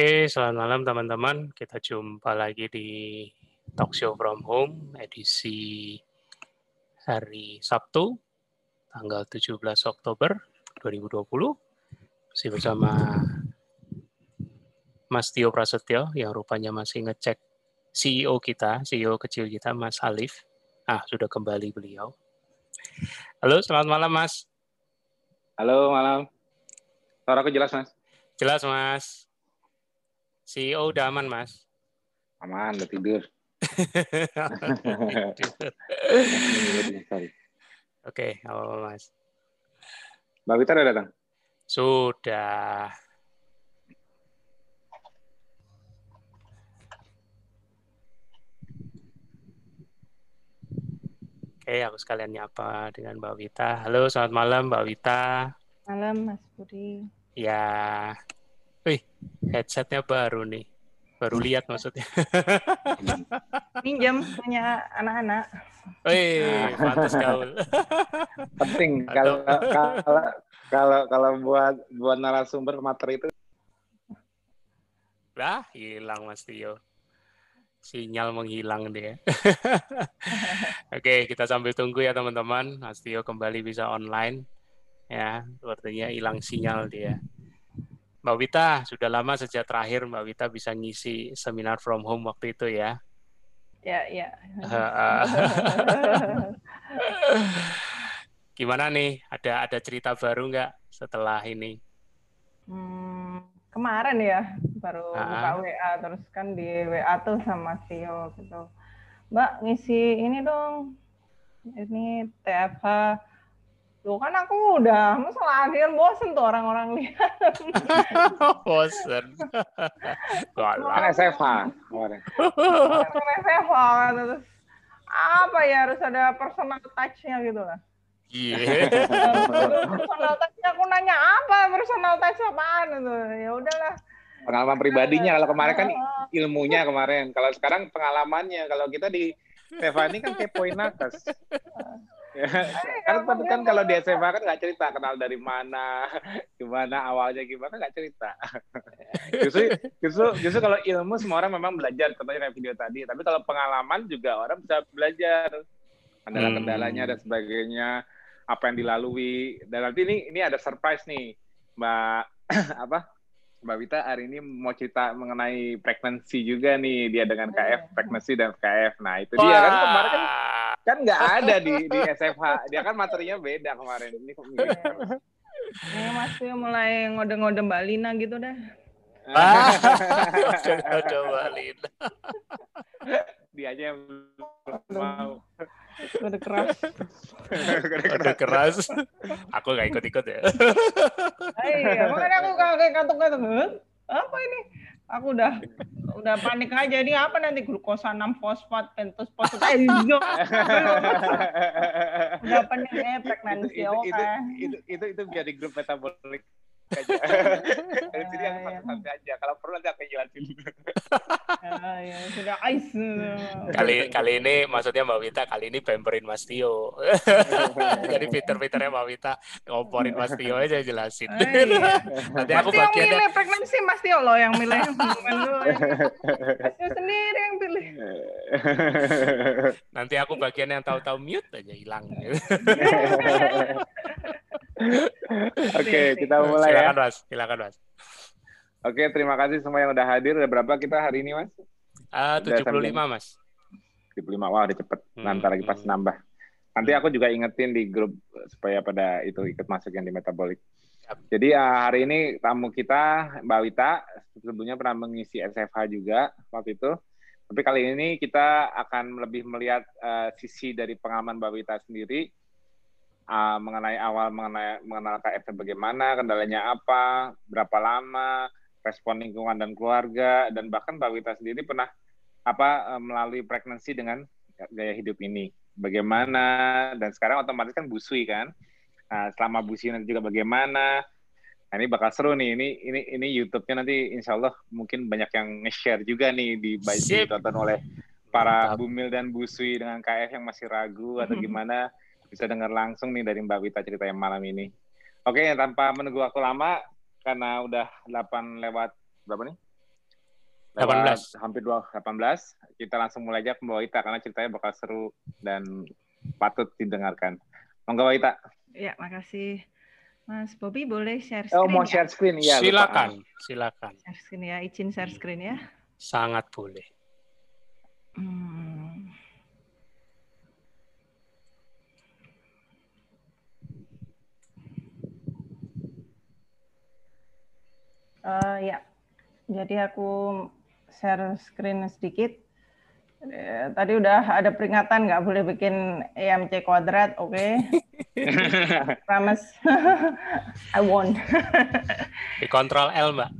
Oke, selamat malam teman-teman. Kita jumpa lagi di Talk Show from Home edisi hari Sabtu tanggal 17 Oktober 2020. Masih bersama Mas Tio Prasetyo yang rupanya masih ngecek CEO kita, CEO kecil kita Mas Alif. Ah, sudah kembali beliau. Halo, selamat malam Mas. Halo, malam. Suaraku jelas, Mas? Jelas, Mas. CEO udah aman, Mas? Aman, udah tidur. Oke, apa Mas? Mbak Wita udah datang? Sudah. Oke, aku sekalian nyapa dengan Mbak Wita. Halo, selamat malam Mbak Wita. Malam Mas Budi. Ya, headsetnya baru nih. Baru lihat maksudnya. Minjem punya anak-anak. Wih, pantas gaul. Penting kalau kalau kalau kalau buat buat narasumber materi itu. Lah, hilang Mas Tio. Sinyal menghilang dia. Oke, kita sambil tunggu ya teman-teman. Mas Tio kembali bisa online. Ya, sepertinya hilang sinyal dia. Mbak Wita, sudah lama sejak terakhir Mbak Wita bisa ngisi seminar from home waktu itu ya. Ya, ya. Gimana nih? Ada ada cerita baru nggak setelah ini? Hmm, kemarin ya baru Ah. buka WA terus kan di WA tuh sama Tio gitu. Mbak ngisi ini dong. Ini TFH. Tuh kan aku udah masalah akhir bosen tuh orang-orang lihat. Bosen. Kan kemarin. Orang FFH terus apa ya harus ada personal touch-nya gitu lah. Iya. personal touch aku nanya apa personal touch apaan itu ya udahlah Pengalaman pribadinya kalau kemarin kan ilmunya kemarin. Kalau sekarang pengalamannya. Kalau kita di ini kan kepoin nakes. Ya, kan kan kan kalau di SMA kan nggak cerita kenal dari mana, gimana awalnya gimana nggak cerita. justru justru justru kalau ilmu semua orang memang belajar contohnya kayak video tadi. Tapi kalau pengalaman juga orang bisa belajar kendala-kendalanya dan sebagainya, apa yang dilalui. Dan nanti ini ini ada surprise nih, Mbak apa? Mbak Wita hari ini mau cerita mengenai pregnancy juga nih dia dengan KF pregnancy dan KF. Nah itu dia kan kemarin kan kan nggak ada di di SFH dia kan materinya beda kemarin. Ini kok ini mas Tio mulai ngode-ngode Mbak Lina gitu dah Ah, balik. dia aja yang belum mau. Ngode keras. Udah keras. Aku nggak ikut-ikut ya. iya makanya aku kayak kantung-kantung "Hah? apa ini aku udah udah panik aja. Ini apa nanti? Glukosa 6 fosfat pentus fosfat eh, iya. udah panik eh itu, pregnancy itu, itu, itu, itu, itu biar di grup metabolik aja. Dari sini aku Iya, iya. santai aja. Kalau perlu nanti aku jelasin. Ya, ya, sudah ice Kali kali ini maksudnya Mbak Wita kali ini pamperin Mas Tio. Jadi Peter-Peternya Mbak Wita ngomporin Mas Tio aja jelasin. Ah, iya. Nanti aku Mas Tio milih pregnancy Mas Tio loh yang milih. Mas Tio sendiri yang pilih. nanti aku bagian yang tahu-tahu mute aja hilang. Oke, kita mulai ya. silakan Mas, silakan Mas. Oke, terima kasih semua yang udah hadir. Ada berapa kita hari ini, Mas? Ah, Udah 75 Mas. 75. Wah, udah cepet. Hmm, Nanti lagi pas hmm. nambah. Nanti aku juga ingetin di grup eh, supaya pada itu ikut masuk yang di metabolik. Jadi eh, hari ini tamu kita Mbak Wita sebelumnya pernah mengisi SFH juga waktu itu. Tapi kali ini kita akan lebih melihat eh, sisi dari pengalaman Mbak Wita sendiri eh, mengenai awal mengenai mengenal KF bagaimana, kendalanya apa, berapa lama, respon lingkungan dan keluarga, dan bahkan Mbak Wita sendiri pernah apa eh, melalui pregnancy dengan gaya hidup ini. Bagaimana dan sekarang otomatis kan busui kan? Nah, selama busui nanti juga bagaimana? Nah, ini bakal seru nih. Ini ini ini YouTube-nya nanti insya Allah mungkin banyak yang nge-share juga nih di ditonton oleh para Mantap. bumil dan busui dengan KF yang masih ragu atau gimana bisa dengar langsung nih dari Mbak Wita cerita yang malam ini oke tanpa menunggu waktu lama karena udah 8 lewat berapa nih 18. hampir 2, 18. Kita langsung mulai aja ke Mbak Ita karena ceritanya bakal seru dan patut didengarkan. Monggo Mbak Ita. Ya, makasih. Mas Bobby boleh share screen Oh, mau ya? share screen ya. Silakan, lupa. silakan. Share screen ya, izin share screen ya. Sangat boleh. Hmm. Uh, ya, jadi aku share screen sedikit. Eh, tadi udah ada peringatan nggak boleh bikin EMC kuadrat, oke? Okay? Promise, I won't. Di kontrol L mbak.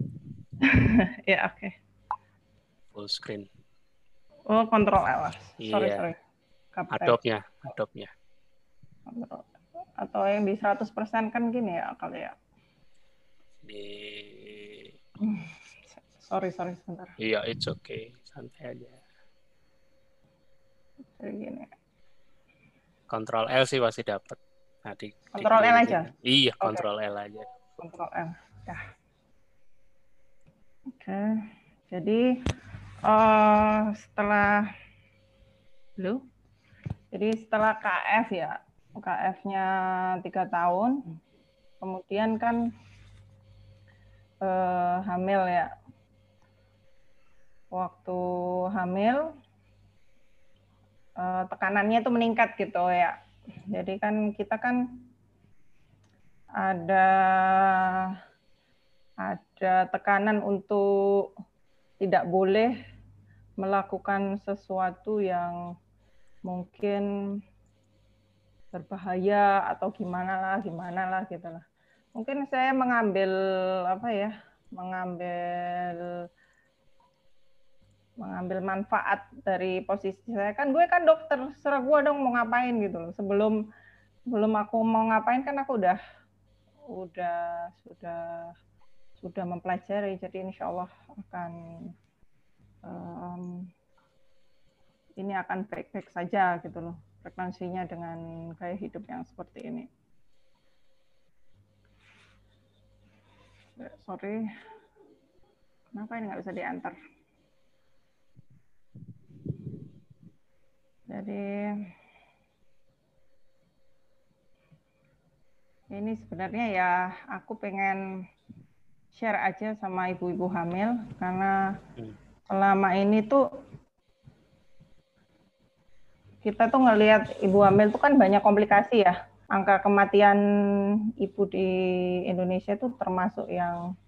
ya oke. Okay. Full screen. Oh kontrol L. Sorry iya. sorry. Adobe-nya, Adobe-nya. Atau yang di 100% kan gini ya kali ya. Di Sorry, sorry, sebentar. Iya, it's okay. Santai aja. Jadi gini. Kontrol L sih pasti dapat. Nah, di, kontrol L aja? Iya, kontrol okay. L aja. Kontrol L. Ya. Oke. Okay. Jadi uh, setelah lu jadi setelah KF ya, KF-nya tiga tahun, kemudian kan uh, hamil ya, waktu hamil uh, tekanannya itu meningkat gitu ya. Jadi kan kita kan ada ada tekanan untuk tidak boleh melakukan sesuatu yang mungkin berbahaya atau gimana lah, gimana lah gitu lah. Mungkin saya mengambil apa ya, mengambil mengambil manfaat dari posisi saya. Kan gue kan dokter serah gue dong mau ngapain gitu loh. Sebelum sebelum aku mau ngapain kan aku udah udah sudah sudah mempelajari. Jadi insya Allah akan um, ini akan baik-baik saja gitu loh frekuensinya dengan gaya hidup yang seperti ini sorry kenapa ini nggak bisa diantar Jadi ini sebenarnya ya aku pengen share aja sama ibu-ibu hamil karena selama ini tuh kita tuh ngelihat ibu hamil tuh kan banyak komplikasi ya. Angka kematian ibu di Indonesia tuh termasuk yang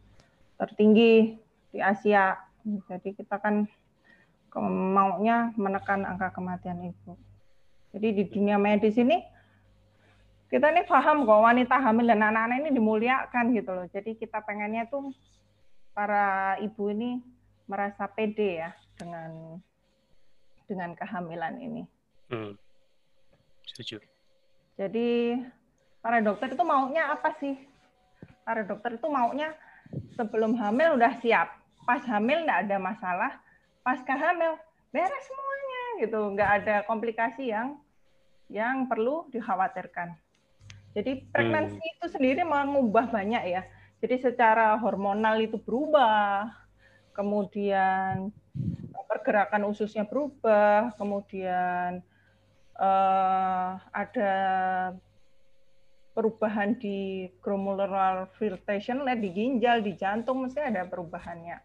tertinggi di Asia. Jadi kita kan maunya menekan angka kematian ibu. Jadi di dunia medis ini kita ini paham kok wanita hamil dan anak-anak ini dimuliakan gitu loh. Jadi kita pengennya tuh para ibu ini merasa pede ya dengan dengan kehamilan ini. Hmm. Setuju. Jadi para dokter itu maunya apa sih? Para dokter itu maunya sebelum hamil udah siap. Pas hamil nggak ada masalah, pasca hamil beres semuanya gitu nggak ada komplikasi yang yang perlu dikhawatirkan jadi pregnancy hmm. itu sendiri mengubah banyak ya jadi secara hormonal itu berubah kemudian pergerakan ususnya berubah kemudian uh, ada perubahan di glomerular filtration di ginjal, di jantung mesti ada perubahannya.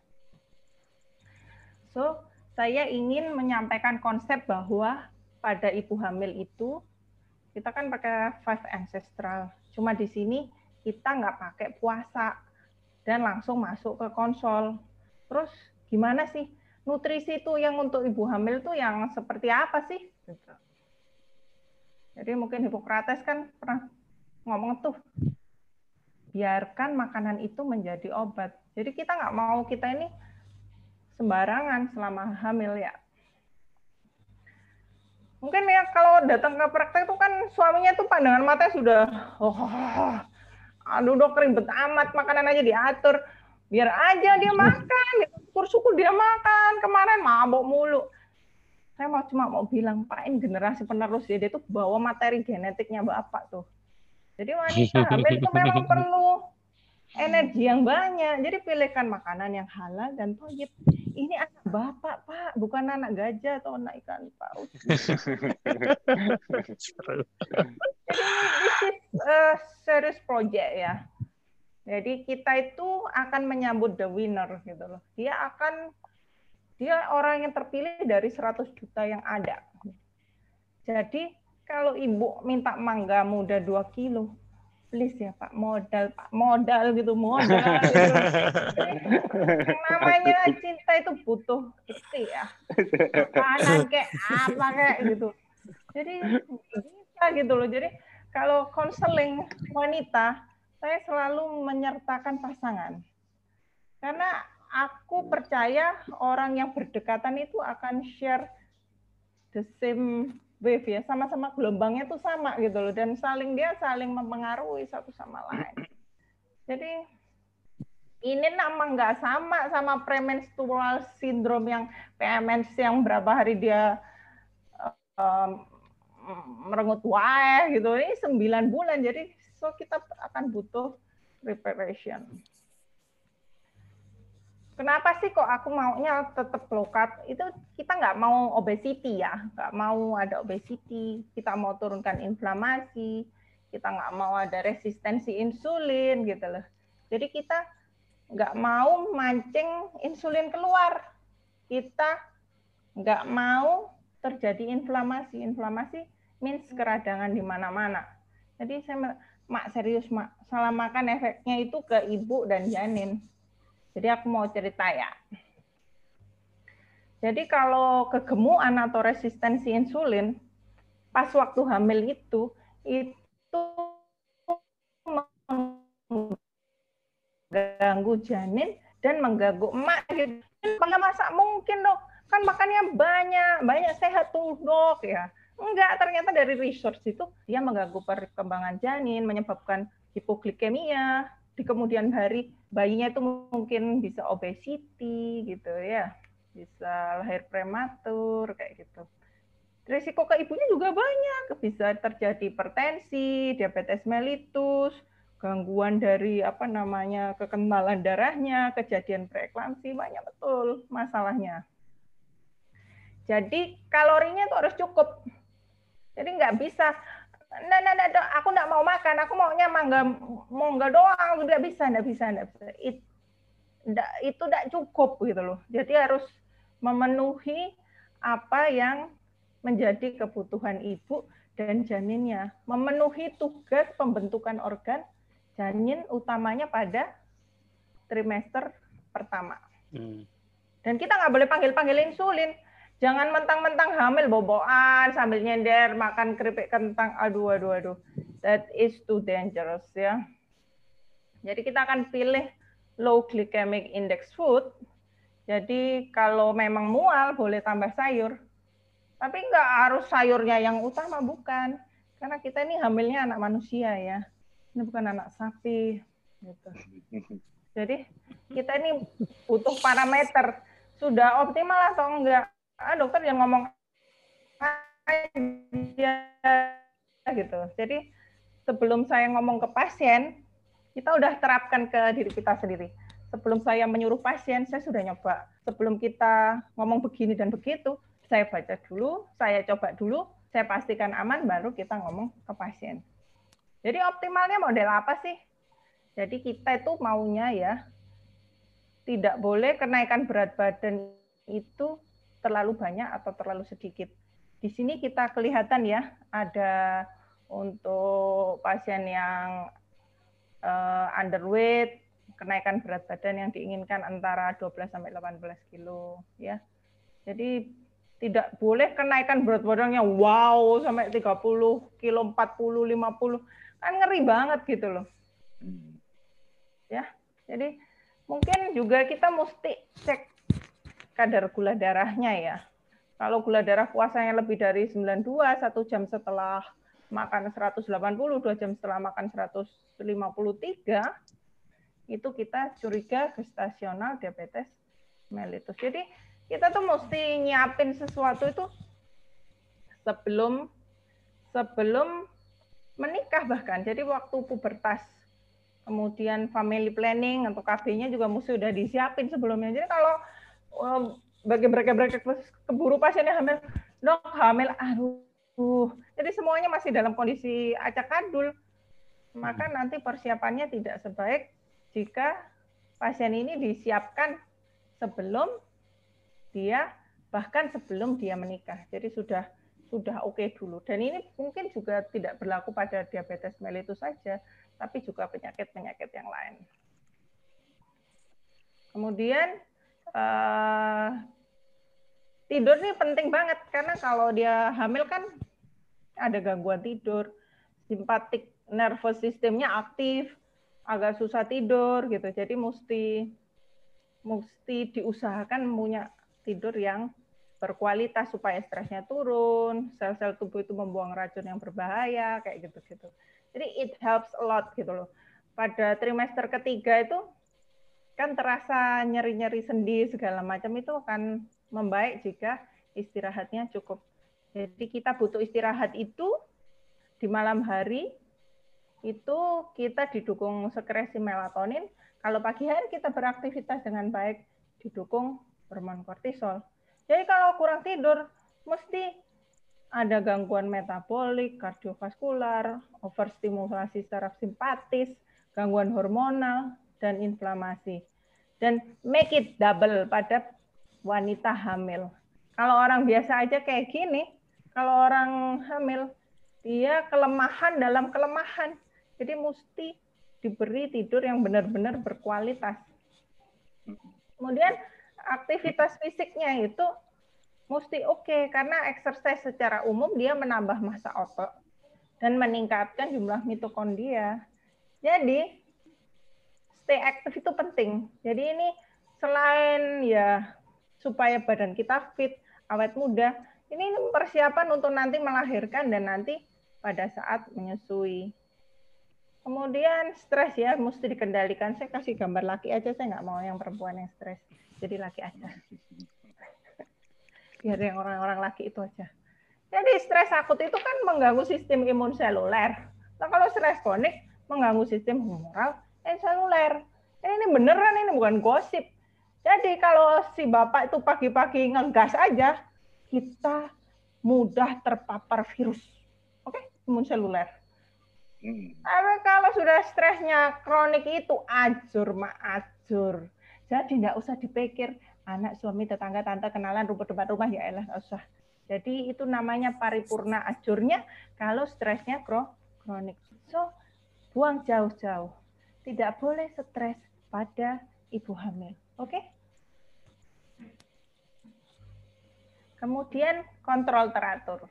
So, saya ingin menyampaikan konsep bahwa pada ibu hamil itu kita kan pakai five ancestral. Cuma di sini kita nggak pakai puasa dan langsung masuk ke konsol. Terus gimana sih nutrisi itu yang untuk ibu hamil itu yang seperti apa sih? Gitu. Jadi mungkin Hippocrates kan pernah ngomong tuh biarkan makanan itu menjadi obat. Jadi kita nggak mau kita ini sembarangan selama hamil ya. Mungkin ya kalau datang ke praktek itu kan suaminya tuh pandangan mata sudah, oh, aduh dok ribet amat makanan aja diatur, biar aja dia makan, syukur-syukur dia makan, kemarin mabok mulu. Saya mau cuma mau bilang, Pak, ini generasi penerus ya, dia tuh bawa materi genetiknya bapak tuh. Jadi wanita hamil itu memang perlu energi yang banyak. Jadi pilihkan makanan yang halal dan toyib ini anak bapak pak, bukan anak gajah atau anak ikan paus. Jadi this is a serious project ya. Jadi kita itu akan menyambut the winner gitu loh. Dia akan dia orang yang terpilih dari 100 juta yang ada. Jadi kalau ibu minta mangga muda 2 kilo, please ya Pak modal Pak modal gitu modal gitu. namanya cinta itu butuh itu ya makanan kayak apa kayak gitu jadi bisa gitu loh jadi kalau konseling wanita saya selalu menyertakan pasangan karena aku percaya orang yang berdekatan itu akan share the same wave ya. Sama-sama gelombangnya tuh sama gitu loh. Dan saling dia saling mempengaruhi satu sama lain. Jadi ini nama nggak sama sama premenstrual syndrome yang PMS yang berapa hari dia um, merengut wae gitu. Ini sembilan bulan. Jadi so kita akan butuh preparation kenapa sih kok aku maunya tetap low carb? Itu kita nggak mau obesity ya, nggak mau ada obesity, kita mau turunkan inflamasi, kita nggak mau ada resistensi insulin gitu loh. Jadi kita nggak mau mancing insulin keluar, kita nggak mau terjadi inflamasi. Inflamasi means keradangan di mana-mana. Jadi saya mak serius mak salah makan efeknya itu ke ibu dan janin jadi aku mau cerita ya. Jadi kalau kegemukan atau resistensi insulin, pas waktu hamil itu, itu mengganggu janin dan mengganggu emak. Gitu. masa mungkin dok? Kan makannya banyak, banyak sehat tuh dok ya. Enggak, ternyata dari research itu dia mengganggu perkembangan janin, menyebabkan hipoglikemia, di kemudian hari bayinya itu mungkin bisa obesity gitu ya, bisa lahir prematur kayak gitu. Risiko ke ibunya juga banyak, bisa terjadi hipertensi, diabetes mellitus, gangguan dari apa namanya kekentalan darahnya, kejadian preeklamsi banyak betul masalahnya. Jadi kalorinya itu harus cukup. Jadi nggak bisa nah, nah, nah, aku nggak mau makan, aku maunya mangga mangga doang, tidak bisa, tidak bisa, tidak bisa. It, itu tidak cukup gitu loh. Jadi harus memenuhi apa yang menjadi kebutuhan ibu dan janinnya, memenuhi tugas pembentukan organ janin utamanya pada trimester pertama. Hmm. Dan kita nggak boleh panggil-panggil insulin Jangan mentang-mentang hamil boboan sambil nyender makan keripik kentang. Aduh, aduh, aduh. That is too dangerous ya. Jadi kita akan pilih low glycemic index food. Jadi kalau memang mual boleh tambah sayur. Tapi nggak harus sayurnya yang utama, bukan. Karena kita ini hamilnya anak manusia ya. Ini bukan anak sapi. Gitu. Jadi kita ini butuh parameter. Sudah optimal atau enggak? Ah, dokter yang ngomong aja gitu. Jadi sebelum saya ngomong ke pasien, kita udah terapkan ke diri kita sendiri. Sebelum saya menyuruh pasien, saya sudah nyoba. Sebelum kita ngomong begini dan begitu, saya baca dulu, saya coba dulu, saya pastikan aman, baru kita ngomong ke pasien. Jadi optimalnya model apa sih? Jadi kita itu maunya ya, tidak boleh kenaikan berat badan itu terlalu banyak atau terlalu sedikit. Di sini kita kelihatan ya, ada untuk pasien yang uh, underweight, kenaikan berat badan yang diinginkan antara 12 sampai 18 kilo ya. Jadi tidak boleh kenaikan berat badannya wow sampai 30 kilo, 40, 50. Kan ngeri banget gitu loh. Hmm. Ya. Jadi mungkin juga kita mesti cek kadar gula darahnya ya. Kalau gula darah puasanya lebih dari 92, satu jam setelah makan 180, dua jam setelah makan 153, itu kita curiga gestasional diabetes mellitus. Jadi kita tuh mesti nyiapin sesuatu itu sebelum sebelum menikah bahkan. Jadi waktu pubertas, kemudian family planning atau KB-nya juga mesti udah disiapin sebelumnya. Jadi kalau bagi mereka-mereka keburu pasiennya hamil, dok hamil, aduh. Jadi semuanya masih dalam kondisi acak adul. Maka hmm. nanti persiapannya tidak sebaik jika pasien ini disiapkan sebelum dia bahkan sebelum dia menikah. Jadi sudah sudah oke okay dulu. Dan ini mungkin juga tidak berlaku pada diabetes mellitus saja, tapi juga penyakit-penyakit yang lain. Kemudian uh, tidur nih penting banget karena kalau dia hamil kan ada gangguan tidur, simpatik nervous sistemnya aktif, agak susah tidur gitu. Jadi mesti mesti diusahakan punya tidur yang berkualitas supaya stresnya turun, sel-sel tubuh itu membuang racun yang berbahaya kayak gitu-gitu. Jadi it helps a lot gitu loh. Pada trimester ketiga itu kan terasa nyeri-nyeri sendi segala macam itu akan membaik jika istirahatnya cukup. Jadi kita butuh istirahat itu di malam hari itu kita didukung sekresi melatonin. Kalau pagi hari kita beraktivitas dengan baik didukung hormon kortisol. Jadi kalau kurang tidur mesti ada gangguan metabolik, kardiovaskular, overstimulasi saraf simpatis, gangguan hormonal, dan inflamasi. Dan make it double pada wanita hamil. Kalau orang biasa aja kayak gini, kalau orang hamil, dia kelemahan dalam kelemahan. Jadi mesti diberi tidur yang benar-benar berkualitas. Kemudian aktivitas fisiknya itu mesti oke okay, karena exercise secara umum dia menambah massa otot dan meningkatkan jumlah mitokondria. Jadi stay aktif itu penting. Jadi ini selain ya supaya badan kita fit, awet muda. Ini persiapan untuk nanti melahirkan dan nanti pada saat menyusui. Kemudian stres ya, mesti dikendalikan. Saya kasih gambar laki aja, saya nggak mau yang perempuan yang stres. Jadi laki aja. Biar yang orang-orang laki itu aja. Jadi stres akut itu kan mengganggu sistem imun seluler. Nah kalau stres kronik mengganggu sistem humoral dan seluler. Ini beneran, ini bukan gosip. Jadi kalau si bapak itu pagi-pagi ngegas aja, kita mudah terpapar virus. Oke, imun seluler. Hmm. Tapi kalau sudah stresnya kronik itu ajur mak ajur. Jadi tidak usah dipikir anak suami tetangga tante kenalan rumput depan rumah ya elah nggak usah. Jadi itu namanya paripurna ajurnya kalau stresnya kronik. So buang jauh-jauh. Tidak boleh stres pada ibu hamil. Oke? Okay? Kemudian kontrol teratur.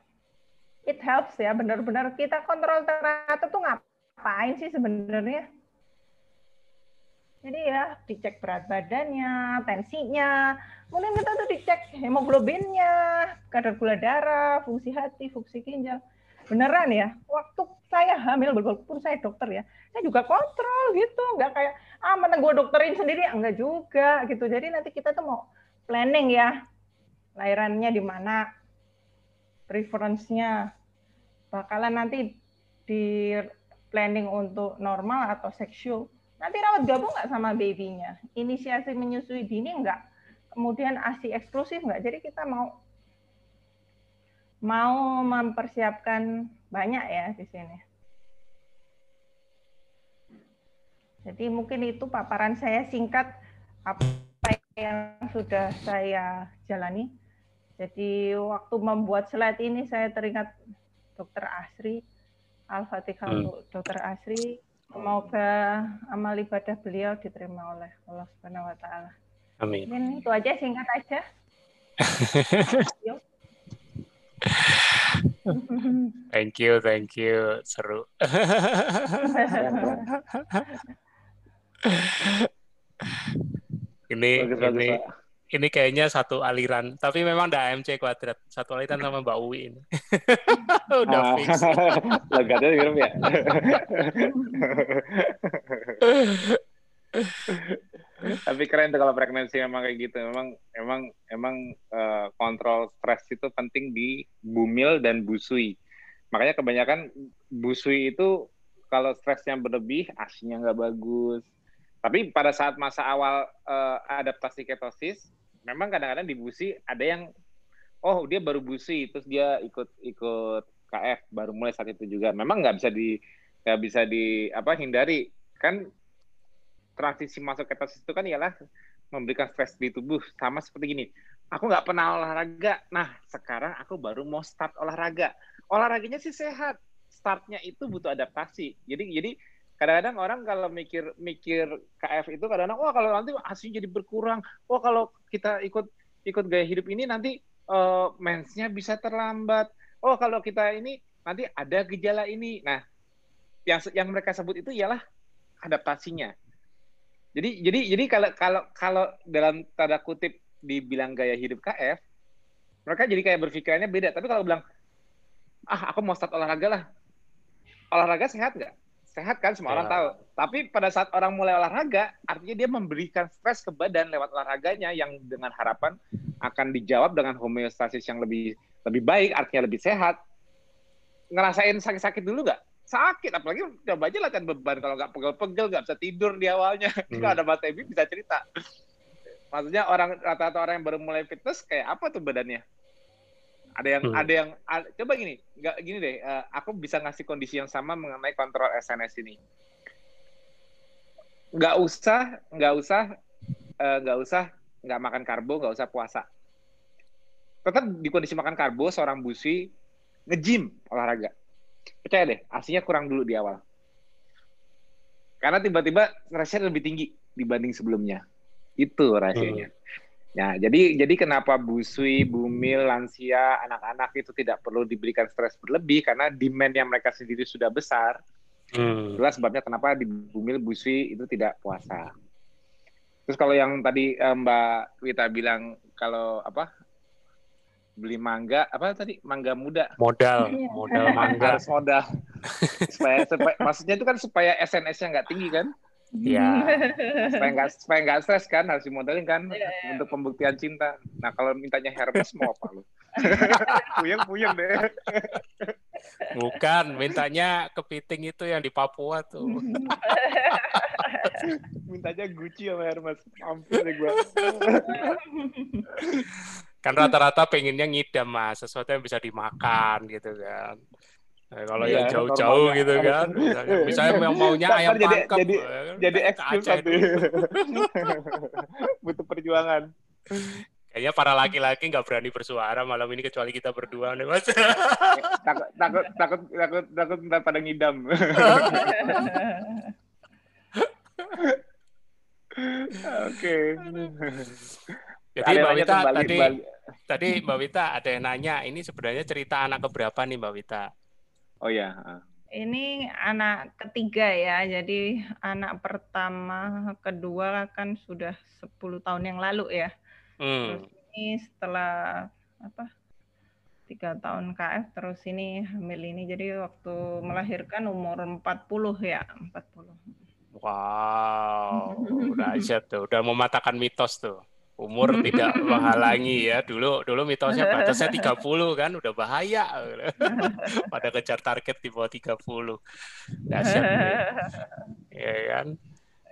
It helps ya, benar-benar kita kontrol teratur tuh ngapain sih sebenarnya? Jadi ya dicek berat badannya, tensinya, kemudian kita tuh dicek hemoglobinnya, kadar gula darah, fungsi hati, fungsi ginjal. Beneran ya, waktu saya hamil, walaupun saya dokter ya, saya juga kontrol gitu, nggak kayak ah mana gue dokterin sendiri, enggak juga gitu. Jadi nanti kita tuh mau planning ya, lahirannya di mana, preference-nya, bakalan nanti di planning untuk normal atau seksual. Nanti rawat gabung nggak sama babynya? Inisiasi menyusui dini nggak? Kemudian ASI eksklusif nggak? Jadi kita mau mau mempersiapkan banyak ya di sini. Jadi mungkin itu paparan saya singkat apa yang sudah saya jalani. Jadi waktu membuat slide ini saya teringat Dokter Asri, Al-Fatihah hmm. Dokter Asri. Semoga amal ibadah beliau diterima oleh Allah Subhanahu wa taala. Amin. Dan itu aja singkat aja. thank you, thank you. Seru. ini bagus, ini bagus, ini kayaknya satu aliran, tapi memang ada AMC kuadrat, satu aliran sama Mbak Uwi ini. Udah ah, fix. Legatnya minum ya. tapi keren tuh kalau pregnancy memang kayak gitu. Memang emang emang uh, kontrol stres itu penting di bumil dan busui. Makanya kebanyakan busui itu kalau stresnya berlebih, asinya nggak bagus. Tapi pada saat masa awal uh, adaptasi ketosis, memang kadang-kadang di busi ada yang oh dia baru busi terus dia ikut ikut KF baru mulai saat itu juga memang nggak bisa di nggak bisa di apa hindari kan transisi masuk ketosis itu kan ialah memberikan stres di tubuh. Sama seperti gini aku nggak pernah olahraga. Nah sekarang aku baru mau start olahraga. Olahraganya sih sehat startnya itu butuh adaptasi. Jadi jadi kadang-kadang orang kalau mikir mikir KF itu kadang-kadang wah kalau nanti hasilnya jadi berkurang wah kalau kita ikut ikut gaya hidup ini nanti uh, mensnya bisa terlambat. Oh kalau kita ini nanti ada gejala ini. Nah yang yang mereka sebut itu ialah adaptasinya jadi jadi jadi kalau kalau kalau dalam tanda kutip dibilang gaya hidup KF mereka jadi kayak berpikirannya beda tapi kalau bilang ah aku mau start olahraga lah olahraga sehat nggak sehat kan semua ya. orang tahu. Tapi pada saat orang mulai olahraga, artinya dia memberikan stres ke badan lewat olahraganya yang dengan harapan akan dijawab dengan homeostasis yang lebih lebih baik, artinya lebih sehat. Ngerasain sakit-sakit dulu nggak? Sakit, apalagi coba aja latihan beban kalau nggak pegel-pegel, nggak bisa tidur di awalnya. Hmm. Kalau ada Mas Ebi bisa cerita. Maksudnya orang rata-rata orang yang baru mulai fitness kayak apa tuh badannya? Ada yang hmm. ada yang ada, coba gini, nggak gini deh. Uh, aku bisa ngasih kondisi yang sama mengenai kontrol SNS ini. Nggak usah, nggak usah, uh, nggak usah nggak makan karbo, nggak usah puasa. Tetap di kondisi makan karbo, seorang busi nge-gym olahraga. Percaya deh, aslinya kurang dulu di awal. Karena tiba-tiba rasanya lebih tinggi dibanding sebelumnya. Itu rahasianya. Hmm. Ya, jadi jadi kenapa busui, bumil, lansia, anak-anak itu tidak perlu diberikan stres berlebih karena demand yang mereka sendiri sudah besar. Hmm. Itulah sebabnya kenapa di bumil, busui itu tidak puasa. Terus kalau yang tadi eh, Mbak Wita bilang kalau apa beli mangga apa tadi mangga muda modal iya. modal mangga harus modal supaya, supaya maksudnya itu kan supaya SNS-nya nggak tinggi kan Iya. supaya nggak supaya nggak stres kan harus dimodelin kan ya, ya. untuk pembuktian cinta. Nah kalau mintanya Hermes mau apa lu? puyeng puyeng deh. Bukan, mintanya kepiting itu yang di Papua tuh. mintanya Gucci sama Hermes. Ampun deh gua. Kan rata-rata pengennya ngidam mas, sesuatu yang bisa dimakan gitu kan. Nah, kalau iya, yang jauh-jauh gitu kan, misalnya, misalnya yang maunya ayam jadi, pangkep, jadi, ya kan, jadi ekstrim satu. Butuh perjuangan. Kayaknya para laki-laki nggak berani bersuara malam ini kecuali kita berdua nih mas. takut takut takut takut takut ntar pada ngidam. Oke. Jadi Mbak Wita tadi tadi Mbak Wita ada yang nanya ini sebenarnya cerita anak keberapa nih Mbak Wita? Oh ya. Ini anak ketiga ya, jadi anak pertama, kedua kan sudah 10 tahun yang lalu ya. Hmm. Terus ini setelah apa tiga tahun KF terus ini hamil ini jadi waktu melahirkan umur 40 ya 40 wow udah aja tuh udah mematahkan mitos tuh umur tidak menghalangi ya. Dulu dulu mitosnya batasnya 30 kan udah bahaya. Pada kejar target di bawah 30. Dahsyat. ya kan.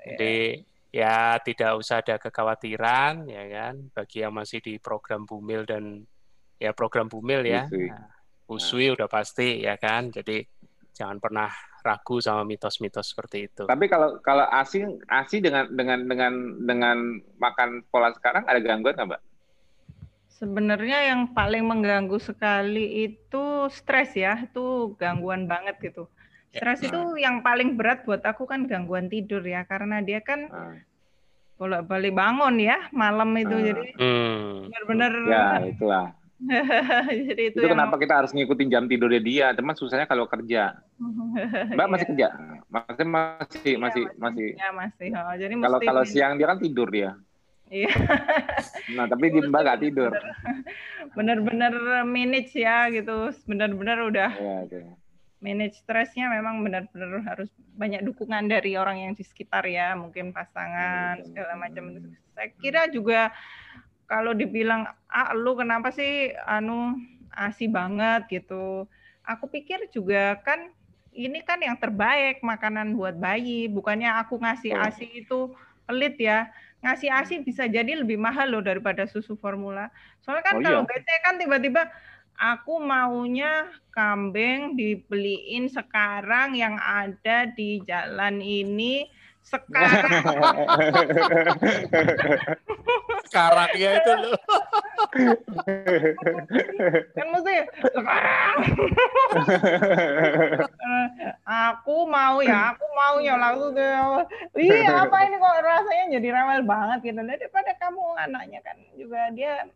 Jadi ya tidak usah ada kekhawatiran ya kan bagi yang masih di program Bumil dan ya program Bumil ya. Usui, nah, Usui udah pasti ya kan. Jadi jangan pernah ragu sama mitos-mitos seperti itu. Tapi kalau kalau ASI ASI dengan dengan dengan dengan makan pola sekarang ada gangguan nggak, Mbak? Sebenarnya yang paling mengganggu sekali itu stres ya, itu gangguan banget gitu. Ya. Stres ya. itu yang paling berat buat aku kan gangguan tidur ya, karena dia kan hmm. bolak-balik bangun ya malam itu, hmm. jadi hmm. benar-benar. Ya itulah Jadi itu, itu yang... kenapa kita harus ngikutin jam tidurnya dia. Teman susahnya kalau kerja. Mbak masih kerja? Masih masih iya, masih masih. Ya masih. Oh, jadi kalau kalau siang dia kan tidur dia. Iya. nah tapi di Mbak nggak tidur. Bener-bener manage ya gitu. Bener-bener udah. Ya, okay. Manage stresnya memang benar-benar harus banyak dukungan dari orang yang di sekitar ya, mungkin pasangan iya, segala macam. Saya kira juga kalau dibilang ah lu kenapa sih anu asi banget? gitu. Aku pikir juga kan ini kan yang terbaik makanan buat bayi. Bukannya aku ngasih asi itu pelit ya. Ngasih asi bisa jadi lebih mahal loh daripada susu formula. Soalnya kan Oh, kalau iya. BT kan tiba-tiba aku maunya kambing dibeliin sekarang yang ada di jalan ini sekarang Sekarang ya itu loh. kan mesti sekarang aku mau ya, aku maunya langsung tuh. Iya, apa ini kok rasanya jadi rewel banget gitu. Daripada kamu anaknya kan juga dia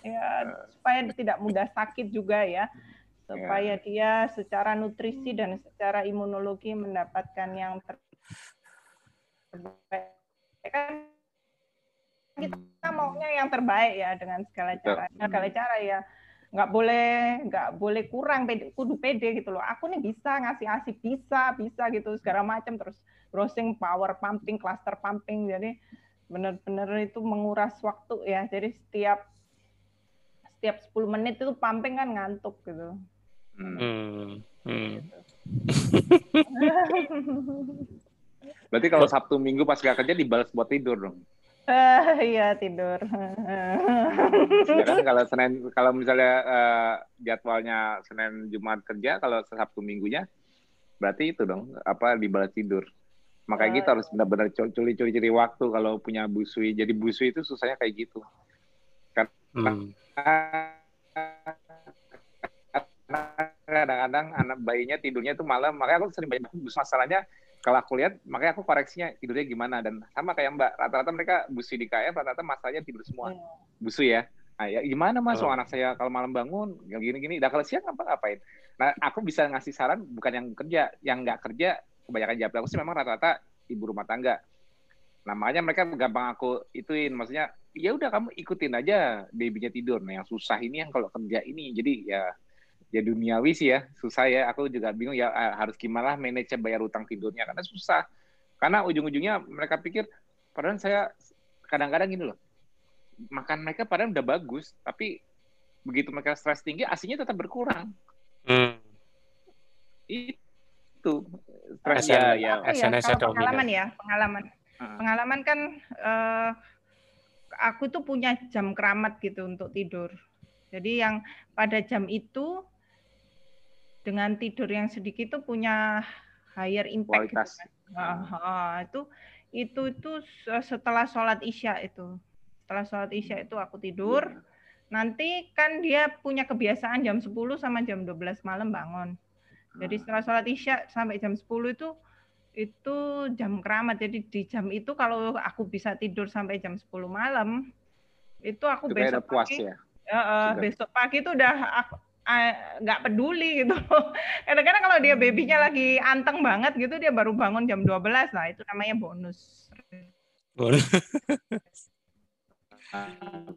ya supaya tidak mudah sakit juga ya. Supaya dia secara nutrisi dan secara imunologi mendapatkan yang terbaik. Kan kita maunya yang terbaik ya dengan segala Betul. cara. Segala cara ya nggak boleh nggak boleh kurang pede, kudu pede gitu loh aku nih bisa ngasih asi bisa bisa gitu segala macam terus browsing power pumping cluster pumping jadi benar-benar itu menguras waktu ya jadi setiap setiap 10 menit itu pumping kan ngantuk gitu Hmm. Hmm. Hmm. Berarti kalau Sabtu Minggu pas gak kerja dibalas buat tidur dong. Eh, iya tidur Ya kan kalau Senin kalau misalnya eh, jadwalnya Senin Jumat kerja, kalau Sabtu Minggunya berarti itu dong apa dibalas tidur. Makanya kita harus benar-benar curi-curi curi waktu kalau punya busui. Jadi busui itu susahnya kayak gitu. Hmm. kadang-kadang anak bayinya tidurnya itu malam makanya aku sering banyak bus masalahnya kalau aku lihat makanya aku koreksinya tidurnya gimana. Dan sama kayak mbak rata-rata mereka busi di KF rata-rata masalahnya tidur semua. Iya. busu ya. Nah, ya gimana mas? Oh. oh. anak saya kalau malam bangun gini-gini. Dah kalau siang apa ngapain? Nah aku bisa ngasih saran bukan yang kerja. Yang nggak kerja kebanyakan jawab. Aku sih memang rata-rata ibu rumah tangga. Nah makanya mereka gampang aku ituin. Maksudnya ya udah kamu ikutin aja babynya tidur. Nah yang susah ini yang kalau kerja ini. Jadi ya ya duniawi sih ya susah ya aku juga bingung ya eh, harus gimana manage bayar utang tidurnya karena susah karena ujung-ujungnya mereka pikir padahal saya kadang-kadang gini loh makan mereka padahal udah bagus tapi begitu mereka stres tinggi asinya tetap berkurang Hmm. itu stres ya ya ya, dominan. pengalaman ya, pengalaman. Ah. Pengalaman kan eh, aku tuh punya jam keramat gitu untuk tidur. Jadi yang pada jam itu dengan tidur yang sedikit tuh punya higher impact. gitu kan. Ah, ah, itu itu itu se- setelah sholat isya itu. Setelah sholat isya itu aku tidur. Nanti kan dia punya kebiasaan jam 10 sama jam 12 malam bangun. Jadi setelah sholat isya sampai jam 10 itu itu jam keramat. Jadi di jam itu kalau aku bisa tidur sampai jam 10 malam, itu aku itu besok puas pagi, ya Sudah. besok pagi itu udah aku eh, nggak peduli gitu. Kadang-kadang kalau dia babynya lagi anteng banget gitu, dia baru bangun jam 12, nah itu namanya bonus.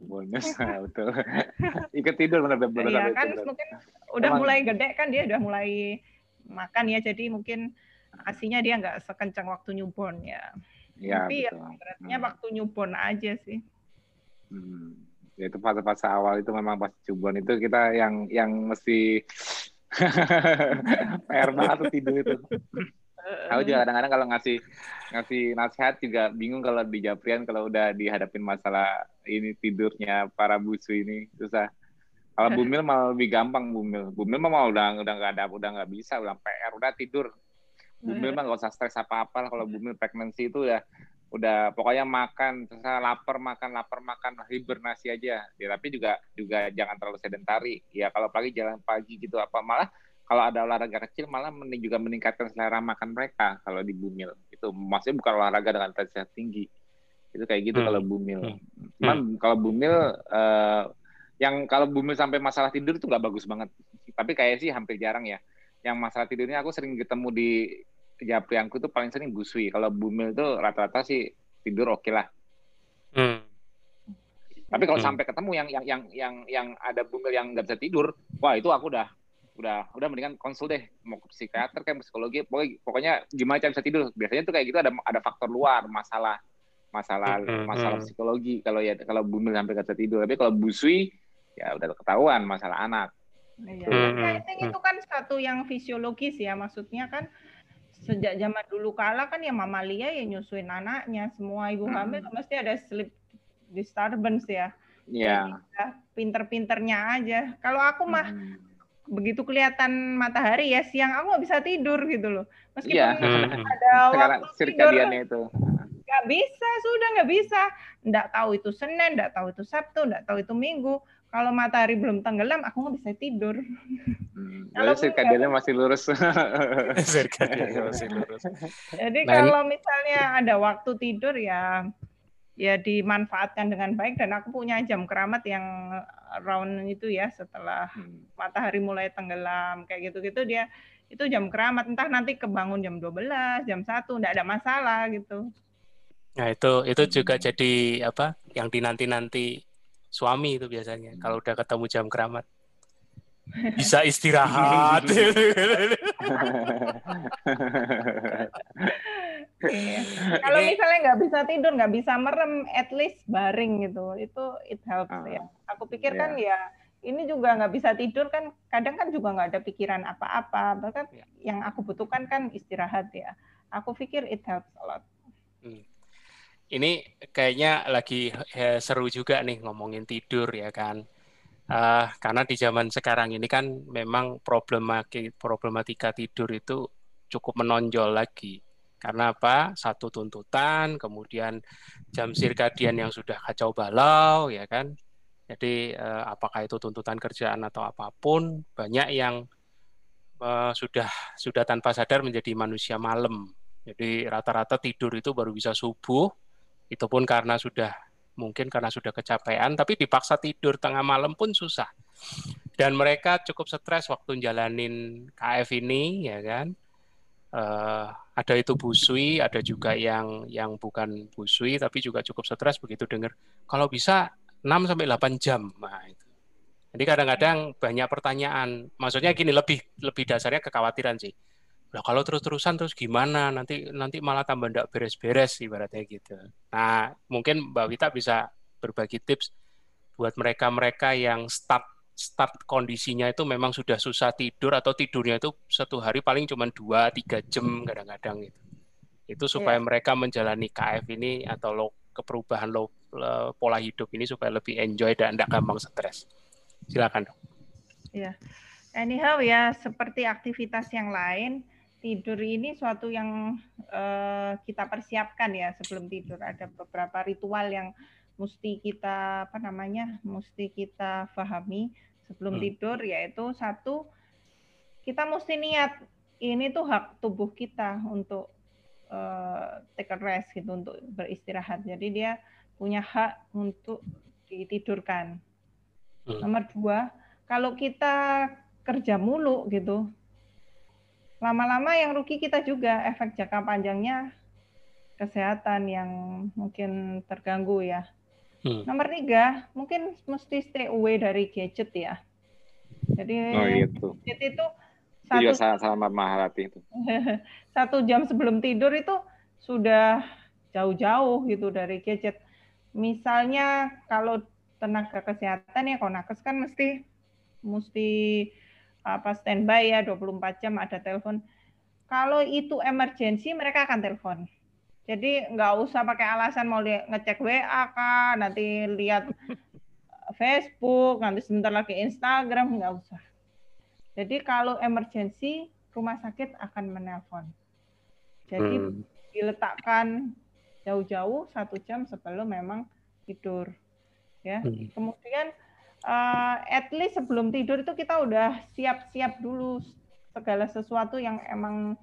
bonus nah, betul ikut tidur benar benar Iya benar, kan benar. mungkin udah Emang- mulai gede kan dia udah mulai makan ya, jadi mungkin asinya dia nggak sekencang waktu newborn ya. ya Tapi ya, betul Beratnya Hmm. waktu newborn aja sih. Hmm. Ya, itu fase-fase awal itu memang pas cubuan itu kita yang yang mesti PR banget tuh tidur itu. Aku juga kadang-kadang kalau ngasih ngasih nasihat juga bingung kalau di Japrian kalau udah dihadapin masalah ini tidurnya para busu ini susah. Kalau Bumil malah lebih gampang Bumil. Bumil mah udah udah nggak ada udah nggak bisa udah PR udah tidur. Bumil mah nggak usah stres apa-apa kalau Bumil pregnancy itu ya udah pokoknya makan terus lapar makan lapar makan hibernasi aja. Ya tapi juga juga jangan terlalu sedentari. Ya kalau pagi jalan pagi gitu apa malah kalau ada olahraga kecil malah mening- juga meningkatkan selera makan mereka kalau di bumil. Itu maksudnya bukan olahraga dengan intensitas tinggi. Itu kayak gitu Hmm. kalau bumil. Hmm. cuman kalau bumil eh, yang kalau bumil sampai masalah tidur itu nggak bagus banget. Tapi kayak sih hampir jarang ya. Yang masalah tidurnya aku sering ketemu di Japrianku tuh paling sering busui. Kalau bumil tuh rata-rata sih tidur oke lah. Hmm. Tapi kalau Hmm. sampai ketemu yang yang yang yang yang ada bumil yang nggak bisa tidur, wah itu aku udah udah udah mendingan konsul deh mau ke psikiater kayak psikologi pokoknya, pokoknya gimana cara bisa tidur biasanya tuh kayak gitu ada ada faktor luar masalah masalah Hmm, masalah hmm. psikologi kalau ya kalau bumil sampai nggak bisa tidur tapi kalau busui ya udah ketahuan masalah anak Iya. Hmm, I think hmm. itu kan satu yang fisiologis ya, maksudnya kan sejak zaman dulu kala kan ya mamalia ya nyusuin anaknya. Semua ibu Hmm. hamil mesti ada sleep disturbance ya. Iya. Ya, Pinter-pinternya aja. Kalau aku mah Hmm. begitu kelihatan matahari ya siang aku nggak bisa tidur gitu loh. Meskipun Iya. Hmm. ada Sekarang waktu tidur itu. nggak bisa sudah nggak bisa. Nggak tahu itu Senin, nggak tahu itu Sabtu, nggak tahu itu Minggu. Kalau matahari belum tenggelam, aku nggak bisa tidur. Hmm. Kalau sirkadiannya masih lurus. Sirkadiannya masih lurus. Jadi Nah, kalau misalnya ada waktu tidur ya ya dimanfaatkan dengan baik dan aku punya jam keramat yang round itu ya setelah Hmm. matahari mulai tenggelam kayak gitu-gitu dia itu jam keramat entah nanti kebangun jam 12, jam 1 enggak ada masalah gitu. Nah, itu itu juga jadi apa? Yang dinanti-nanti suami itu biasanya kalau udah ketemu jam keramat. Bisa istirahat. Iya. Kalau misalnya nggak bisa tidur, nggak bisa merem, at least baring gitu, itu it helps Ah, ya. Aku pikir iya. kan ya ini juga nggak bisa tidur kan, kadang kan juga nggak ada pikiran apa-apa. Bahkan Iya. yang aku butuhkan kan istirahat ya. Aku pikir it helps a lot. Ini kayaknya lagi eh, seru juga nih ngomongin tidur ya kan. Eh, karena di zaman sekarang ini kan memang problematika tidur itu cukup menonjol lagi. Karena apa? Satu tuntutan, kemudian jam sirkadian yang sudah kacau balau, ya kan? Jadi eh, apakah itu tuntutan kerjaan atau apa pun, banyak yang eh, sudah sudah tanpa sadar menjadi manusia malam. Jadi rata-rata tidur itu baru bisa subuh, itu pun karena sudah mungkin karena sudah kecapean, tapi dipaksa tidur tengah malam pun susah. Dan mereka cukup stres waktu jalanin KF ini, ya kan? Eh, ada itu busui, ada juga yang yang bukan busui, tapi juga cukup stres begitu dengar. Kalau bisa 6 sampai 8 jam. Nah, itu. Jadi kadang-kadang banyak pertanyaan. Maksudnya gini lebih lebih dasarnya kekhawatiran sih. Lah kalau terus-terusan terus gimana? Nanti nanti malah tambah ndak beres-beres ibaratnya gitu. Nah, mungkin Mbak Wita bisa berbagi tips buat mereka-mereka yang start start kondisinya itu memang sudah susah tidur atau tidurnya itu satu hari paling cuma 2-3 jam kadang-kadang itu. Itu supaya mereka menjalani KF ini atau lo, keperubahan lo, le- pola hidup ini supaya lebih enjoy dan tidak gampang stres. Silakan dok. Anyhow ya, seperti aktivitas yang lain, tidur ini suatu yang eh, kita persiapkan ya sebelum tidur. Ada beberapa ritual yang mesti kita apa namanya, mesti kita pahami sebelum Hmm. tidur, yaitu satu kita mesti niat ini tuh hak tubuh kita untuk eh, take a rest gitu, untuk beristirahat. Jadi dia punya hak untuk ditidurkan. Hmm. Nomor dua, kalau kita kerja mulu gitu, lama-lama yang rugi kita juga efek jangka panjangnya kesehatan yang mungkin terganggu ya. Hmm. Nomor tiga, mungkin mesti stay away dari gadget ya. Jadi Oh itu. gadget itu Itu juga satu sama Maharati itu. satu jam sebelum tidur itu sudah jauh-jauh gitu dari gadget. Misalnya kalau tenaga kesehatan ya Konakes kan mesti mesti apa standby ya 24 jam ada telepon. Kalau itu emergency mereka akan telepon. Jadi nggak usah pakai alasan mau ngecek WA kah, nanti lihat Facebook, nanti sebentar lagi Instagram, nggak usah. Jadi kalau emergency rumah sakit akan menelpon. Jadi Hmm. diletakkan jauh-jauh satu jam sebelum memang tidur. Ya. Hmm. Kemudian eh, at least sebelum tidur itu kita udah siap-siap dulu segala sesuatu yang emang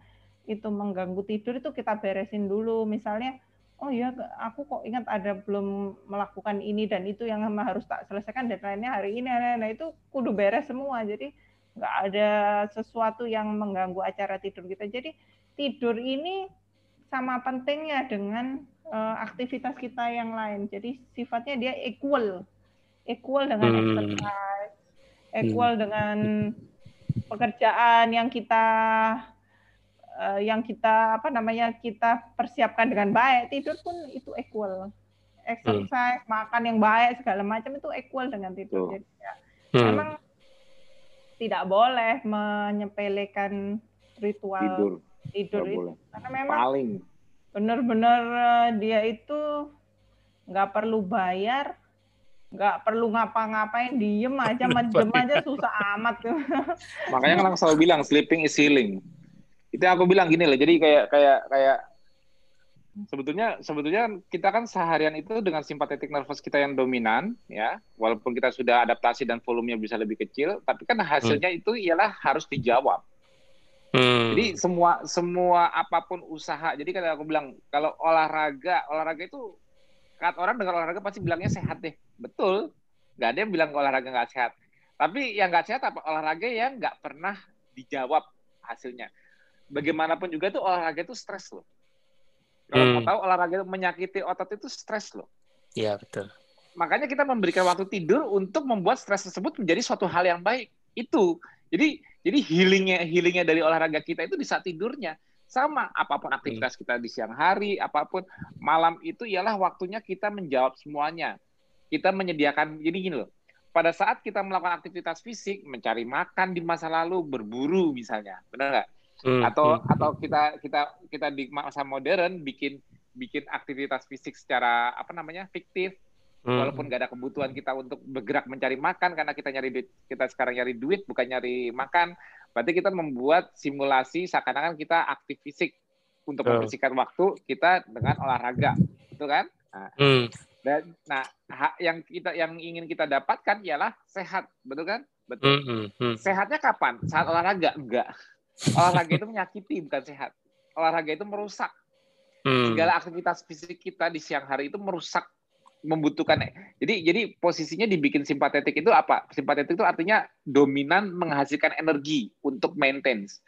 itu mengganggu tidur itu kita beresin dulu. Misalnya, oh ya aku kok ingat ada belum melakukan ini dan itu yang harus tak selesaikan deadline-nya hari ini. Nah itu kudu beres semua. Jadi nggak ada sesuatu yang mengganggu acara tidur kita. Jadi tidur ini sama pentingnya dengan eh, aktivitas kita yang lain. Jadi sifatnya dia equal, equal dengan Hmm. exercise, equal dengan pekerjaan yang kita eh, yang kita apa namanya kita persiapkan dengan baik. Tidur pun itu equal. Exercise, makan yang baik segala macam itu equal dengan tidur. Jadi ya, Hmm. memang tidak boleh menyepelekan ritual Tidur. tidur itu boleh. karena memang Paling. benar-benar eh, dia itu nggak perlu bayar nggak perlu ngapa-ngapain diem aja majem aja susah amat tuh Makanya kan aku selalu bilang sleeping is healing. Itu aku bilang gini loh. Jadi kayak kayak kayak sebetulnya sebetulnya kita kan seharian itu dengan simpatetik nervous kita yang dominan ya, walaupun kita sudah adaptasi dan volumenya bisa lebih kecil, tapi kan hasilnya itu ialah harus dijawab. Hmm. Jadi semua semua apa pun usaha. Jadi kalau aku bilang kalau olahraga, olahraga itu kan orang dengar olahraga pasti bilangnya sehat deh. Betul. Nggak ada yang bilang olahraga nggak sehat. Tapi yang nggak sehat apa olahraga yang nggak pernah dijawab hasilnya. Bagaimanapun juga tuh olahraga itu stres loh. Kalau Hmm. mau tahu olahraga itu menyakiti otot itu stres loh. Iya betul. Makanya kita memberikan waktu tidur untuk membuat stres tersebut menjadi suatu hal yang baik. Itu. Jadi jadi healingnya healingnya dari olahraga kita itu di saat tidurnya. Sama apa pun aktivitas kita di siang hari, apa pun malam itu ialah waktunya kita menjawab semuanya. Kita menyediakan jadi gini loh. Pada saat kita melakukan aktivitas fisik, mencari makan di masa lalu, berburu misalnya, benar nggak? Hmm, Atau hmm, atau kita kita kita di masa modern bikin bikin aktivitas fisik secara apa namanya fiktif, hmm. walaupun nggak ada kebutuhan kita untuk bergerak mencari makan karena kita nyari duit kita sekarang nyari duit bukan nyari makan berarti kita membuat simulasi seakan-akan kita aktif fisik. Untuk Betul. membersihkan waktu kita dengan olahraga. Itu kan? Nah, Hmm. dan nah yang kita yang ingin kita dapatkan ialah sehat. Betul kan? Betul. Hmm, hmm, hmm. sehatnya kapan? Saat olahraga? Enggak. Olahraga itu menyakiti bukan sehat. Olahraga itu merusak. Hmm. segala aktivitas fisik kita di siang hari itu merusak membutuhkan jadi jadi posisinya dibikin simpatetik itu apa? Simpatetik itu artinya dominan menghasilkan energi untuk maintenance.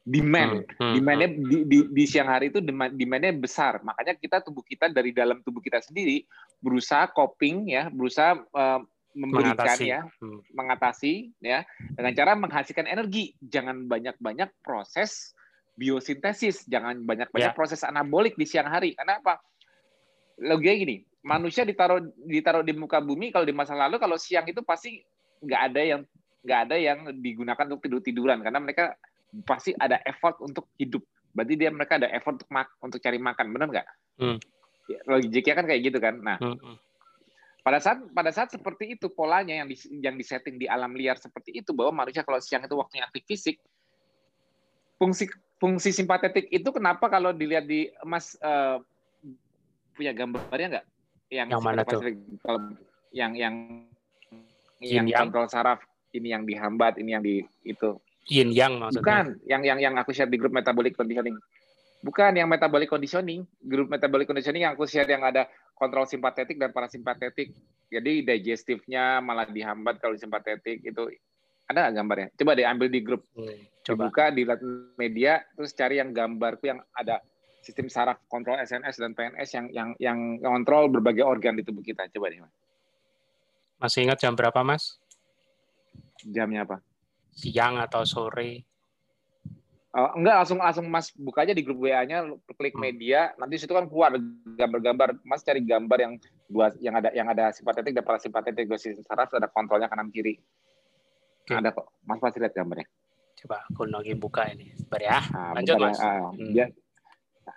Demand. Hmm, hmm, demandnya di, di, di siang hari itu demand- demandnya besar. Makanya kita tubuh kita dari dalam tubuh kita sendiri berusaha coping ya berusaha eh, memberikan Mengatasi. ya Hmm. mengatasi ya dengan cara menghasilkan energi. Jangan banyak-banyak proses biosintesis. Jangan banyak-banyak Ya. proses anabolik di siang hari. Karena apa? Logikanya gini manusia ditaruh ditaruh di muka bumi kalau di masa lalu kalau siang itu pasti nggak ada yang nggak ada yang digunakan untuk tidur tiduran karena mereka pasti ada effort untuk hidup berarti dia mereka ada effort untuk mak untuk cari makan benar nggak Hmm. Ya, logiknya kan kayak gitu kan nah Hmm, hmm. pada saat pada saat seperti itu polanya yang di, yang disetting di alam liar seperti itu bahwa manusia kalau siang itu waktunya aktif fisik fungsi fungsi simpatetik itu kenapa kalau dilihat di Mas eh, punya gambarnya nggak yang, Yang mana tuh? kalau yang yang Yin yang yang? kontrol saraf ini yang dihambat ini yang di itu Yin yang maksudnya. bukan yang yang yang aku share di grup metabolic conditioning bukan yang metabolic conditioning grup metabolic conditioning yang aku share yang ada kontrol simpatetik dan parasimpatetik jadi digestifnya malah dihambat kalau simpatetik itu ada gambarnya coba deh ambil di grup Hmm, Coba. dibuka di media terus cari yang gambarku yang ada sistem saraf kontrol SNS dan PNS yang yang yang kontrol berbagai organ di tubuh kita coba deh Mas. Masih ingat jam berapa, Mas? jamnya apa Siang atau sore? Oh, enggak langsung langsung Mas buka aja di grup WA-nya klik Hmm. media nanti situ kan keluar gambar-gambar Mas cari gambar yang dua yang ada yang ada simpatetik dan parasimpatetik dua sistem saraf ada kontrolnya kanan kiri Oke. ada kok Mas pasti lihat gambarnya Coba aku lagi buka ini. Sebentar ya. Nah, Lanjut, ya. Mas. Ah, Hmm. a-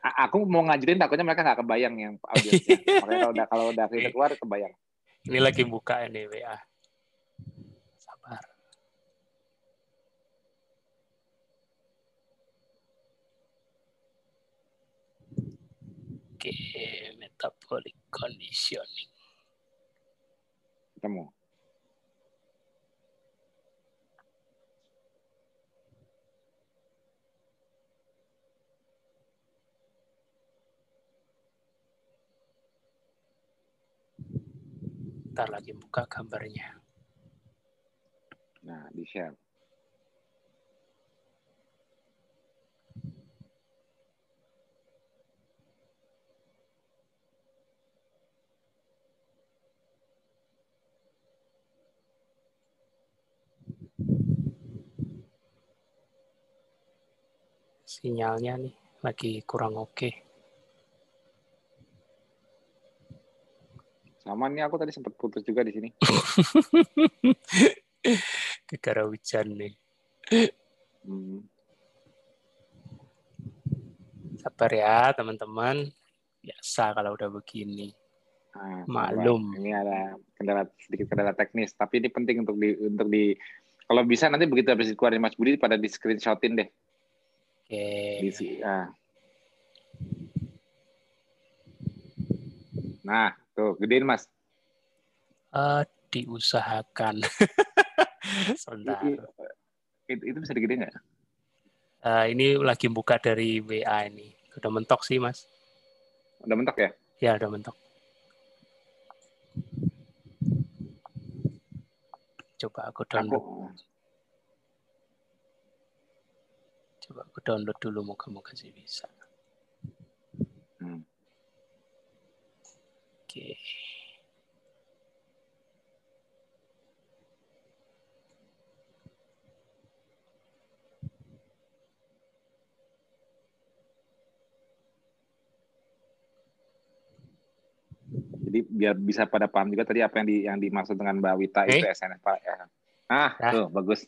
aku mau ngajarin takutnya mereka nggak kebayang yang audiensnya makanya kalau udah kalau udah kita keluar kebayang Ini lagi buka ini WA. Sabar. Oke, metabolic conditioning. ketemu Ntar lagi buka gambarnya. nah di share Sinyalnya nih lagi kurang oke. Sama nih aku tadi sempat putus juga di sini Gara hujan nih. Hmm. Sabar ya teman-teman. Biasa kalau udah begini. Nah, Malum. Ini ada kendala sedikit kendala teknis, tapi ini penting untuk di untuk di kalau bisa nanti begitu habis keluar Mas Budi pada di screenshotin deh. Oke. Di, ah. Nah, tuh gedein Mas. Uh, diusahakan. Sebentar. Itu, itu bisa digedein nggak? Uh, ini lagi buka dari WA ini. Udah mentok sih, Mas. Udah mentok ya? Ya, udah mentok. Coba aku download. Aku... Coba aku download dulu, moga-moga sih bisa. Hmm. Oke. Jadi biar bisa pada paham juga tadi apa yang di yang dimaksud dengan Mbak Wita hey. itu SNS Pak ya. Nah, ya. tuh bagus.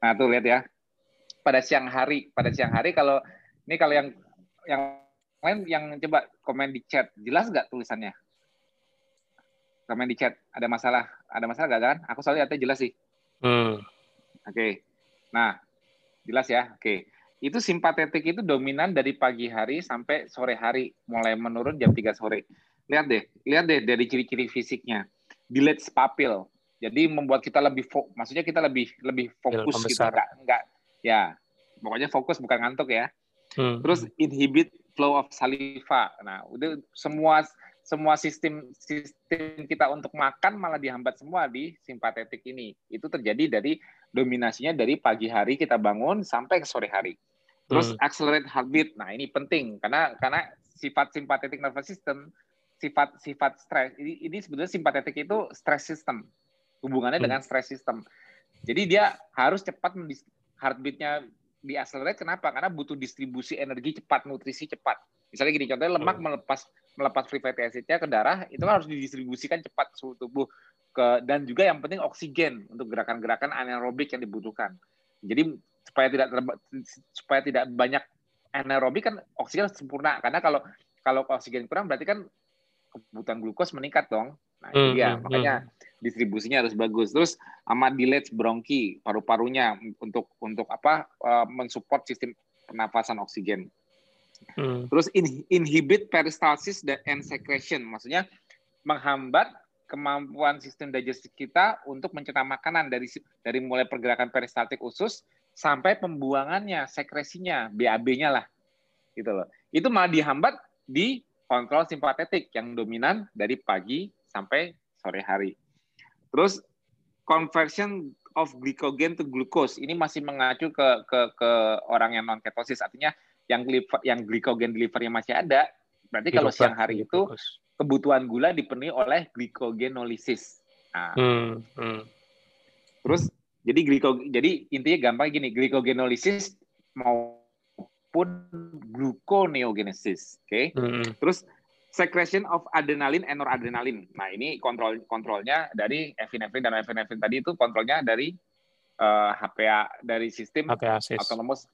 Nah, tuh lihat ya. Pada siang hari, pada siang hari kalau ini kalau yang yang lain yang coba komen di chat, jelas nggak tulisannya? Komen di chat, ada masalah, ada masalah nggak kan? Aku soalnya lihatnya jelas sih. Hmm. Oke. Okay. Nah, jelas ya. Oke. Okay. Itu simpatetik itu dominan dari pagi hari sampai sore hari, mulai menurun jam 3 sore lihat deh, lihat deh dari ciri-ciri fisiknya. Delayed papil. Jadi membuat kita lebih fo maksudnya kita lebih lebih fokus gitu enggak enggak ya. Pokoknya fokus bukan ngantuk ya. Hmm. Terus inhibit flow of saliva. Nah, udah semua semua sistem sistem kita untuk makan malah dihambat semua di simpatetik ini. Itu terjadi dari dominasinya dari pagi hari kita bangun sampai ke sore hari. Terus hmm. accelerate heartbeat. Nah, ini penting karena karena sifat simpatetik nervous system sifat-sifat stres ini, ini sebetulnya simpatetik itu stress system hubungannya hmm. dengan stress system jadi dia harus cepat heartbeatnya di accelerate kenapa karena butuh distribusi energi cepat nutrisi cepat misalnya gini contohnya lemak hmm. melepas melepas free fatty acidnya ke darah itu harus didistribusikan cepat suhu tubuh ke dan juga yang penting oksigen untuk gerakan-gerakan anaerobik yang dibutuhkan jadi supaya tidak supaya tidak banyak anaerobik kan oksigen sempurna karena kalau kalau oksigen kurang berarti kan kebutuhan glukos meningkat dong. Nah, hmm, dia. Hmm, Makanya hmm. distribusinya harus bagus. Terus sama dilate bronki, paru-parunya untuk untuk apa? Uh, mensupport sistem pernafasan oksigen. Hmm. Terus in, inhibit peristalsis dan secretion, maksudnya menghambat kemampuan sistem digestif kita untuk mencerna makanan dari dari mulai pergerakan peristaltik usus sampai pembuangannya, sekresinya, BAB-nya lah. Gitu loh. Itu malah dihambat di kontrol simpatetik yang dominan dari pagi sampai sore hari. Terus conversion of glycogen to glucose ini masih mengacu ke ke ke orang yang non ketosis artinya yang liver, yang glycogen delivernya masih ada berarti kalau siang hari itu kebutuhan gula dipenuhi oleh glycogenolisis. Nah, hmm, hmm. Terus jadi gliko jadi intinya gampang gini glycogenolisis mau maupun gluconeogenesis. Oke. Okay? Mm-hmm. Terus secretion of adrenaline and noradrenaline. Nah, ini kontrol kontrolnya dari epinefrin dan epinefrin tadi itu kontrolnya dari uh, eh, HPA dari sistem HPA autonomous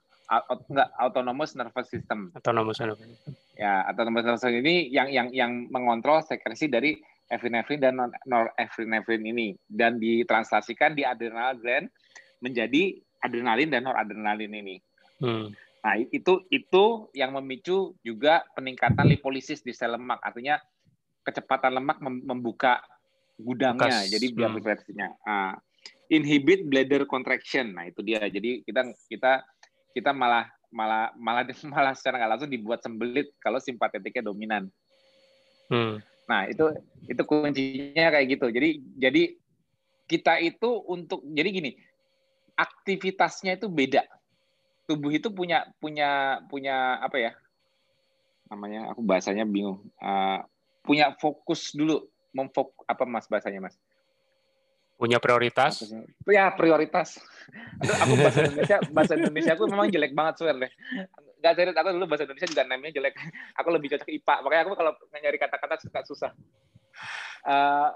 enggak autonomous nervous system. Autonomous nervous system. Ya, autonomous nervous system ini yang yang yang mengontrol sekresi dari epinefrin dan norepinefrin ini dan ditranslasikan di adrenal gland menjadi adrenalin dan noradrenalin ini. Hmm. Nah, itu itu yang memicu juga peningkatan lipolisis di sel lemak. Artinya kecepatan lemak membuka gudangnya, Bekas. jadi biar hmm. Nah, inhibit bladder contraction. Nah, itu dia. Jadi kita kita kita malah malah malah malah secara nggak langsung dibuat sembelit kalau simpatetiknya dominan. Hmm. Nah, itu itu kuncinya kayak gitu. Jadi jadi kita itu untuk jadi gini, aktivitasnya itu beda tubuh itu punya punya punya apa ya namanya aku bahasanya bingung uh, punya fokus dulu memfok apa mas bahasanya mas punya prioritas ya prioritas Aduh, aku bahasa Indonesia bahasa Indonesia aku memang jelek banget swear deh nggak serius aku dulu bahasa Indonesia juga namanya jelek aku lebih cocok IPA makanya aku kalau nyari kata-kata suka susah uh,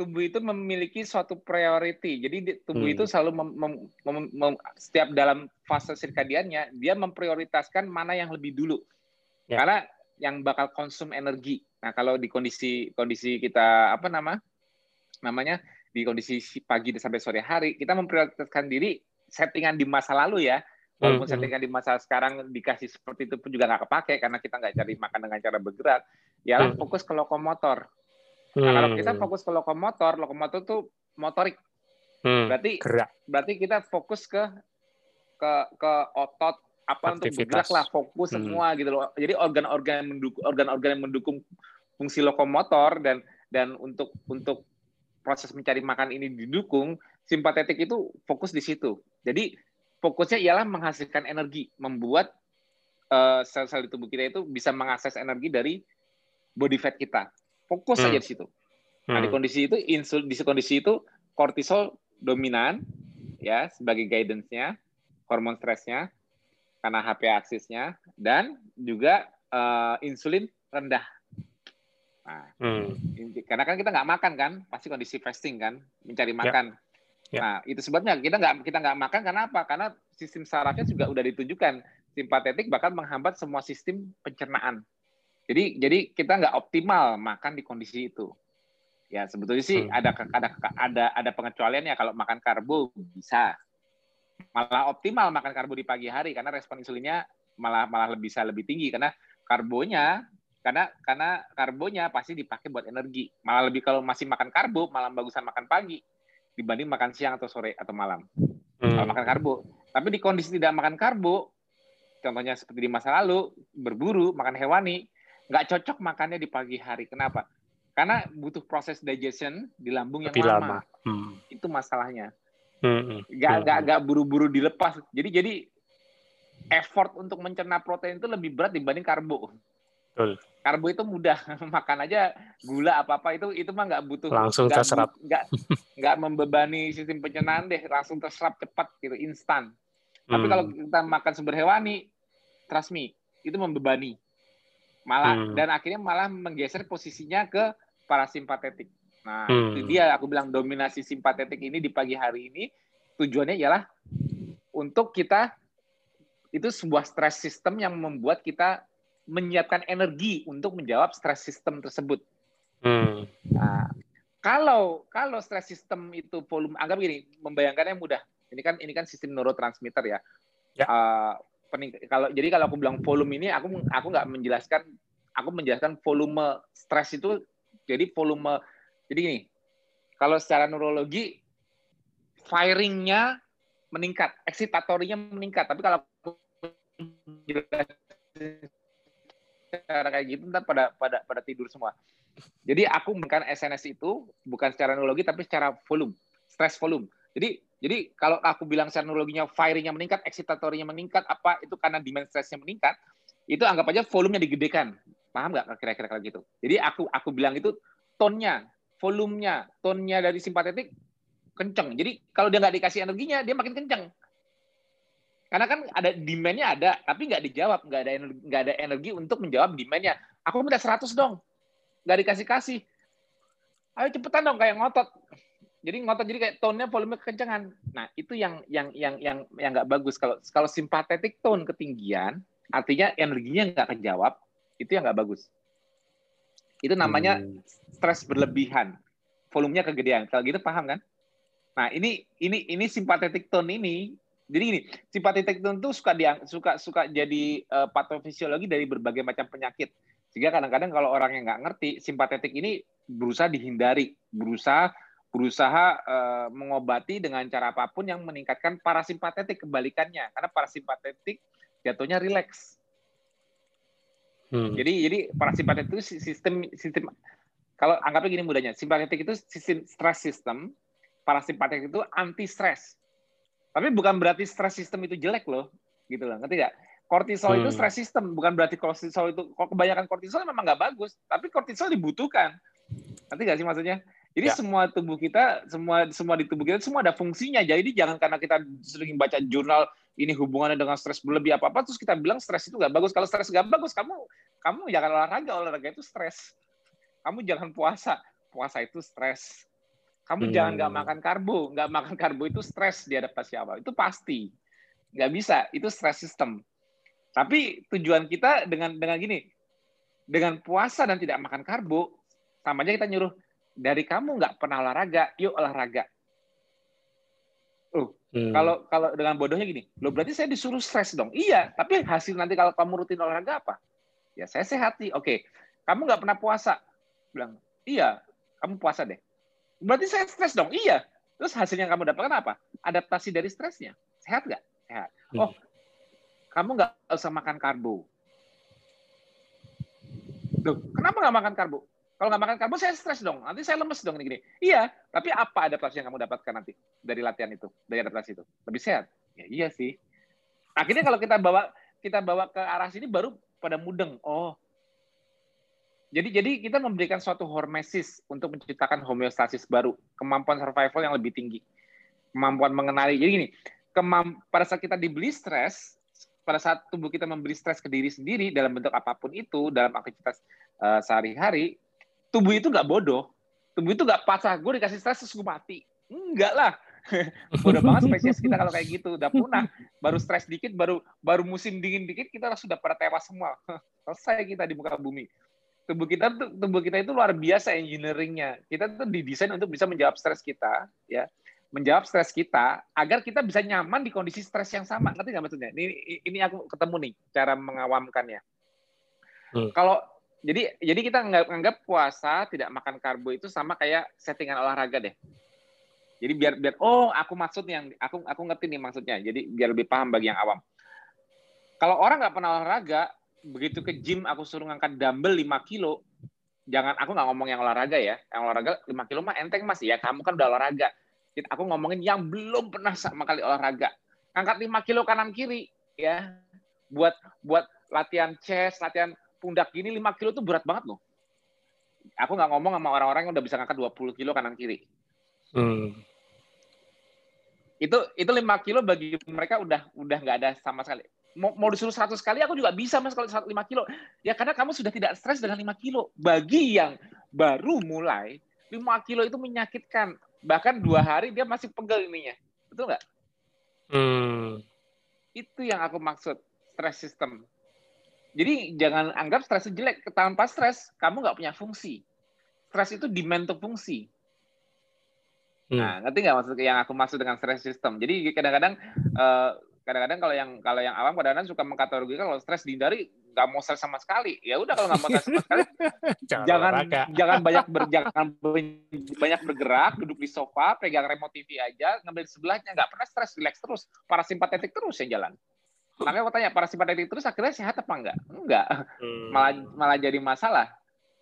tubuh itu memiliki suatu priority. Jadi tubuh hmm. itu selalu mem, mem, mem, mem, setiap dalam fase sirkadiannya dia memprioritaskan mana yang lebih dulu. Ya. Karena yang bakal konsum energi. Nah, kalau di kondisi kondisi kita apa nama? namanya di kondisi pagi sampai sore hari, kita memprioritaskan diri settingan di masa lalu ya. Walaupun hmm. settingan di masa sekarang dikasih seperti itu pun juga nggak kepake karena kita nggak cari makan dengan cara bergerak. Ya hmm. fokus ke lokomotor Nah, kalau kita hmm. fokus ke lokomotor, lokomotor tuh motorik. Hmm. Berarti Gerak. berarti kita fokus ke ke ke otot apa Aktivitas. untuk bergerak lah, fokus hmm. semua gitu loh. Jadi organ-organ mendukung organ-organ yang mendukung fungsi lokomotor dan dan untuk untuk proses mencari makan ini didukung, simpatetik itu fokus di situ. Jadi fokusnya ialah menghasilkan energi, membuat uh, sel-sel di tubuh kita itu bisa mengakses energi dari body fat kita. Fokus hmm. saja di situ. Nah, di hmm. kondisi itu insul di kondisi itu kortisol dominan ya sebagai guidance-nya, hormon stresnya karena HP aksisnya dan juga uh, insulin rendah. Nah, hmm. karena kan kita nggak makan kan, pasti kondisi fasting kan, mencari ya. makan. Ya. Ya. Nah, itu sebabnya kita nggak kita nggak makan karena apa? Karena sistem sarafnya juga udah ditunjukkan simpatetik bakal menghambat semua sistem pencernaan. Jadi jadi kita nggak optimal makan di kondisi itu. Ya sebetulnya sih hmm. ada ada ada ada pengecualiannya kalau makan karbo bisa. Malah optimal makan karbo di pagi hari karena respon insulinnya malah malah lebih bisa lebih tinggi karena karbonya karena karena karbonya pasti dipakai buat energi. Malah lebih kalau masih makan karbo malah bagusan makan pagi dibanding makan siang atau sore atau malam. Hmm. Kalau makan karbo. Tapi di kondisi tidak makan karbo, contohnya seperti di masa lalu berburu makan hewani, nggak cocok makannya di pagi hari. Kenapa? Karena butuh proses digestion di lambung yang Lebih lama. lama. Hmm. Itu masalahnya. Hmm. Gak, hmm. gak, gak buru-buru dilepas. Jadi jadi effort untuk mencerna protein itu lebih berat dibanding karbo. Betul. Karbo itu mudah makan aja gula apa apa itu itu mah nggak butuh langsung gak, terserap nggak nggak membebani sistem pencernaan deh langsung terserap cepat gitu instan. Tapi hmm. kalau kita makan sumber hewani, trust me itu membebani malah hmm. dan akhirnya malah menggeser posisinya ke parasimpatetik. Nah, hmm. itu dia aku bilang dominasi simpatetik ini di pagi hari ini tujuannya ialah untuk kita itu sebuah stress system yang membuat kita menyiapkan energi untuk menjawab stress system tersebut. Hmm. Nah, kalau kalau stress system itu volume anggap gini, membayangkannya mudah. Ini kan ini kan sistem neurotransmitter ya. ya. Uh, kalau jadi kalau aku bilang volume ini aku aku nggak menjelaskan aku menjelaskan volume stres itu jadi volume jadi gini kalau secara neurologi firingnya meningkat excitatorinya meningkat tapi kalau cara kayak gitu ntar pada pada pada tidur semua jadi aku bukan SNS itu bukan secara neurologi tapi secara volume stress volume jadi jadi kalau aku bilang secara neurologinya firingnya meningkat, excitatorinya meningkat, apa itu karena demand stressnya meningkat, itu anggap aja volumenya digedekan. Paham nggak kira-kira kayak gitu? Jadi aku aku bilang itu tonnya, volumenya, tonnya dari simpatetik kenceng. Jadi kalau dia nggak dikasih energinya, dia makin kenceng. Karena kan ada demand-nya ada, tapi nggak dijawab, nggak ada energi, nggak ada energi untuk menjawab demand-nya. Aku minta 100 dong, nggak dikasih-kasih. Ayo cepetan dong kayak ngotot jadi ngotot jadi kayak tone-nya volume kekencangan. Nah, itu yang yang yang yang yang nggak bagus kalau kalau simpatetik tone ketinggian, artinya energinya nggak kejawab, itu yang nggak bagus. Itu namanya hmm. stres berlebihan. Volumenya kegedean. Kalau gitu paham kan? Nah, ini ini ini simpatetik tone ini jadi ini simpatetik tone itu suka diang, suka suka jadi uh, patofisiologi dari berbagai macam penyakit. Sehingga kadang-kadang kalau orang yang nggak ngerti, simpatetik ini berusaha dihindari, berusaha berusaha uh, mengobati dengan cara apa pun yang meningkatkan parasimpatetik kebalikannya karena parasimpatetik jatuhnya rileks. Hmm. Jadi jadi parasimpatetik itu sistem sistem kalau anggapnya gini mudahnya, simpatetik itu sistem stress system, parasimpatetik itu anti stress. Tapi bukan berarti stress system itu jelek loh, gitu loh. Ngerti nggak? Kortisol hmm. itu stress system, bukan berarti kortisol itu kalau kebanyakan kortisol memang nggak bagus, tapi kortisol dibutuhkan. Nanti nggak sih maksudnya? Jadi ya. semua tubuh kita, semua semua di tubuh kita semua ada fungsinya. Jadi jangan karena kita sering baca jurnal ini hubungannya dengan stres berlebih apa apa terus kita bilang stres itu nggak bagus. Kalau stres nggak bagus, kamu kamu jangan olahraga, olahraga itu stres. Kamu jangan puasa, puasa itu stres. Kamu hmm. jangan nggak makan karbo. Nggak makan karbo itu stres di adaptasi awal. Itu pasti. Nggak bisa. Itu stres sistem. Tapi tujuan kita dengan dengan gini, dengan puasa dan tidak makan karbo, sama aja kita nyuruh dari kamu nggak pernah olahraga, yuk olahraga. Uh, hmm. kalau kalau dengan bodohnya gini, lo berarti saya disuruh stres dong. Iya, tapi hasil nanti kalau kamu rutin olahraga apa? Ya saya sehat nih. Oke, kamu nggak pernah puasa. Bilang, iya, kamu puasa deh. Berarti saya stres dong. Iya. Terus hasilnya yang kamu dapatkan apa? Adaptasi dari stresnya. Sehat nggak? Sehat. Hmm. Oh, kamu nggak usah makan karbo. Duh, kenapa nggak makan karbo? Kalau nggak makan karbo, saya stres dong. Nanti saya lemes dong. Gini, gini. Iya, tapi apa adaptasi yang kamu dapatkan nanti dari latihan itu, dari adaptasi itu? Lebih sehat. Ya, iya sih. Akhirnya kalau kita bawa kita bawa ke arah sini baru pada mudeng. Oh, jadi jadi kita memberikan suatu hormesis untuk menciptakan homeostasis baru, kemampuan survival yang lebih tinggi, kemampuan mengenali. Jadi gini, pada saat kita dibeli stres, pada saat tubuh kita memberi stres ke diri sendiri dalam bentuk apa pun itu dalam aktivitas uh, sehari-hari, tubuh itu nggak bodoh, tubuh itu nggak pasrah. Gue dikasih stres terus gue mati, enggak lah. Bodoh banget spesies kita kalau kayak gitu, udah punah. Baru stres dikit, baru baru musim dingin dikit kita sudah pada tewas semua. Selesai kita di muka bumi tubuh kita tuh tubuh kita itu luar biasa engineeringnya. Kita tuh didesain untuk bisa menjawab stres kita, ya, menjawab stres kita agar kita bisa nyaman di kondisi stres yang sama. Ngerti nggak maksudnya? Ini ini aku ketemu nih cara mengawamkannya. Hmm. Kalau jadi jadi kita nggak anggap puasa tidak makan karbo itu sama kayak settingan olahraga deh. Jadi biar biar oh aku maksud yang aku aku ngerti nih maksudnya. Jadi biar lebih paham bagi yang awam. Kalau orang nggak pernah olahraga, begitu ke gym aku suruh ngangkat dumbbell 5 kilo, jangan aku nggak ngomong yang olahraga ya. Yang olahraga 5 kilo mah enteng Mas ya. Kamu kan udah olahraga. Aku ngomongin yang belum pernah sama kali olahraga. Angkat 5 kilo kanan kiri ya. Buat buat latihan chest, latihan pundak gini 5 kilo itu berat banget loh. Aku nggak ngomong sama orang-orang yang udah bisa ngangkat 20 kilo kanan kiri. Hmm. Itu itu 5 kilo bagi mereka udah udah nggak ada sama sekali mau, mau disuruh 100 kali aku juga bisa mas kalau 5 kilo. Ya karena kamu sudah tidak stres dengan 5 kilo. Bagi yang baru mulai, 5 kilo itu menyakitkan. Bahkan dua hari dia masih pegel ininya. Betul nggak? Hmm. Itu yang aku maksud, stress system. Jadi jangan anggap stres jelek. Tanpa stres, kamu nggak punya fungsi. Stres itu demand fungsi. Hmm. Nah, ngerti nggak maksud yang aku maksud dengan stress system? Jadi kadang-kadang uh, kadang-kadang kalau yang kalau yang awam kadang-kadang suka mengkategorikan kalau stres dihindari nggak mau stres sama sekali. Ya udah kalau nggak mau stres sama sekali jangan jangan, jangan banyak ber, jangan banyak bergerak duduk di sofa pegang remote TV aja ngambil sebelahnya. Nggak pernah stres relax terus. Parasimpatetik terus yang jalan. Makanya aku tanya parasimpatetik terus akhirnya sehat apa enggak enggak hmm. malah malah jadi masalah.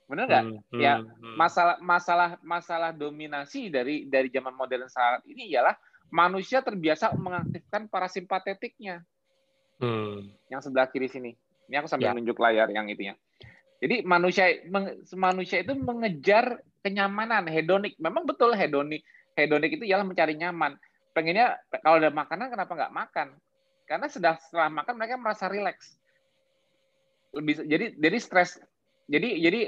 Benar nggak? Hmm, ya hmm, masalah masalah masalah dominasi dari dari zaman modern saat ini ialah manusia terbiasa mengaktifkan parasimpatetiknya. Hmm. Yang sebelah kiri sini. Ini aku sambil ya. nunjuk layar yang itunya. Jadi manusia manusia itu mengejar kenyamanan, hedonik. Memang betul hedonik. Hedonik itu ialah mencari nyaman. Pengennya kalau ada makanan kenapa nggak makan? Karena sudah setelah makan mereka merasa rileks. Lebih jadi jadi stres. Jadi jadi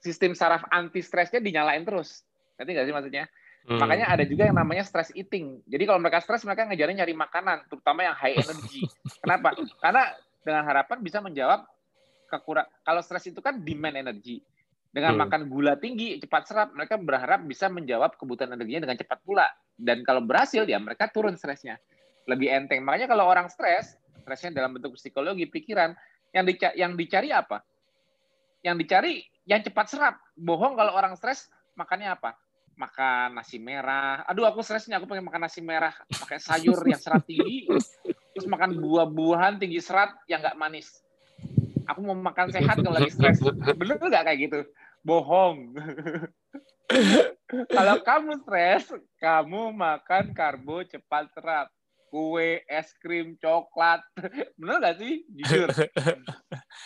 sistem saraf anti stresnya dinyalain terus. Nanti nggak sih maksudnya? Hmm. Makanya ada juga yang namanya stress eating. Jadi kalau mereka stres, mereka ngejarnya nyari makanan, terutama yang high energy. Kenapa? Karena dengan harapan bisa menjawab kekurang. Kalau stres itu kan demand energy. Dengan hmm. makan gula tinggi, cepat serap, mereka berharap bisa menjawab kebutuhan energinya dengan cepat pula. Dan kalau berhasil, ya mereka turun stresnya. Lebih enteng. Makanya kalau orang stres, stresnya dalam bentuk psikologi, pikiran, yang dicari, yang dicari apa? Yang dicari yang cepat serap. Bohong kalau orang stres, makannya apa? Makan nasi merah. Aduh, aku stresnya aku pengen makan nasi merah, pakai sayur yang serat tinggi, terus makan buah-buahan tinggi serat yang nggak manis. Aku mau makan sehat kalau lagi stres. Bener nggak kayak gitu? Bohong. kalau kamu stres, kamu makan karbo cepat serat. Kue, es krim, coklat. Bener nggak sih? Jujur.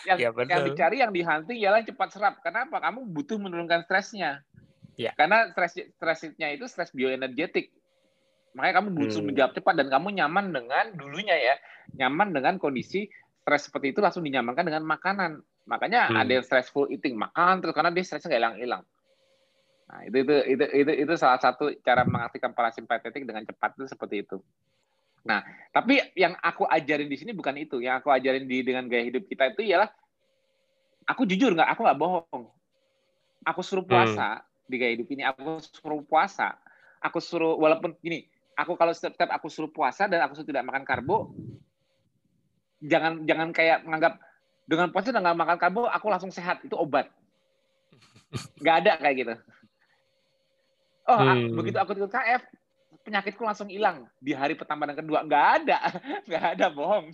Yang, ya, yang dicari, yang dihunting ialah cepat serap. Kenapa? Kamu butuh menurunkan stresnya Ya. Karena stres stresnya itu stres bioenergetik. Makanya kamu butuh hmm. menjawab cepat dan kamu nyaman dengan dulunya ya, nyaman dengan kondisi stres seperti itu langsung dinyamankan dengan makanan. Makanya hmm. ada yang stressful eating, makan terus karena dia stresnya nggak hilang-hilang. Nah, itu, itu itu itu itu salah satu cara mengaktifkan parasimpatetik dengan cepat itu seperti itu. Nah, tapi yang aku ajarin di sini bukan itu. Yang aku ajarin di dengan gaya hidup kita itu ialah aku jujur nggak, aku nggak bohong. Aku suruh puasa hmm. Di gaya hidup ini. Aku suruh puasa. Aku suruh walaupun gini, aku kalau setiap aku suruh puasa dan aku suruh tidak makan karbo, jangan jangan kayak menganggap dengan puasa dan nggak makan karbo aku langsung sehat itu obat. Nggak ada kayak gitu. Oh, hmm. begitu aku ikut KF, penyakitku langsung hilang di hari pertama dan kedua. Nggak ada, nggak ada bohong.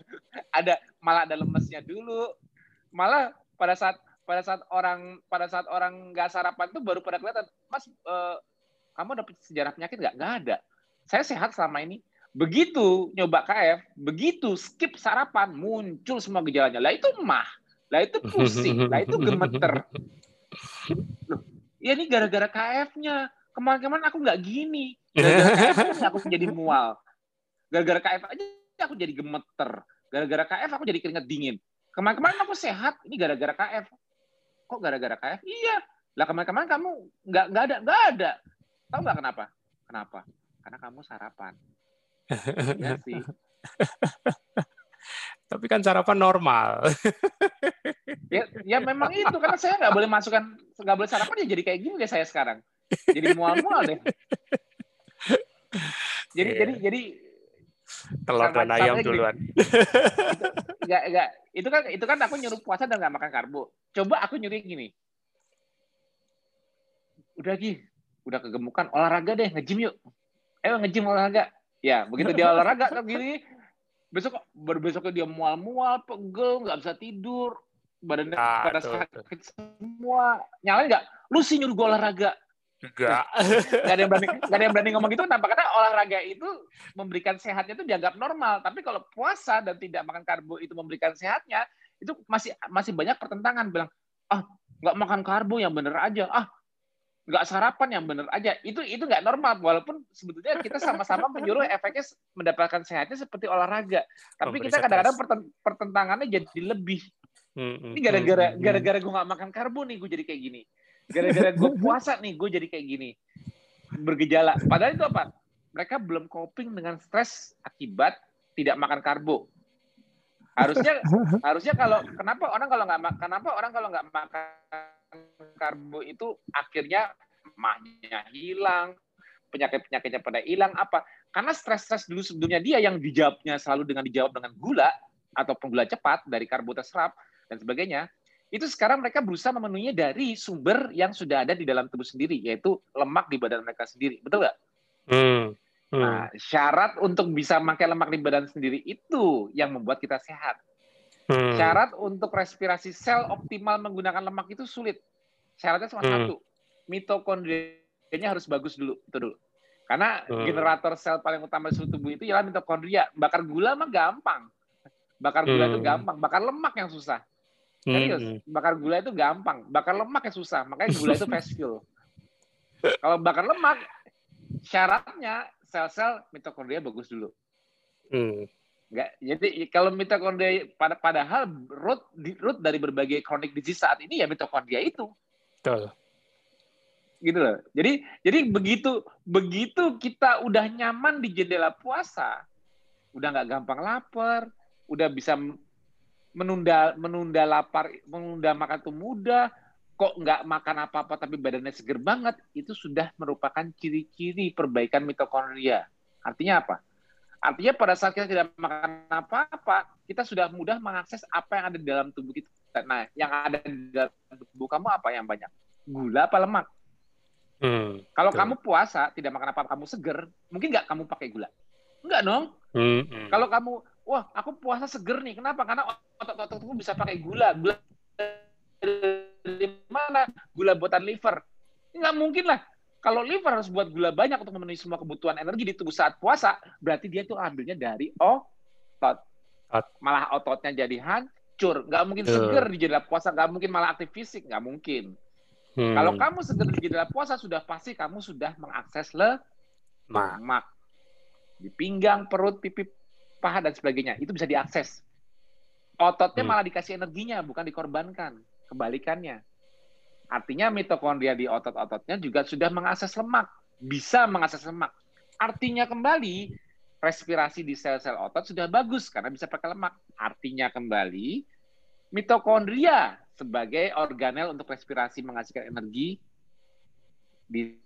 ada malah ada lemesnya dulu. Malah pada saat pada saat orang pada saat orang nggak sarapan tuh baru pada kelihatan, Mas, uh, kamu dapat sejarah penyakit nggak? Nggak ada. Saya sehat selama ini. Begitu nyoba KF, begitu skip sarapan, muncul semua gejalanya. Lah itu mah, lah itu pusing, lah itu gemeter. Loh, ya ini gara-gara KF-nya. Kemarin-kemarin aku nggak gini. Gara-gara KF aku jadi mual. Gara-gara KF aja aku jadi gemeter. Gara-gara KF aku jadi keringat dingin. Kemarin-kemarin aku sehat, ini gara-gara KF. Kok gara-gara KF? Iya. Lah kemarin-kemarin kamu nggak nggak ada nggak ada. Tahu nggak kenapa? Kenapa? Karena kamu sarapan. Iya sih. Tapi kan sarapan normal. ya, ya memang itu karena saya nggak boleh masukkan nggak boleh sarapan ya jadi kayak gini deh saya sekarang. Jadi mual-mual deh. Jadi yeah. jadi jadi telur dan ayam duluan. Enggak enggak itu kan itu kan aku nyuruh puasa dan nggak makan karbo. Coba aku nyuruh gini. Udah Gi, udah kegemukan olahraga deh nge-gym yuk. Ayo nge-gym olahraga. Ya, begitu dia olahraga kan gini, besok berbesoknya dia mual-mual, pegel, nggak bisa tidur, badannya ah, pada sakit semua. Nyalain nggak? Lu sih nyuruh gue olahraga. Enggak. Gak ada yang berani, gak ada yang berani ngomong gitu tanpa kata olahraga itu memberikan sehatnya itu dianggap normal. Tapi kalau puasa dan tidak makan karbo itu memberikan sehatnya, itu masih masih banyak pertentangan. Bilang, ah nggak makan karbo yang bener aja, ah nggak sarapan yang benar aja. Itu itu nggak normal. Walaupun sebetulnya kita sama-sama menyuruh efeknya mendapatkan sehatnya seperti olahraga. Tapi kita kadang-kadang pertentangannya jadi lebih. Hmm, ini gara-gara hmm, gara-gara gue nggak makan karbo nih gue jadi kayak gini gara-gara gue puasa nih gue jadi kayak gini bergejala padahal itu apa mereka belum coping dengan stres akibat tidak makan karbo harusnya harusnya kalau kenapa orang kalau nggak kenapa orang kalau nggak makan karbo itu akhirnya mahnya hilang, penyakit-penyakitnya pada hilang apa? Karena stres-stres dulu sebelumnya dia yang dijawabnya selalu dengan dijawab dengan gula ataupun gula cepat dari karbo terserap dan sebagainya. Itu sekarang mereka berusaha memenuhinya dari sumber yang sudah ada di dalam tubuh sendiri, yaitu lemak di badan mereka sendiri. Betul nggak? Hmm. Hmm. Nah, syarat untuk bisa pakai lemak di badan sendiri itu yang membuat kita sehat. Hmm. Syarat untuk respirasi sel optimal menggunakan lemak itu sulit. Syaratnya cuma hmm. satu, mitokondrianya harus bagus dulu, itu dulu. Karena hmm. generator sel paling utama di seluruh tubuh itu ialah mitokondria. Bakar gula mah gampang. Bakar gula hmm. itu gampang, bakar lemak yang susah. Serius, hmm. bakar gula itu gampang, bakar lemak yang susah. Makanya gula itu fast fuel. Kalau bakar lemak, syaratnya sel-sel mitokondria bagus dulu. Hmm. Enggak. Jadi kalau mitokondria pada padahal root root dari berbagai chronic disease saat ini ya mitokondria itu. Betul. Gitu loh. Jadi jadi begitu begitu kita udah nyaman di jendela puasa, udah nggak gampang lapar, udah bisa menunda menunda lapar, menunda makan tuh mudah, kok nggak makan apa-apa tapi badannya seger banget, itu sudah merupakan ciri-ciri perbaikan mitokondria. Artinya apa? Artinya pada saat kita tidak makan apa-apa, kita sudah mudah mengakses apa yang ada di dalam tubuh kita. Nah, yang ada di dalam tubuh kamu apa yang banyak? Gula apa lemak? Hmm, Kalau betul. kamu puasa, tidak makan apa-apa, kamu seger, mungkin nggak kamu pakai gula? Enggak dong. Hmm, hmm. Kalau kamu, wah aku puasa seger nih, kenapa? Karena otot-ototku bisa pakai gula. Gula dari mana? Gula buatan liver. Nggak mungkin lah kalau liver harus buat gula banyak untuk memenuhi semua kebutuhan energi di tubuh saat puasa, berarti dia itu ambilnya dari otot. Malah ototnya jadi hancur. Nggak mungkin seger di jendela puasa, nggak mungkin malah aktif fisik, nggak mungkin. Hmm. Kalau kamu seger di jendela puasa, sudah pasti kamu sudah mengakses lemak. Di pinggang, perut, pipi, paha, dan sebagainya. Itu bisa diakses. Ototnya hmm. malah dikasih energinya, bukan dikorbankan. Kebalikannya. Artinya mitokondria di otot-ototnya juga sudah mengakses lemak, bisa mengakses lemak. Artinya kembali respirasi di sel-sel otot sudah bagus karena bisa pakai lemak. Artinya kembali mitokondria sebagai organel untuk respirasi menghasilkan energi di,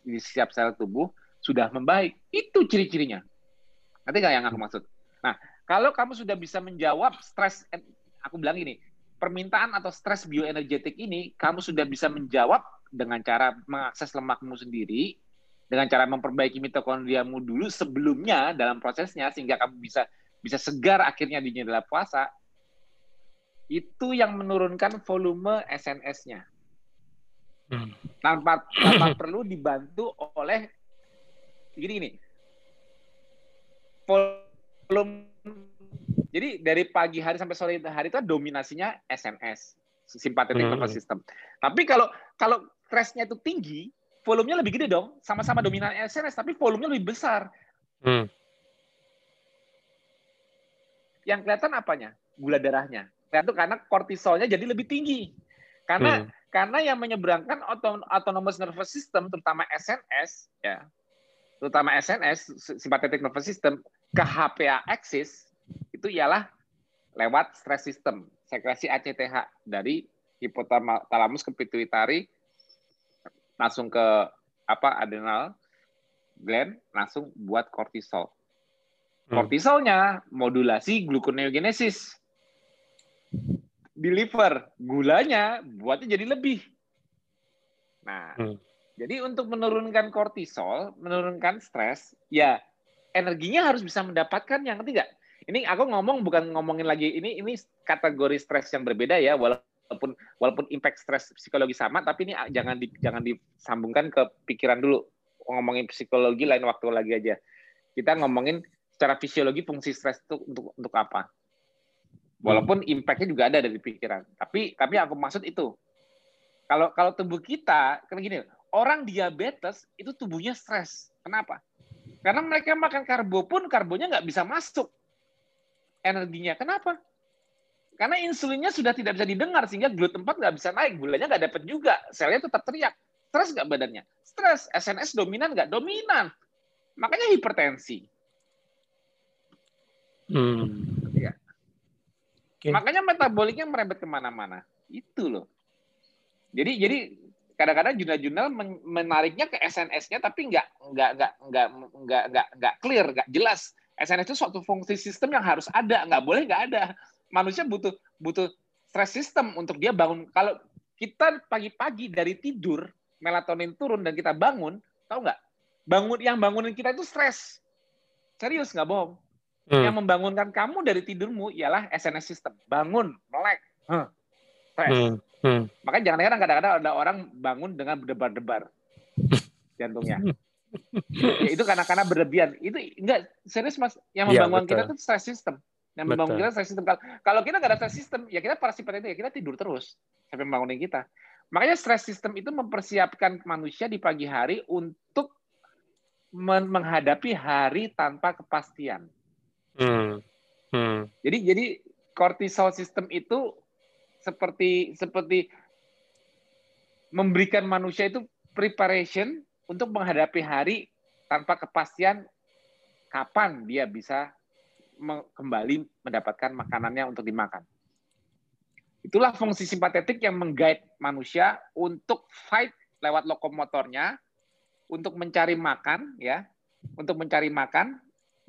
di setiap sel tubuh sudah membaik. Itu ciri-cirinya. Nanti nggak yang aku maksud? Nah, kalau kamu sudah bisa menjawab stres, aku bilang ini, permintaan atau stres bioenergetik ini, kamu sudah bisa menjawab dengan cara mengakses lemakmu sendiri, dengan cara memperbaiki mitokondriamu dulu sebelumnya dalam prosesnya, sehingga kamu bisa bisa segar akhirnya di jendela puasa, itu yang menurunkan volume SNS-nya. Hmm. Tanpa, tanpa perlu dibantu oleh gini gini. Volume jadi dari pagi hari sampai sore hari itu dominasinya SNS, simpatetik hmm. nervous system. Tapi kalau kalau stresnya itu tinggi, volumenya lebih gede dong. Sama-sama dominan SNS, tapi volumenya lebih besar. Hmm. Yang kelihatan apanya? Gula darahnya itu karena kortisolnya jadi lebih tinggi. Karena hmm. karena yang menyeberangkan autonomous nervous system terutama SNS ya. Terutama SNS sympathetic nervous system ke HPA axis itu ialah lewat stress system, sekresi ACTH dari hipotalamus ke pituitari langsung ke apa adrenal gland langsung buat kortisol. Hmm. Kortisolnya modulasi gluconeogenesis di liver, gulanya buatnya jadi lebih. Nah, hmm. jadi untuk menurunkan kortisol, menurunkan stres, ya energinya harus bisa mendapatkan yang ketiga. Ini aku ngomong bukan ngomongin lagi ini ini kategori stres yang berbeda ya, walaupun walaupun impact stres psikologi sama, tapi ini jangan di, jangan disambungkan ke pikiran dulu. Ngomongin psikologi lain waktu lagi aja. Kita ngomongin secara fisiologi fungsi stres itu untuk untuk apa? Walaupun impact-nya juga ada dari pikiran. Tapi tapi aku maksud itu. Kalau kalau tubuh kita, karena gini, orang diabetes itu tubuhnya stres. Kenapa? Karena mereka makan karbo pun karbonya nggak bisa masuk energinya. Kenapa? Karena insulinnya sudah tidak bisa didengar sehingga gluten 4 nggak bisa naik, gulanya nggak dapat juga, selnya tetap teriak. Stres nggak badannya? Stres. SNS dominan nggak? Dominan. Makanya hipertensi. Hmm. Okay. Makanya metaboliknya merembet ke mana-mana. Itu loh. Jadi jadi kadang-kadang jurnal-jurnal menariknya ke SNS-nya tapi nggak nggak nggak nggak nggak nggak nggak clear, nggak jelas. SNS itu suatu fungsi sistem yang harus ada, nggak boleh nggak ada. Manusia butuh butuh stress system untuk dia bangun. Kalau kita pagi-pagi dari tidur melatonin turun dan kita bangun, tahu nggak? Bangun yang bangunin kita itu stres. Serius nggak bohong. Hmm. Yang membangunkan kamu dari tidurmu ialah SNS system. Bangun, melek, huh, Hmm. Hmm. Makanya jangan heran kadang-kadang ada orang bangun dengan berdebar-debar jantungnya. ya, itu karena karena berlebihan. Itu enggak serius Mas, yang iya, membangun ya, kita itu stress system. Yang betul. membangun kita stress system. Kalau kita nggak ada stress system, ya kita parasimpatetik ya kita tidur terus sampai membangunin kita. Makanya stress system itu mempersiapkan manusia di pagi hari untuk menghadapi hari tanpa kepastian. Hmm. Hmm. Jadi jadi kortisol sistem itu seperti seperti memberikan manusia itu preparation untuk menghadapi hari tanpa kepastian kapan dia bisa kembali mendapatkan makanannya untuk dimakan. Itulah fungsi simpatetik yang menggait manusia untuk fight lewat lokomotornya, untuk mencari makan, ya, untuk mencari makan,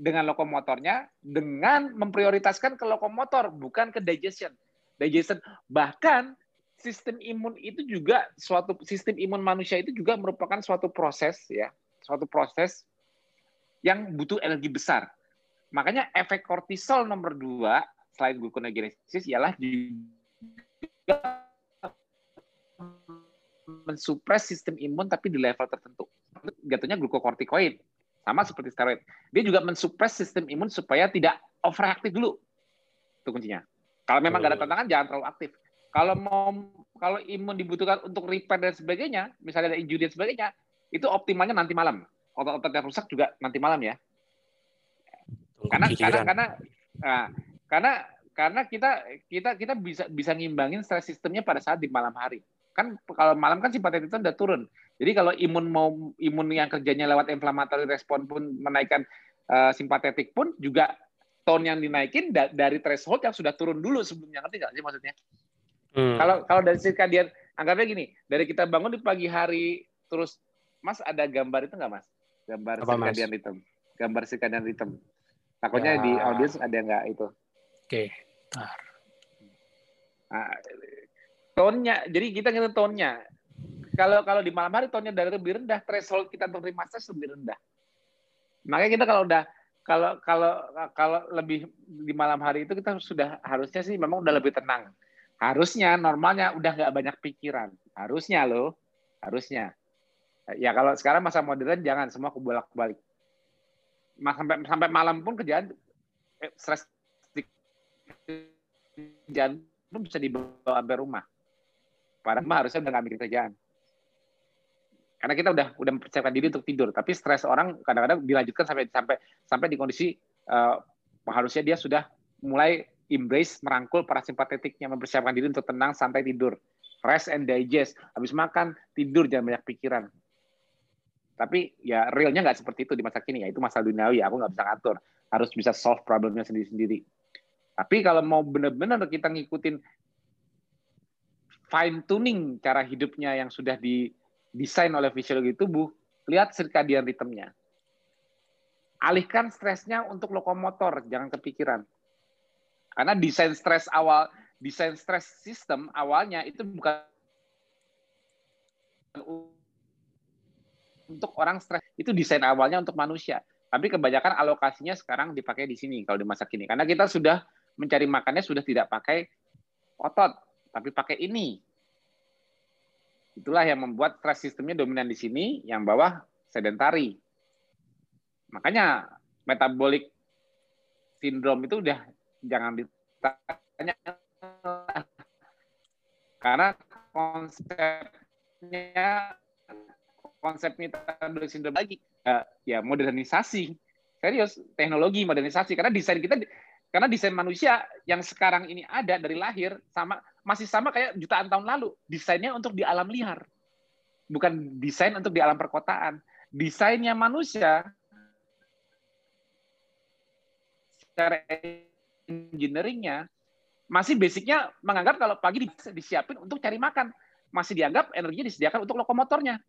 dengan lokomotornya dengan memprioritaskan ke lokomotor bukan ke digestion. Digestion bahkan sistem imun itu juga suatu sistem imun manusia itu juga merupakan suatu proses ya, suatu proses yang butuh energi besar. Makanya efek kortisol nomor dua selain gluconeogenesis ialah juga mensupres sistem imun tapi di level tertentu. Jatuhnya glukokortikoid sama seperti steroid. Dia juga mensupres sistem imun supaya tidak overaktif dulu. Itu kuncinya. Kalau memang nggak ada tantangan, jangan terlalu aktif. Kalau mau kalau imun dibutuhkan untuk repair dan sebagainya, misalnya ada injury dan sebagainya, itu optimalnya nanti malam. Otot-otot yang rusak juga nanti malam ya. Karena karena karena nah, karena karena kita kita kita bisa bisa ngimbangin stres sistemnya pada saat di malam hari. kan kalau malam kan simpatetik itu udah turun. Jadi kalau imun mau imun yang kerjanya lewat inflamatory respon pun menaikkan uh, simpatetik pun juga tone yang dinaikin da dari threshold yang sudah turun dulu sebelumnya ngerti nggak sih maksudnya? Hmm. Kalau kalau dari circadian anggapnya gini, dari kita bangun di pagi hari terus Mas ada gambar itu nggak Mas? Gambar Apa, circadian mas? rhythm. Gambar circadian rhythm. Takutnya ya. di audience ada nggak itu? Oke. Okay. Nah, tone-nya, jadi kita ngerti tone-nya. Kalau kalau di malam hari tone-nya dari lebih rendah, threshold kita untuk terima stres lebih rendah. Makanya kita kalau udah kalau kalau kalau lebih di malam hari itu kita sudah harusnya sih memang udah lebih tenang. Harusnya normalnya udah nggak banyak pikiran. Harusnya loh, harusnya. Ya kalau sekarang masa modern jangan semua kebolak-balik. Sampai sampai malam pun kerjaan eh, stres jangan lu bisa dibawa sampai rumah. Padahal mah harusnya udah nggak mikir kerjaan. Karena kita udah udah mempersiapkan diri untuk tidur, tapi stres orang kadang-kadang dilanjutkan sampai sampai sampai di kondisi uh, harusnya dia sudah mulai embrace merangkul parasimpatetiknya mempersiapkan diri untuk tenang sampai tidur. Rest and digest. Habis makan, tidur jangan banyak pikiran. Tapi ya realnya nggak seperti itu di masa kini ya. Itu masalah duniawi, aku nggak bisa ngatur. Harus bisa solve problemnya sendiri-sendiri. Tapi kalau mau benar-benar kita ngikutin fine tuning cara hidupnya yang sudah didesain oleh fisiologi tubuh, lihat circadian ritmenya. Alihkan stresnya untuk lokomotor, jangan kepikiran. Karena desain stres awal, desain stres sistem awalnya itu bukan untuk orang stres, itu desain awalnya untuk manusia. Tapi kebanyakan alokasinya sekarang dipakai di sini kalau di masa kini. Karena kita sudah mencari makannya sudah tidak pakai otot, tapi pakai ini. Itulah yang membuat stress sistemnya dominan di sini, yang bawah sedentari. Makanya metabolic syndrome itu udah jangan ditanya karena konsepnya konsep metabolic syndrome lagi ya, ya modernisasi. Serius teknologi modernisasi. Karena desain kita karena desain manusia yang sekarang ini ada dari lahir sama masih sama kayak jutaan tahun lalu. Desainnya untuk di alam liar. Bukan desain untuk di alam perkotaan. Desainnya manusia secara engineeringnya masih basicnya menganggap kalau pagi disiapin untuk cari makan. Masih dianggap energinya disediakan untuk lokomotornya.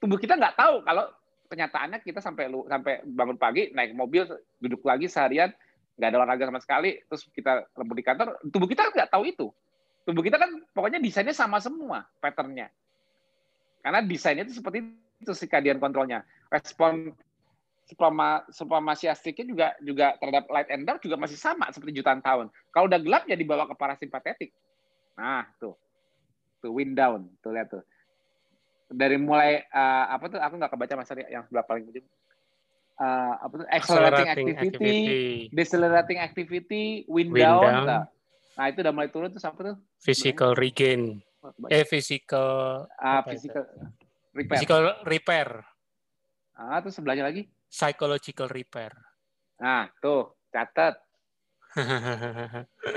Tubuh kita nggak tahu kalau kenyataannya kita sampai sampai bangun pagi naik mobil duduk lagi seharian nggak ada olahraga sama sekali, terus kita lembur di kantor, tubuh kita nggak tahu itu. Tubuh kita kan pokoknya desainnya sama semua patternnya. Karena desainnya itu seperti itu kadian kontrolnya. Respon supama supremasiastiknya juga juga terhadap light and dark juga masih sama seperti jutaan tahun. Kalau udah gelap ya dibawa ke parasimpatetik. Nah, tuh. Tuh wind down, tuh lihat tuh. Dari mulai uh, apa tuh aku nggak kebaca mas yang sebelah paling ujung uh, apa tuh accelerating, accelerating activity, activity, decelerating activity, wind, wind down. down. Nah, itu udah mulai turun tuh apa tuh? Physical regain. Oh, eh physical ah physical repair. Physical repair. Ah, terus sebelahnya lagi? Psychological repair. Nah, tuh catat.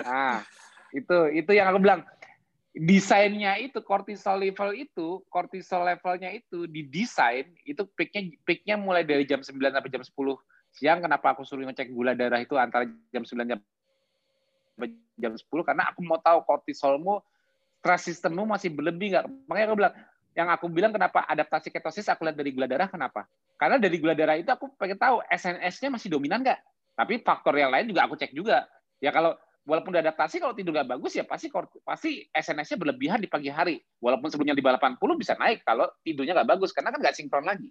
nah, itu itu yang aku bilang desainnya itu kortisol level itu kortisol levelnya itu didesain itu peaknya peaknya mulai dari jam 9 sampai jam 10 siang kenapa aku suruh ngecek gula darah itu antara jam 9 jam jam 10 karena aku mau tahu kortisolmu stres sistemmu masih berlebih nggak makanya aku bilang yang aku bilang kenapa adaptasi ketosis aku lihat dari gula darah kenapa karena dari gula darah itu aku pengen tahu SNS-nya masih dominan nggak tapi faktor yang lain juga aku cek juga ya kalau walaupun udah adaptasi kalau tidur nggak bagus ya pasti pasti SNS-nya berlebihan di pagi hari. Walaupun sebelumnya di 80 bisa naik kalau tidurnya nggak bagus karena kan nggak sinkron lagi.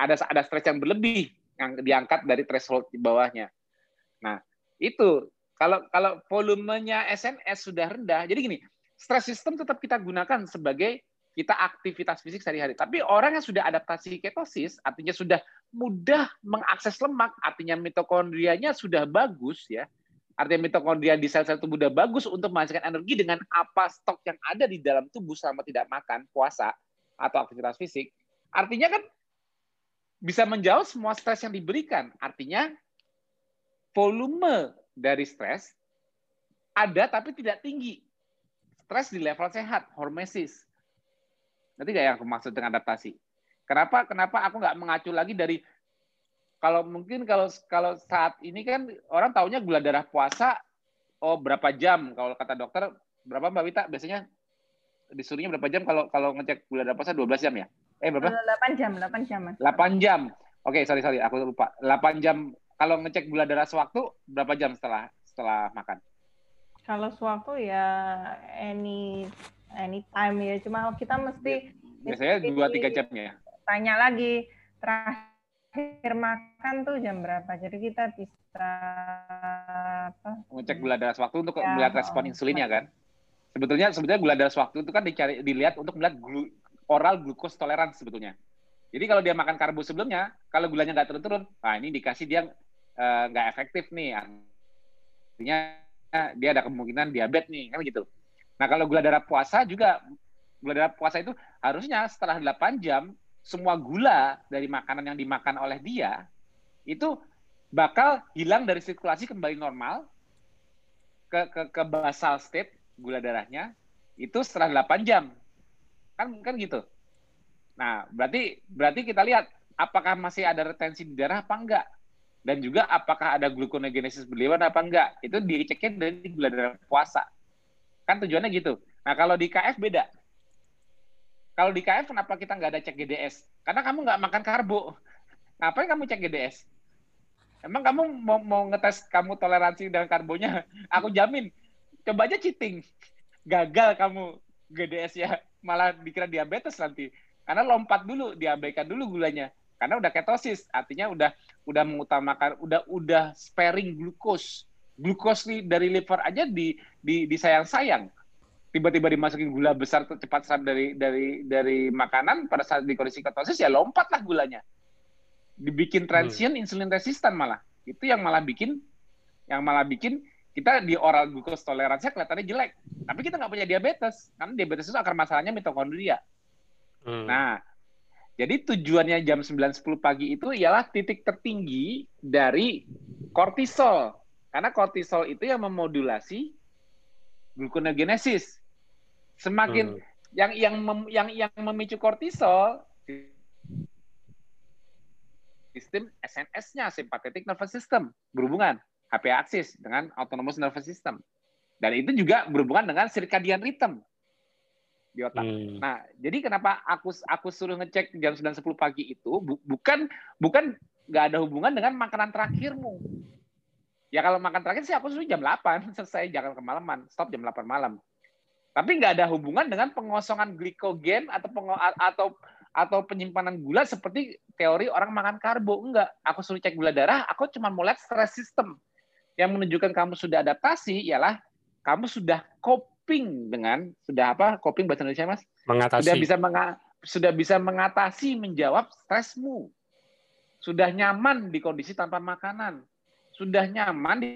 Ada ada stres yang berlebih yang diangkat dari threshold di bawahnya. Nah, itu kalau kalau volumenya SNS sudah rendah, jadi gini, stres sistem tetap kita gunakan sebagai kita aktivitas fisik sehari-hari. Tapi orang yang sudah adaptasi ketosis, artinya sudah mudah mengakses lemak, artinya mitokondrianya sudah bagus ya, Artinya mitokondria di sel-sel tubuh udah bagus untuk menghasilkan energi dengan apa stok yang ada di dalam tubuh selama tidak makan, puasa, atau aktivitas fisik. Artinya kan bisa menjauh semua stres yang diberikan. Artinya volume dari stres ada tapi tidak tinggi. Stres di level sehat, hormesis. Nanti nggak yang aku maksud dengan adaptasi? Kenapa kenapa aku nggak mengacu lagi dari kalau mungkin kalau kalau saat ini kan orang taunya gula darah puasa oh berapa jam kalau kata dokter berapa Mbak Wita biasanya disuruhnya berapa jam kalau kalau ngecek gula darah puasa 12 jam ya? Eh berapa? 8 jam, 8 jam. Mas. 8 jam. Oke, okay, sorry sorry aku lupa. 8 jam kalau ngecek gula darah sewaktu berapa jam setelah setelah makan? Kalau sewaktu ya any any time ya. Cuma kita mesti biasanya dua tiga jamnya. Tanya lagi terakhir makan tuh jam berapa. Jadi kita bisa apa? Ngecek gula darah sewaktu untuk ya, melihat respon insulinnya kan. Sebetulnya sebetulnya gula darah sewaktu itu kan dicari dilihat untuk melihat glu, oral glucose tolerance sebetulnya. Jadi kalau dia makan karbo sebelumnya, kalau gulanya nggak turun-turun, nah ini dikasih dia nggak uh, efektif nih. Artinya dia ada kemungkinan diabetes nih, kan gitu. Nah, kalau gula darah puasa juga gula darah puasa itu harusnya setelah 8 jam semua gula dari makanan yang dimakan oleh dia itu bakal hilang dari sirkulasi kembali normal ke ke, ke basal state gula darahnya itu setelah 8 jam. Kan kan gitu. Nah, berarti berarti kita lihat apakah masih ada retensi di darah apa enggak dan juga apakah ada gluconeogenesis berlebihan apa enggak itu diceknya dari gula puasa. Kan tujuannya gitu. Nah kalau di KF beda. Kalau di KF kenapa kita nggak ada cek GDS karena kamu nggak makan karbo. Ngapain kamu cek GDS emang kamu mau, mau ngetes kamu toleransi dengan karbonya? Aku jamin. Coba aja cheating. Gagal kamu GDS ya malah dikira diabetes nanti. Karena lompat dulu diabaikan dulu gulanya karena udah ketosis artinya udah udah mengutamakan udah udah sparing glukos. Glukos nih dari liver aja di di disayang-sayang. Tiba-tiba dimasukin gula besar cepat serap dari dari dari makanan pada saat di kondisi ketosis ya lompat lah gulanya. Dibikin transient hmm. insulin resistan malah. Itu yang malah bikin yang malah bikin kita di oral glucose toleransinya kelihatannya jelek. Tapi kita nggak punya diabetes karena diabetes itu akar masalahnya mitokondria. Hmm. nah jadi tujuannya jam 9.10 pagi itu ialah titik tertinggi dari kortisol. Karena kortisol itu yang memodulasi gluconeogenesis. Semakin hmm. yang yang mem, yang yang memicu kortisol sistem SNS-nya sympathetic nervous system berhubungan HP axis dengan autonomous nervous system. Dan itu juga berhubungan dengan circadian rhythm di otak. Hmm. Nah, jadi kenapa aku aku suruh ngecek jam 9.10 pagi itu bu, bukan bukan nggak ada hubungan dengan makanan terakhirmu. Ya kalau makan terakhir sih aku suruh jam 8 selesai jangan kemalaman, stop jam 8 malam. Tapi nggak ada hubungan dengan pengosongan glikogen atau pengo, atau atau penyimpanan gula seperti teori orang makan karbo. Enggak, aku suruh cek gula darah, aku cuma mau lihat stress system. Yang menunjukkan kamu sudah adaptasi ialah kamu sudah cope coping dengan sudah apa coping bahasa Indonesia mas? Mengatasi. Sudah bisa menga, sudah bisa mengatasi menjawab stresmu. Sudah nyaman di kondisi tanpa makanan. Sudah nyaman di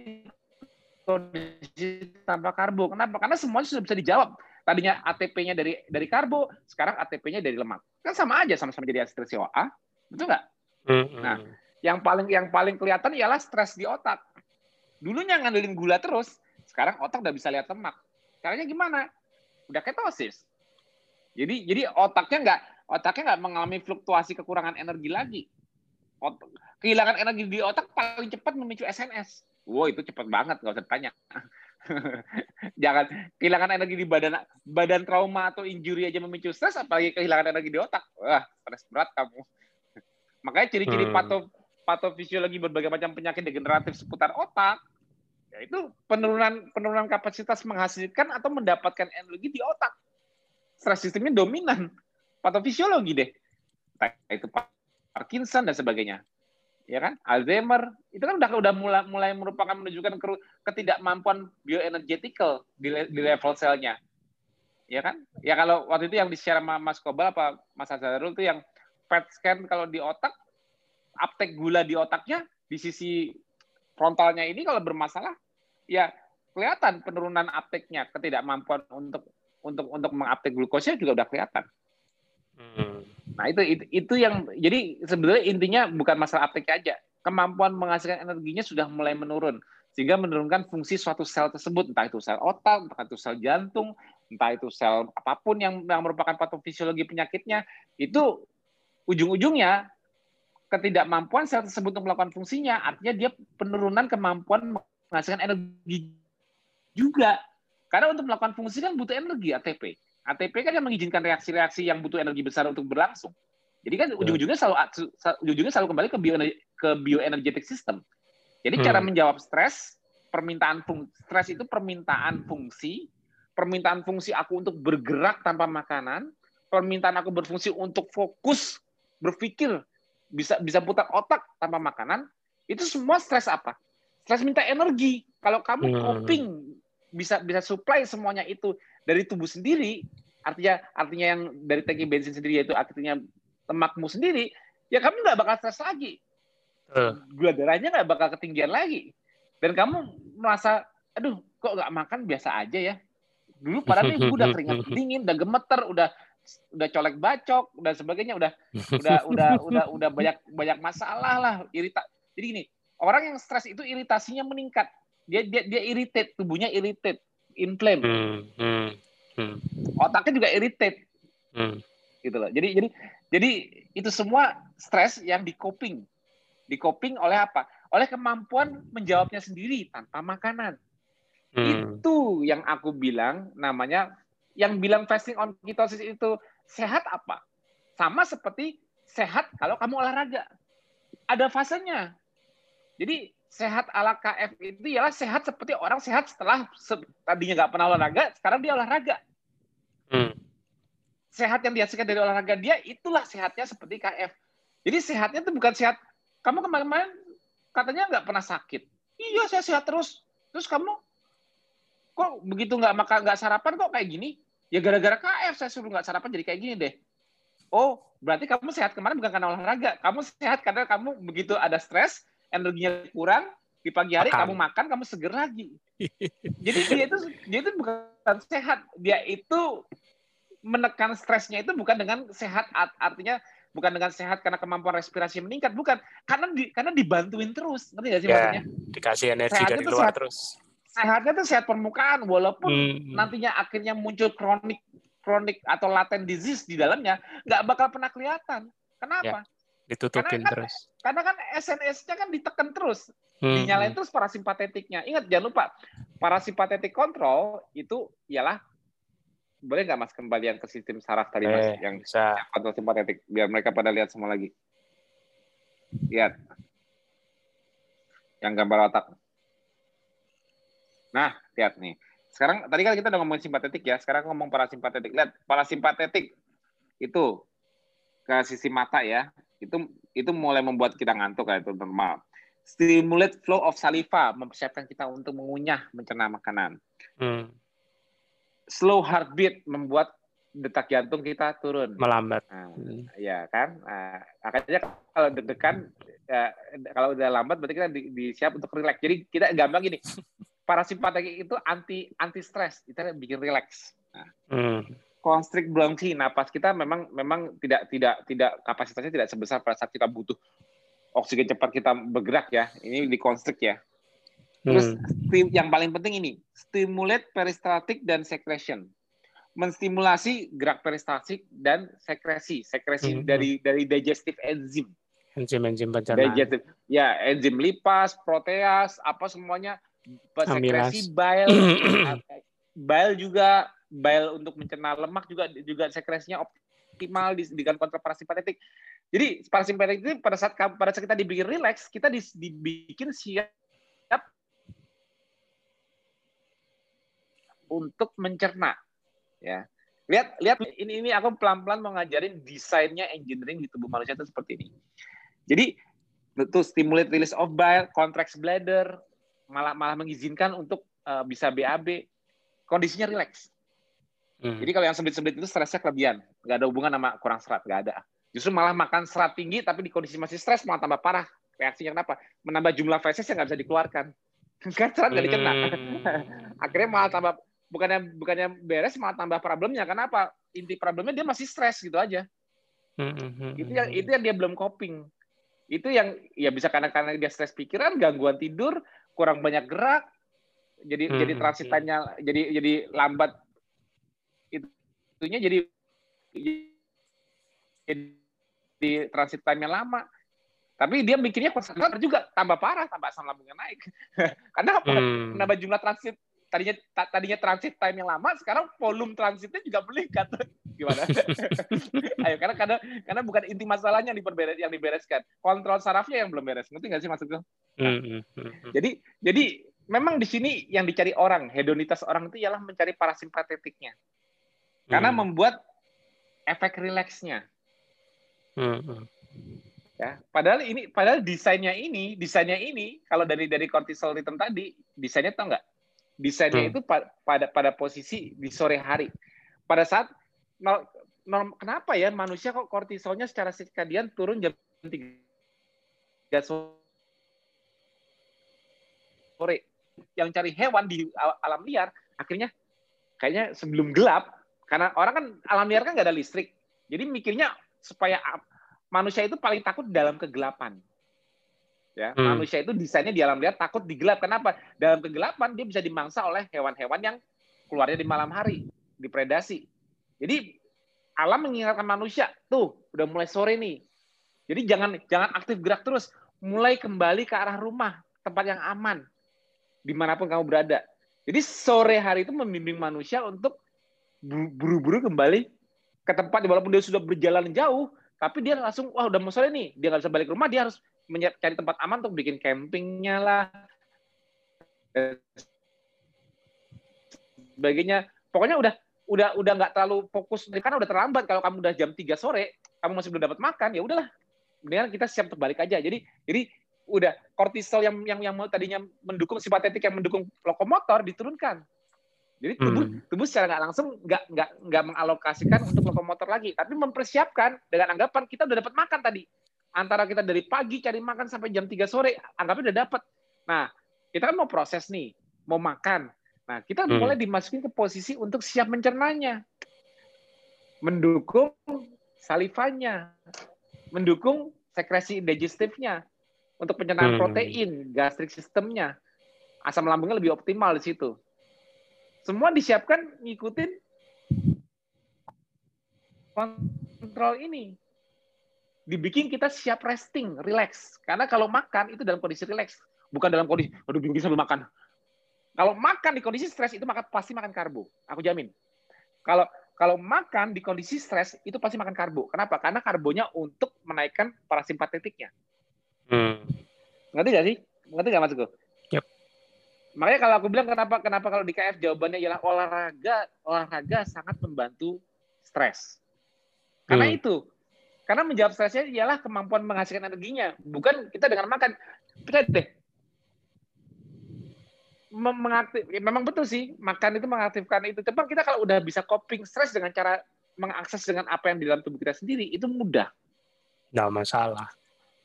kondisi tanpa karbo. Kenapa? Karena semuanya sudah bisa dijawab. Tadinya ATP-nya dari dari karbo sekarang ATP-nya dari lemak. Kan sama aja sama-sama jadi stres COA betul nggak? Mm-hmm. nah yang paling yang paling kelihatan ialah stres di otak. Dulunya ngandelin gula terus sekarang otak udah bisa lihat lemak Caranya gimana? Udah ketosis. Jadi jadi otaknya nggak otaknya nggak mengalami fluktuasi kekurangan energi lagi. Otak, kehilangan energi di otak paling cepat memicu SNS. Wow itu cepat banget nggak usah tanya. Jangan kehilangan energi di badan badan trauma atau injury aja memicu stres, apalagi kehilangan energi di otak. Wah stres berat kamu. Makanya ciri-ciri hmm. pato patofisiologi berbagai macam penyakit degeneratif seputar otak Ya, itu penurunan penurunan kapasitas menghasilkan atau mendapatkan energi di otak. Stres sistemnya dominan. Patofisiologi deh. Itu Parkinson dan sebagainya. Ya kan? Alzheimer itu kan udah udah mulai mulai merupakan menunjukkan ketidakmampuan bioenergetikal di, di level selnya. Ya kan? Ya kalau waktu itu yang di-share sama Mas Kobal apa Mas Azharul itu yang PET scan kalau di otak uptake gula di otaknya di sisi frontalnya ini kalau bermasalah, ya kelihatan penurunan uptake-nya, ketidakmampuan untuk untuk untuk menguptake glukosnya juga udah kelihatan. Hmm. Nah itu, itu itu yang jadi sebenarnya intinya bukan masalah uptake aja, kemampuan menghasilkan energinya sudah mulai menurun sehingga menurunkan fungsi suatu sel tersebut, entah itu sel otak, entah itu sel jantung, entah itu sel apa pun yang, yang merupakan patofisiologi penyakitnya, itu ujung-ujungnya ketidakmampuan sel tersebut untuk melakukan fungsinya, artinya dia penurunan kemampuan menghasilkan energi juga. Karena untuk melakukan fungsi kan butuh energi ATP. ATP kan yang mengizinkan reaksi-reaksi yang butuh energi besar untuk berlangsung. Jadi kan ujung-ujungnya selalu ujung-ujungnya selalu kembali ke bio ke bioenergetic system. Jadi hmm. cara menjawab stres, permintaan fungsi, stres itu permintaan fungsi, permintaan fungsi aku untuk bergerak tanpa makanan, permintaan aku berfungsi untuk fokus berpikir bisa bisa putar otak tanpa makanan, itu semua stres apa? Stres minta energi. Kalau kamu hmm. coping bisa bisa supply semuanya itu dari tubuh sendiri, artinya artinya yang dari tangki bensin sendiri yaitu artinya lemakmu sendiri, ya kamu nggak bakal stres lagi gula darahnya nggak bakal ketinggian lagi. Dan kamu merasa, aduh kok nggak makan biasa aja ya. Dulu padahal nih udah keringat dingin, udah gemeter, udah udah colek bacok dan sebagainya, udah udah udah udah udah banyak banyak masalah lah, irita. Jadi gini, orang yang stres itu iritasinya meningkat. Dia dia dia irritate, tubuhnya irritate, inflame. Hmm, hmm, hmm. Otaknya juga irritate. Hmm. Gitu loh. Jadi jadi jadi itu semua stres yang di coping di coping oleh apa? Oleh kemampuan menjawabnya sendiri tanpa makanan. Hmm. Itu yang aku bilang namanya yang bilang fasting on ketosis itu sehat apa? Sama seperti sehat kalau kamu olahraga. Ada fasenya. Jadi sehat ala KF itu ialah sehat seperti orang sehat setelah se tadinya nggak pernah olahraga, sekarang dia olahraga. Hmm. Sehat yang dihasilkan dari olahraga dia itulah sehatnya seperti KF. Jadi sehatnya itu bukan sehat kamu kemarin-kemarin katanya nggak pernah sakit. Iya, saya sehat terus. Terus kamu kok begitu nggak makan nggak sarapan kok kayak gini? Ya gara-gara KF saya suruh nggak sarapan jadi kayak gini deh. Oh, berarti kamu sehat kemarin bukan karena olahraga. Kamu sehat karena kamu begitu ada stres, energinya kurang, di pagi hari makan. kamu makan, kamu seger lagi. Jadi dia itu dia itu bukan sehat, dia itu menekan stresnya itu bukan dengan sehat artinya bukan dengan sehat karena kemampuan respirasi meningkat, bukan karena di, karena dibantuin terus, ngerti gak sih ya, maksudnya? Dikasih energi Sehatnya dari luar sehat, terus. Sehatnya tuh sehat permukaan, walaupun hmm. nantinya akhirnya muncul kronik kronik atau latent disease di dalamnya, nggak bakal pernah kelihatan. Kenapa? Ya, ditutupin karena kan, terus. Karena kan SNS-nya kan ditekan terus, hmm. dinyalain terus parasimpatetiknya. Ingat jangan lupa, parasimpatetik kontrol itu ialah boleh nggak mas kembalian ke sistem saraf tadi mas eh, yang bisa. kontrol simpatetik biar mereka pada lihat semua lagi. Lihat. Yang gambar otak. Nah lihat nih. Sekarang tadi kan kita udah ngomong simpatetik ya. Sekarang ngomong parasimpatetik. Lihat parasimpatetik itu ke sisi mata ya itu itu mulai membuat kita ngantuk kayak itu normal stimulate flow of saliva mempersiapkan kita untuk mengunyah mencerna makanan hmm slow heartbeat membuat detak jantung kita turun. Melambat. Nah, hmm. Ya kan. Nah, makanya kalau deg-degan, ya, kalau udah lambat berarti kita di, di siap untuk relax. Jadi kita gampang gini. Parasimpatetik itu anti anti stres, kita bikin relax. Nah, hmm. Constrict bronchi, napas kita memang memang tidak tidak tidak kapasitasnya tidak sebesar pada saat kita butuh oksigen cepat kita bergerak ya. Ini di constrict ya. Terus hmm. yang paling penting ini, stimulate peristaltik dan secretion. Menstimulasi gerak peristaltik dan sekresi, sekresi hmm. dari dari digestive enzyme. Enzim-enzim pencernaan. Digestive. Ya, enzim lipas, proteas, apa semuanya sekresi bile, bile juga bile untuk mencerna lemak juga juga sekresinya optimal di, dengan kontrol parasimpatetik. Jadi parasimpatetik itu pada saat pada saat kita dibikin relax, kita dibikin siap untuk mencerna. Ya. Lihat lihat ini ini aku pelan-pelan mau ngajarin desainnya engineering di tubuh manusia itu seperti ini. Jadi itu stimulate release of bile, contracts bladder, malah malah mengizinkan untuk uh, bisa BAB. Kondisinya relax. Hmm. Jadi kalau yang seblit-seblit itu stresnya kelebihan, nggak ada hubungan sama kurang serat, nggak ada. Justru malah makan serat tinggi tapi di kondisi masih stres malah tambah parah. Reaksinya kenapa? Menambah jumlah feses yang nggak bisa dikeluarkan. Kan serat nggak dicerna. Hmm. Akhirnya malah tambah bukannya bukannya beres malah tambah problemnya kenapa inti problemnya dia masih stres gitu aja hmm, hmm, hmm, itu yang itu yang dia belum coping itu yang ya bisa karena karena dia stres pikiran gangguan tidur kurang banyak gerak, jadi Hmm, jadi transit hmm. time-nya jadi jadi lambat itunya jadi jadi transit time-nya lama. Tapi dia mikirnya konservator juga tambah parah, tambah asam lambungnya naik. Karena apa? Hmm. Menambah jumlah transit tadinya ta- tadinya transit time yang lama, sekarang volume transitnya juga meningkat. Gimana? Ayo, karena karena karena bukan inti masalahnya yang diperberes yang dibereskan, kontrol sarafnya yang belum beres. Ngerti nggak sih maksudku? Hmm, hmm, hmm, hmm. Jadi jadi memang di sini yang dicari orang, hedonitas orang itu ialah mencari parasimpatetiknya. Karena Hmm. membuat efek rileksnya. Hmm, ya padahal ini padahal desainnya ini desainnya ini kalau dari dari cortisol rhythm tadi desainnya tau nggak desainnya Hmm. itu pa- pada pada posisi di sore hari pada saat no- norm- kenapa ya manusia kok kortisolnya secara sirkadian turun jam 3 sore yang cari hewan di al- alam liar akhirnya kayaknya sebelum gelap karena orang kan alam liar kan nggak ada listrik jadi mikirnya supaya manusia itu paling takut dalam kegelapan. Ya, Hmm. manusia itu desainnya di alam liar takut di gelap. Kenapa? Dalam kegelapan dia bisa dimangsa oleh hewan-hewan yang keluarnya di malam hari, dipredasi. Jadi alam mengingatkan manusia, tuh udah mulai sore nih. Jadi jangan jangan aktif gerak terus, mulai kembali ke arah rumah, tempat yang aman, di mana pun kamu berada. Jadi sore hari itu membimbing manusia untuk buru-buru kembali ke tempat walaupun dia sudah berjalan jauh, tapi dia langsung wah udah mau sore nih, dia nggak bisa balik rumah, dia harus menyiap- cari tempat aman untuk bikin campingnya lah, sebagainya. Pokoknya udah udah udah nggak terlalu fokus karena udah terlambat kalau kamu udah jam 3 sore, kamu masih belum dapat makan, ya udahlah. Mendingan kita siap untuk balik aja. Jadi jadi udah kortisol yang yang yang tadinya mendukung simpatetik yang mendukung lokomotor diturunkan. Jadi tubuh Hmm. tubuh secara nggak langsung nggak nggak nggak mengalokasikan untuk lokomotor lagi, tapi mempersiapkan dengan anggapan kita udah dapat makan tadi. Antara kita dari pagi cari makan sampai jam 3 sore, anggapnya udah dapat. Nah, kita kan mau proses nih, mau makan. Nah, kita Hmm. mulai dimasukin ke posisi untuk siap mencernanya. Mendukung salivanya, mendukung sekresi digestifnya, untuk pencernaan Hmm. protein, gastrik sistemnya. Asam lambungnya lebih optimal di situ. Semua disiapkan ngikutin kontrol ini. Dibikin kita siap resting, relax. Karena kalau makan itu dalam kondisi relax, bukan dalam kondisi aduh bingung sambil makan. Kalau makan di kondisi stres itu makan pasti makan karbo, aku jamin. Kalau kalau makan di kondisi stres itu pasti makan karbo. Kenapa? Karena karbonya untuk menaikkan parasimpatetiknya. Hmm. Ngerti nggak sih? Ngerti nggak maksudku? Makanya kalau aku bilang kenapa kenapa kalau di KF jawabannya ialah olahraga, olahraga sangat membantu stres. Karena Hmm. itu. Karena menjawab stresnya ialah kemampuan menghasilkan energinya, bukan kita dengan makan. Percaya deh. Mengaktif, ya memang betul sih, makan itu mengaktifkan itu. Tapi kita kalau udah bisa coping stres dengan cara mengakses dengan apa yang di dalam tubuh kita sendiri, itu mudah. Nggak masalah.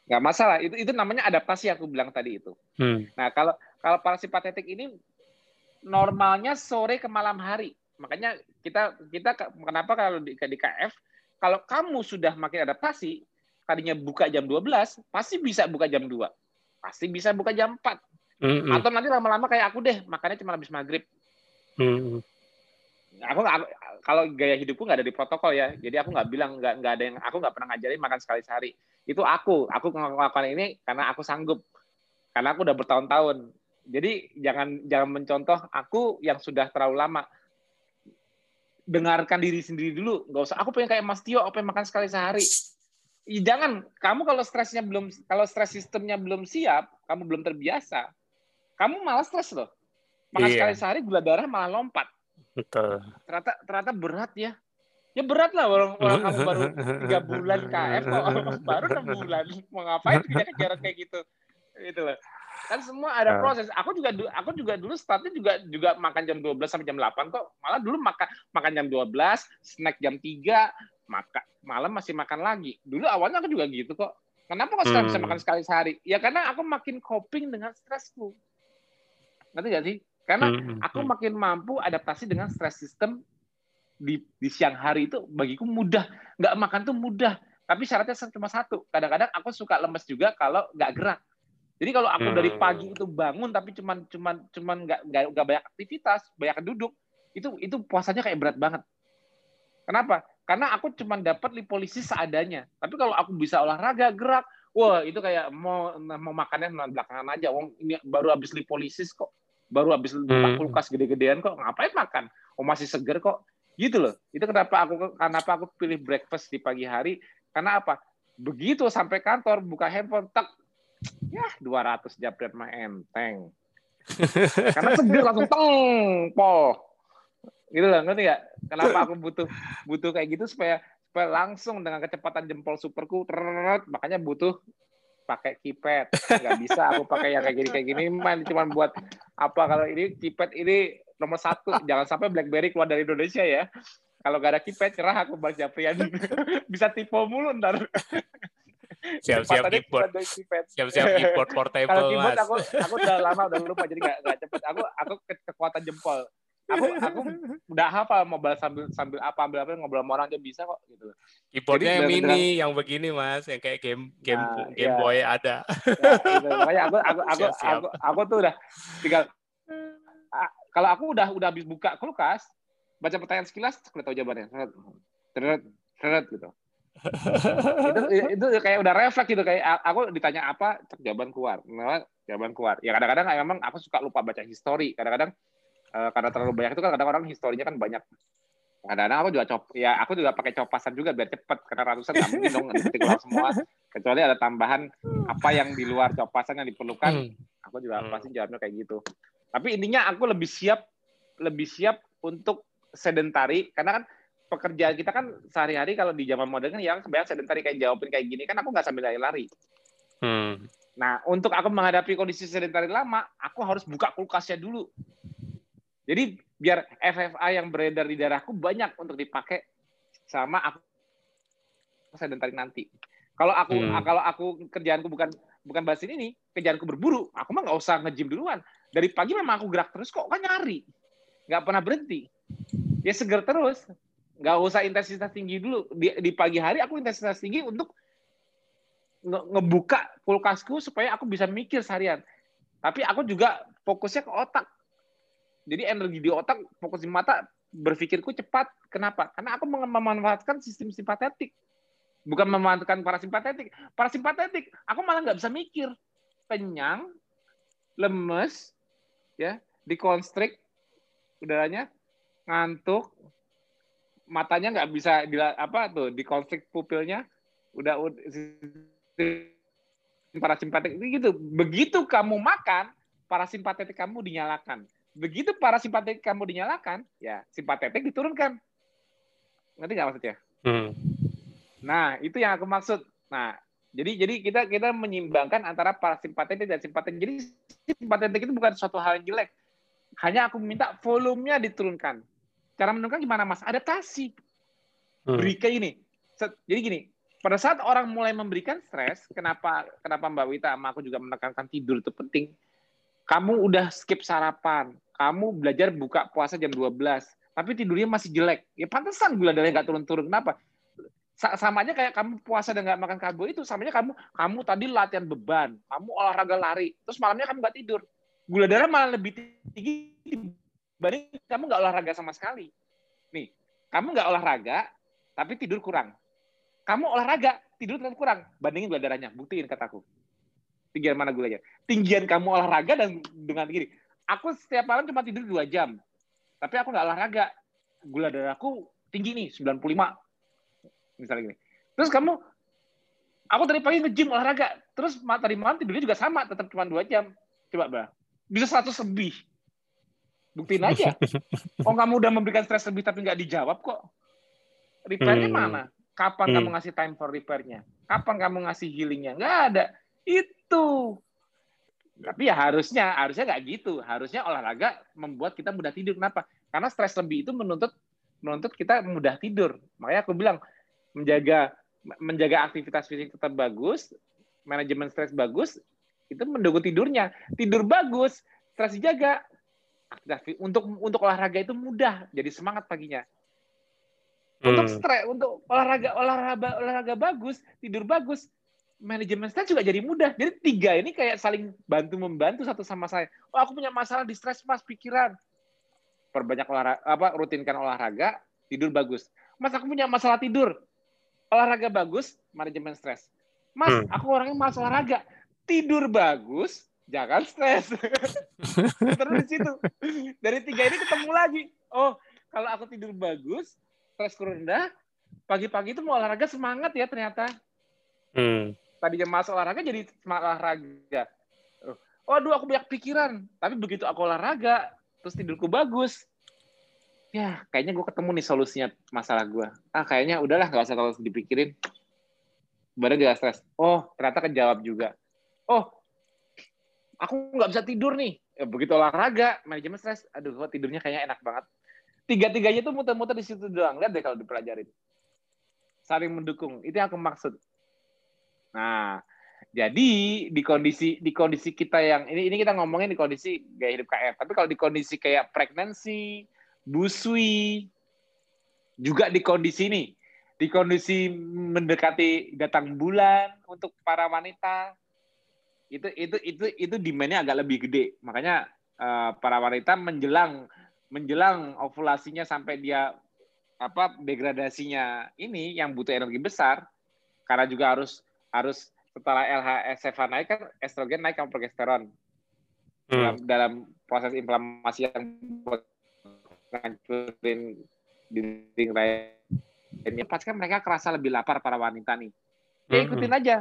Nggak masalah. Itu itu namanya adaptasi yang aku bilang tadi itu. Hmm. Nah, kalau kalau parasimpatetik ini normalnya sore ke malam hari. Makanya kita kita kenapa kalau di, di KF kalau kamu sudah makin adaptasi, tadinya buka jam 12, pasti bisa buka jam 2. Pasti bisa buka jam 4. Hmm, hmm, Atau nanti lama-lama kayak aku deh, makannya cuma habis maghrib. hmm, Aku nggak- kalau gaya hidupku nggak ada di protokol ya, jadi aku nggak bilang nggak nggak ada yang aku nggak pernah ngajarin makan sekali sehari. Itu aku, aku melakukan ini karena aku sanggup, karena aku udah bertahun-tahun. Jadi jangan jangan mencontoh aku yang sudah terlalu lama. Dengarkan diri sendiri dulu, nggak usah. Aku pengen kayak Mas Tio, aku pengen makan sekali sehari. Ih, jangan, kamu kalau stresnya belum, kalau stres sistemnya belum siap, kamu belum terbiasa, kamu malah stres loh. Makan Iya. sekali sehari gula darah malah lompat betul. ternyata ternyata berat ya ya berat lah orang, orang kamu baru tiga bulan KF kok baru enam bulan mau ngapain kejar-kejar kayak gitu? Gitu loh. Kan semua ada Ah. proses. Aku juga aku juga dulu startnya juga juga makan jam 12 sampai jam 8 kok. Malah dulu makan makan jam 12 snack jam 3 makan malam masih makan lagi. Dulu awalnya aku juga gitu kok. Kenapa kok sekarang bisa Hmm. makan sekali sehari? Ya karena aku makin coping dengan stresku. Ngerti gak sih? Karena Hmm, hmm, aku hmm. makin mampu adaptasi dengan stress system di, di siang hari itu bagiku mudah. Nggak makan tuh mudah. Tapi syaratnya cuma satu. Kadang-kadang aku suka lemes juga kalau nggak gerak. Jadi kalau aku dari pagi itu bangun tapi cuman cuman cuman nggak nggak banyak aktivitas, banyak duduk, itu itu puasanya kayak berat banget. Kenapa? Karena aku cuman dapat lipolisis seadanya. Tapi kalau aku bisa olahraga, gerak, wah itu kayak mau mau makannya belakangan aja. Wong ini baru habis lipolisis kok, baru habis hmm. kulkas gede-gedean kok, ngapain makan? Oh masih seger kok. Gitu loh. Itu kenapa aku kenapa aku pilih breakfast di pagi hari? Karena apa? Begitu sampai kantor buka handphone, tak ya 200 jabret mah enteng. Karena seger langsung teng, pol. Gitu loh, ngerti nggak? Kenapa aku butuh butuh kayak gitu supaya supaya langsung dengan kecepatan jempol superku, teret, makanya butuh pakai keypad. Nggak bisa aku pakai yang kayak gini kayak gini, man cuma buat apa kalau ini keypad ini nomor satu. Jangan sampai BlackBerry keluar dari Indonesia ya. Kalau gak ada keypad, cerah aku Bang Japrian. bisa tipe mulu ntar siap-siap keyboard siap-siap keyboard portable kalau keyboard aku aku udah lama udah lupa jadi nggak nggak cepet aku aku ke kekuatan jempol aku aku udah hafal mau sambil sambil apa ambil apa ngobrol sama orang aja bisa kok gitu keyboardnya yang mini yang begini mas yang kayak game game nah, game ya. boy ada ya, gitu. makanya aku aku aku, siap, siap. aku aku tuh udah tinggal kalau aku udah udah habis buka kulkas baca pertanyaan sekilas udah tahu jawabannya. Seret seret gitu. Itu itu kayak udah refleks gitu kayak aku ditanya apa jawaban keluar. Nah, jawaban keluar. Ya kadang-kadang memang aku suka lupa baca histori kadang-kadang uh, karena terlalu banyak itu kan kadang orang historinya kan banyak. Kadang-kadang aku juga cop ya aku juga pakai copasan juga biar cepet karena ratusan nggak mungkin dong ngetik semua. Kecuali ada tambahan apa yang di luar copasan yang diperlukan hmm. aku juga hmm. pasti jawabnya kayak gitu tapi intinya aku lebih siap lebih siap untuk sedentari karena kan pekerjaan kita kan sehari-hari kalau di zaman modern kan yang sebenarnya sedentari kayak jawabin kayak gini kan aku nggak sambil lari-lari. Hmm. Nah untuk aku menghadapi kondisi sedentari lama, aku harus buka kulkasnya dulu. Jadi biar FFA yang beredar di darahku banyak untuk dipakai sama aku sedentari nanti. Kalau aku hmm. kalau aku kerjaanku bukan bukan bahas ini, kerjaanku berburu, aku mah nggak usah ngejim duluan. Dari pagi memang aku gerak terus kok, kan nyari, nggak pernah berhenti. Ya seger terus. Nggak usah intensitas tinggi dulu. Di, di pagi hari aku intensitas tinggi untuk nge ngebuka kulkasku supaya aku bisa mikir seharian. Tapi aku juga fokusnya ke otak. Jadi energi di otak fokus di mata berpikirku cepat. Kenapa? Karena aku memanfaatkan sistem simpatetik. Bukan memanfaatkan parasimpatetik. Parasimpatetik aku malah nggak bisa mikir. Kenyang lemes ya dikonstrik udaranya ngantuk matanya nggak bisa di apa tuh di konflik pupilnya udah, udah parasimpatetik gitu. Begitu kamu makan, parasimpatetik kamu dinyalakan. Begitu parasimpatetik kamu dinyalakan, ya simpatetik diturunkan. Ngerti nggak maksudnya? Hmm. Nah, itu yang aku maksud. Nah, jadi jadi kita kita menyimbangkan antara parasimpatetik dan simpatetik. Jadi simpatetik itu bukan suatu hal yang jelek. Hanya aku minta volumenya diturunkan. Cara menentukan gimana Mas? Adaptasi. Hmm. Berikan ini. Jadi gini, pada saat orang mulai memberikan stres, kenapa kenapa Mbak Wita sama aku juga menekankan tidur itu penting. Kamu udah skip sarapan, kamu belajar buka puasa jam 12, tapi tidurnya masih jelek. Ya pantesan gula darahnya nggak turun-turun. Kenapa? Sama aja kayak kamu puasa dan nggak makan karbo itu, samanya kamu kamu tadi latihan beban, kamu olahraga lari, terus malamnya kamu nggak tidur. Gula darah malah lebih tinggi dibanding kamu nggak olahraga sama sekali. Nih, kamu nggak olahraga, tapi tidur kurang. Kamu olahraga, tidur tetap kurang. Bandingin gula darahnya, buktiin kataku. Tinggian mana gulanya? Tinggian kamu olahraga dan dengan gini. Aku setiap malam cuma tidur dua jam. Tapi aku nggak olahraga. Gula darahku tinggi nih, 95. Misalnya gini. Terus kamu, aku tadi pagi nge-gym olahraga. Terus tadi malam tidurnya juga sama, tetap cuma dua jam. Coba, Mbak. Bisa 100 lebih Buktiin aja. Oh kamu udah memberikan stres lebih tapi nggak dijawab kok. Repairnya hmm. mana? Kapan hmm. kamu ngasih time for repairnya? Kapan kamu ngasih healingnya? Nggak ada. Itu. Tapi ya harusnya, harusnya nggak gitu. Harusnya olahraga membuat kita mudah tidur. Kenapa? Karena stres lebih itu menuntut menuntut kita mudah tidur. Makanya aku bilang menjaga menjaga aktivitas fisik tetap bagus, manajemen stres bagus, itu mendukung tidurnya. Tidur bagus, stres dijaga, untuk untuk olahraga itu mudah jadi semangat paginya untuk hmm. stres untuk olahraga olahraga olahraga bagus tidur bagus manajemen stres juga jadi mudah. Jadi tiga ini kayak saling bantu membantu satu sama saya. Oh, aku punya masalah di stres mas pikiran. Perbanyak olahraga, apa rutinkan olahraga, tidur bagus. Mas aku punya masalah tidur, olahraga bagus, manajemen stres. Mas, hmm. aku orangnya malas olahraga, tidur bagus, jangan stres. Terus di situ dari tiga ini ketemu lagi. Oh, kalau aku tidur bagus, stresku rendah, pagi-pagi itu mau olahraga semangat ya ternyata. Hmm tadinya mas olahraga jadi semangat olahraga. Oh, aduh aku banyak pikiran. Tapi begitu aku olahraga, terus tidurku bagus. Ya, kayaknya gue ketemu nih solusinya masalah gue. Ah, kayaknya udahlah nggak usah kalau dipikirin. Badan gak stres. Oh, ternyata kejawab juga. Oh, aku nggak bisa tidur nih. Ya, begitu olahraga, manajemen stres. Aduh, kok tidurnya kayaknya enak banget. Tiga-tiganya tuh muter-muter di situ doang. Lihat deh kalau dipelajarin. Saling mendukung. Itu yang aku maksud. Nah, jadi di kondisi di kondisi kita yang ini ini kita ngomongin di kondisi gaya hidup KF. Tapi kalau di kondisi kayak pregnancy, busui, juga di kondisi ini, di kondisi mendekati datang bulan untuk para wanita, itu itu itu itu demandnya agak lebih gede. Makanya uh, para wanita menjelang menjelang ovulasinya sampai dia apa degradasinya ini yang butuh energi besar karena juga harus harus setelah LHSF naik kan estrogen naik sama progesteron hmm. dalam, dalam proses inflamasi yang ngancurin dinding ini pasti kan mereka kerasa lebih lapar para wanita nih ya hmm. ikutin aja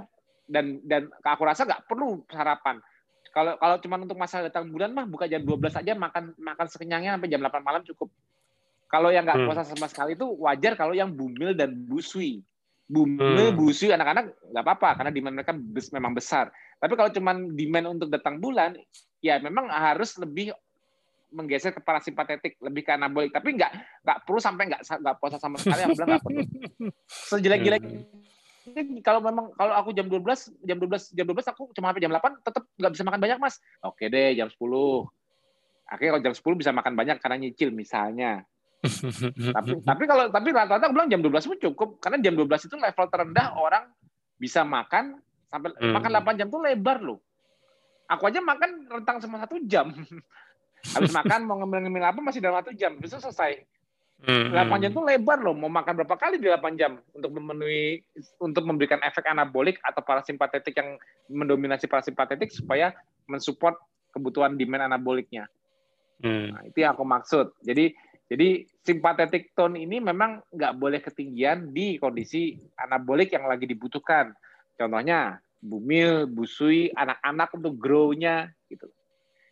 dan dan aku rasa nggak perlu sarapan kalau kalau cuma untuk masa datang bulan mah buka jam 12 aja makan makan sekenyangnya sampai jam 8 malam cukup kalau yang nggak hmm. puasa sama sekali itu wajar kalau yang bumil dan busui Bumi, hmm. busu anak-anak nggak apa-apa karena demand mereka bes, memang besar. Tapi kalau cuma demand untuk datang bulan, ya memang harus lebih menggeser ke parasimpatetik, lebih ke anabolik. Tapi nggak nggak perlu sampai nggak nggak puasa sama sekali. Yang bilang nggak perlu. Sejelek-jelek hmm. kalau memang kalau aku jam 12 jam 12 jam 12 aku cuma sampai jam 8 tetap nggak bisa makan banyak mas oke deh jam 10 akhirnya kalau jam 10 bisa makan banyak karena nyicil misalnya tapi tapi kalau tapi rata-rata aku bilang jam 12 pun cukup karena jam 12 itu level terendah orang bisa makan sampai hmm. makan 8 jam tuh lebar loh. Aku aja makan rentang sama satu jam. Habis makan mau ngemil-ngemil apa masih dalam satu jam, bisa selesai. Hmm. 8 jam tuh lebar loh. Mau makan berapa kali di 8 jam untuk memenuhi untuk memberikan efek anabolik atau parasimpatetik yang mendominasi parasimpatetik supaya mensupport kebutuhan demand anaboliknya. Hmm. Nah, itu yang aku maksud. Jadi jadi simpatetik tone ini memang nggak boleh ketinggian di kondisi anabolik yang lagi dibutuhkan. Contohnya bumil, busui, anak-anak untuk grow-nya gitu.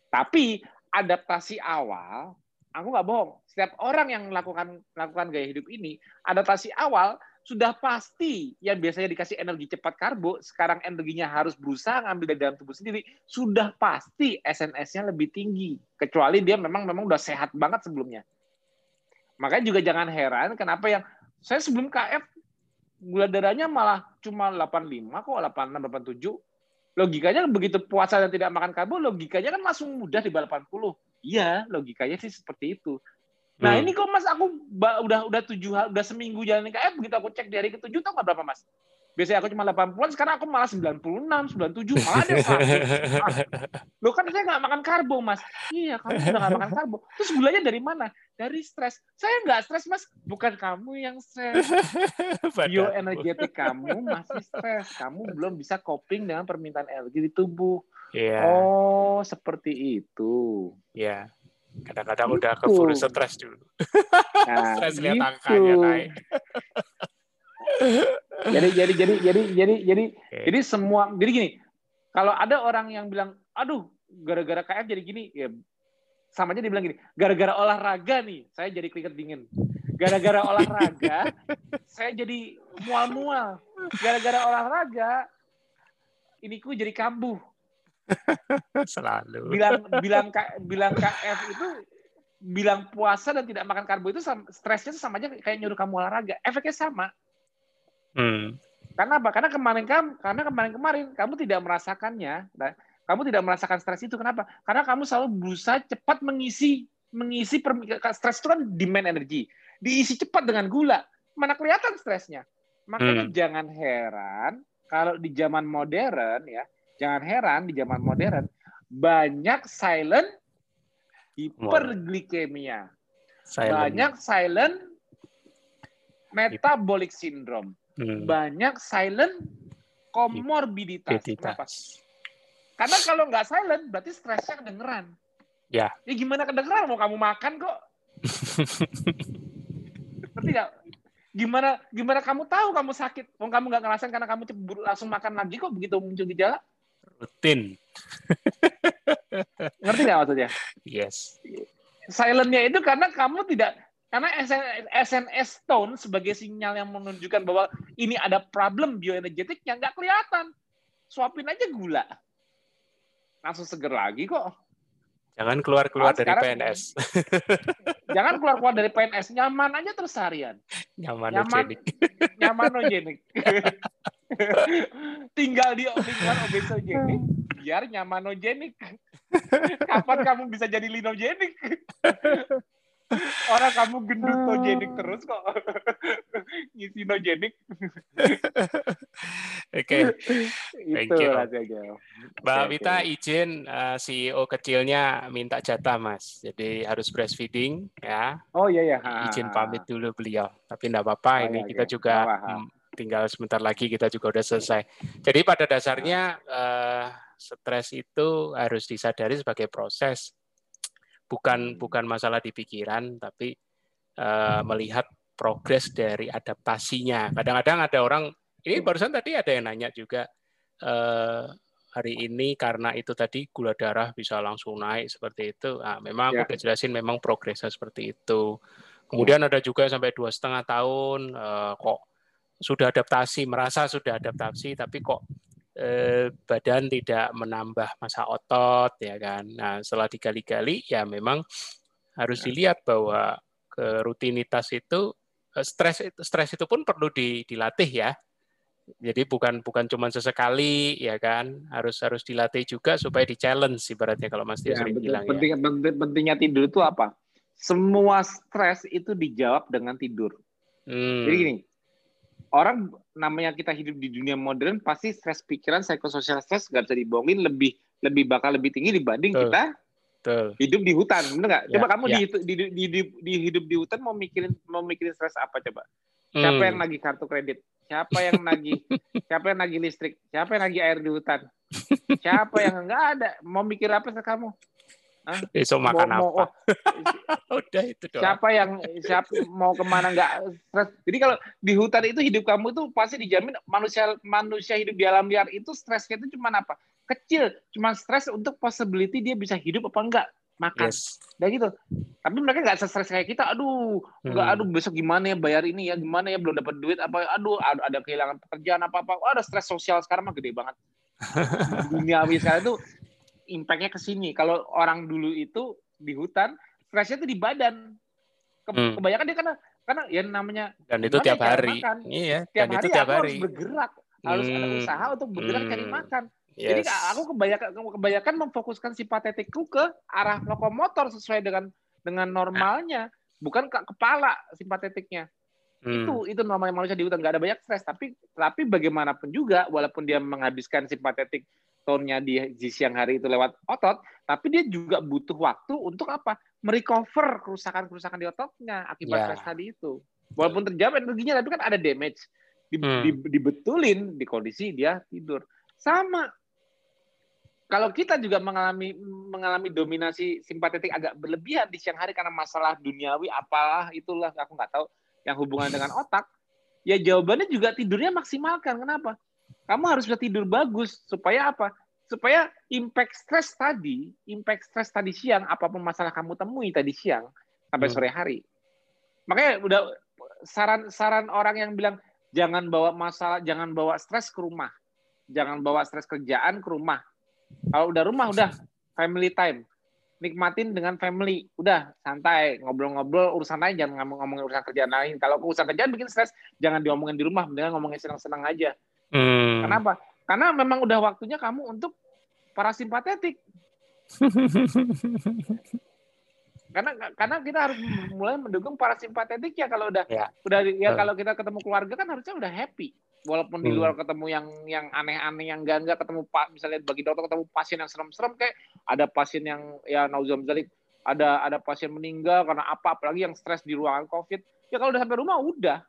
Tapi adaptasi awal, aku nggak bohong. Setiap orang yang melakukan melakukan gaya hidup ini, adaptasi awal sudah pasti yang biasanya dikasih energi cepat karbo, sekarang energinya harus berusaha ngambil dari dalam tubuh sendiri, sudah pasti SNS-nya lebih tinggi. Kecuali dia memang memang udah sehat banget sebelumnya. Makanya juga jangan heran kenapa yang saya sebelum KF gula darahnya malah cuma 85 kok 86 87. Logikanya begitu puasa dan tidak makan karbo, logikanya kan langsung mudah di bawah 80. Iya, logikanya sih seperti itu. Nah hmm. ini kok mas aku udah udah tujuh udah seminggu jalan KF begitu aku cek di hari ketujuh tau nggak berapa mas? Biasanya aku cuma 80-an, sekarang aku malah 96, 97, malah ada Loh kan saya nggak makan karbo, Mas. Iya, kamu udah nggak makan karbo. Terus gulanya dari mana? Dari stres. Saya nggak stres, Mas. Bukan kamu yang stres. Bioenergetik kamu masih stres. Kamu belum bisa coping dengan permintaan energi di tubuh. Yeah. Oh, seperti itu. Iya. Yeah. Kadang-kadang gitu. udah keburu stres dulu. Nah, stres lihat gitu. angkanya naik jadi jadi jadi jadi jadi jadi okay. jadi semua jadi gini kalau ada orang yang bilang aduh gara-gara KF jadi gini ya sama aja dibilang gini gara-gara olahraga nih saya jadi keringet dingin gara-gara olahraga saya jadi mual-mual gara-gara olahraga ini ku jadi kambuh selalu bilang bilang bilang KF itu bilang puasa dan tidak makan karbo itu stresnya sama aja kayak nyuruh kamu olahraga efeknya sama Hmm. Karena apa? Karena kemarin kamu, karena kemarin-kemarin kamu tidak merasakannya. Nah, kamu tidak merasakan stres itu. Kenapa? Karena kamu selalu berusaha cepat mengisi mengisi stres itu kan demand energi. Diisi cepat dengan gula. Mana kelihatan stresnya? Makanya hmm. jangan heran kalau di zaman modern ya, jangan heran di zaman modern banyak silent hiperglikemia. Silent. Banyak silent metabolic syndrome. Hmm. Banyak silent komorbiditas. Kenapa? Karena kalau nggak silent berarti stresnya kedengeran. Ya. Ya gimana kedengeran mau kamu makan kok? Ngerti nggak? Gimana gimana kamu tahu kamu sakit? Mau kamu nggak ngerasain karena kamu langsung makan lagi kok begitu muncul gejala? Rutin. Ngerti nggak maksudnya? Yes. Silentnya itu karena kamu tidak karena SNS tone sebagai sinyal yang menunjukkan bahwa ini ada problem bioenergetiknya nggak kelihatan. Suapin aja gula. Langsung seger lagi kok. Jangan keluar-keluar dari PNS. Jangan keluar-keluar dari PNS. Nyaman aja terus harian. Nyaman, Nyamanogenik. Tinggal di lingkungan obesogenik, biar nyamanogenik. Kapan kamu bisa jadi linogenik? Orang kamu gendut terus kok. Ngisi nogenik. Oke. Thank you. Mbak Wita izin uh, eh, CEO kecilnya minta jatah, Mas. Jadi harus breastfeeding ya. Oh iya ya. Izin pamit dulu beliau. Tapi enggak apa-apa, oh, ini iya, kita okay. juga hmm, tinggal sebentar lagi kita juga udah selesai. Jadi pada dasarnya uh, stres itu harus disadari sebagai proses bukan hmm. bukan masalah di pikiran tapi uh, melihat progres dari adaptasinya. Kadang-kadang ada orang ini barusan tadi ada yang nanya juga uh, hari ini karena itu tadi gula darah bisa langsung naik seperti itu. Nah, memang ya. aku udah jelasin memang progresnya seperti itu. Kemudian ada juga sampai dua setengah tahun uh, kok sudah adaptasi, merasa sudah adaptasi, tapi kok eh, badan tidak menambah masa otot ya kan. Nah, setelah digali-gali ya memang harus ya. dilihat bahwa ke rutinitas itu eh, stres stres itu pun perlu dilatih ya. Jadi bukan bukan cuma sesekali ya kan, harus harus dilatih juga supaya di challenge ibaratnya kalau Mas Tio ya, sering bilang penting, ya. Pentingnya tidur itu apa? Semua stres itu dijawab dengan tidur. Hmm. Jadi gini, orang namanya kita hidup di dunia modern pasti stres pikiran, psikososial stres nggak bisa dibohongin lebih lebih bakal lebih tinggi dibanding Betul. kita Betul. hidup di hutan, benar nggak? Coba ya, kamu ya. Di, di, di, di, di hidup di hutan mau mikirin mau mikirin stres apa coba? Siapa hmm. yang nagih kartu kredit? Siapa yang nagih? siapa yang nagih listrik? Siapa yang nagih air di hutan? Siapa yang nggak ada? Mau mikir apa sih kamu? Hah? Besok makan mau, apa? Mau, Udah itu doang. Siapa yang siapa mau ke mana nggak stres? Jadi kalau di hutan itu hidup kamu itu pasti dijamin manusia manusia hidup di alam liar itu stresnya itu cuma apa? Kecil, cuma stres untuk possibility dia bisa hidup apa enggak makan. Yes. Dan gitu. Tapi mereka nggak stres kayak kita. Aduh, nggak hmm. aduh besok gimana ya bayar ini ya, gimana ya belum dapat duit apa aduh ada kehilangan pekerjaan apa apa. Wah, ada stres sosial sekarang mah gede banget. Dunia sekarang itu impactnya ke sini. Kalau orang dulu itu di hutan, stresnya itu di badan. Ke, hmm. Kebanyakan dia karena karena ya namanya dan itu tiap hari. Makan. Iya, tiap dan hari itu tiap aku hari. harus bergerak, harus hmm. ada usaha untuk bergerak hmm. cari makan. Yes. Jadi aku kebanyakan kebanyakan memfokuskan simpatetikku ke arah lokomotor sesuai dengan dengan normalnya, bukan ke kepala simpatetiknya. Hmm. Itu itu normalnya manusia di hutan nggak ada banyak stres, tapi tapi bagaimanapun juga walaupun dia menghabiskan simpatetik tone-nya di, di siang hari itu lewat otot, tapi dia juga butuh waktu untuk apa? Merecover kerusakan-kerusakan di ototnya akibat yeah. stres tadi itu. Walaupun terjawab energinya, tapi kan ada damage. Di, hmm. di, dibetulin di kondisi dia tidur. Sama. Kalau kita juga mengalami mengalami dominasi simpatetik agak berlebihan di siang hari karena masalah duniawi apalah itulah aku nggak tahu yang hubungan dengan otak, ya jawabannya juga tidurnya maksimalkan. Kenapa? Kamu harus bisa tidur bagus supaya apa? Supaya impact stress tadi, impact stress tadi siang, apa pun masalah kamu temui tadi siang sampai hmm. sore hari. Makanya udah saran-saran orang yang bilang jangan bawa masalah, jangan bawa stres ke rumah, jangan bawa stres kerjaan ke rumah. Kalau udah rumah udah family time, nikmatin dengan family, udah santai ngobrol-ngobrol urusan lain, jangan ngomongin urusan kerjaan lain. Kalau urusan kerjaan bikin stres, jangan diomongin di rumah, mendingan ngomongin senang-senang aja. Hmm. Kenapa? Karena memang udah waktunya kamu untuk parasimpatetik. karena karena kita harus mulai mendukung parasimpatetik ya kalau udah ya. udah ya kalau kita ketemu keluarga kan harusnya udah happy. walaupun di luar ketemu yang yang aneh-aneh yang enggak enggak ketemu pak misalnya bagi dokter ketemu pasien yang serem-serem kayak ada pasien yang ya nauzumzalik ada ada pasien meninggal karena apa apalagi yang stres di ruangan covid ya kalau udah sampai rumah udah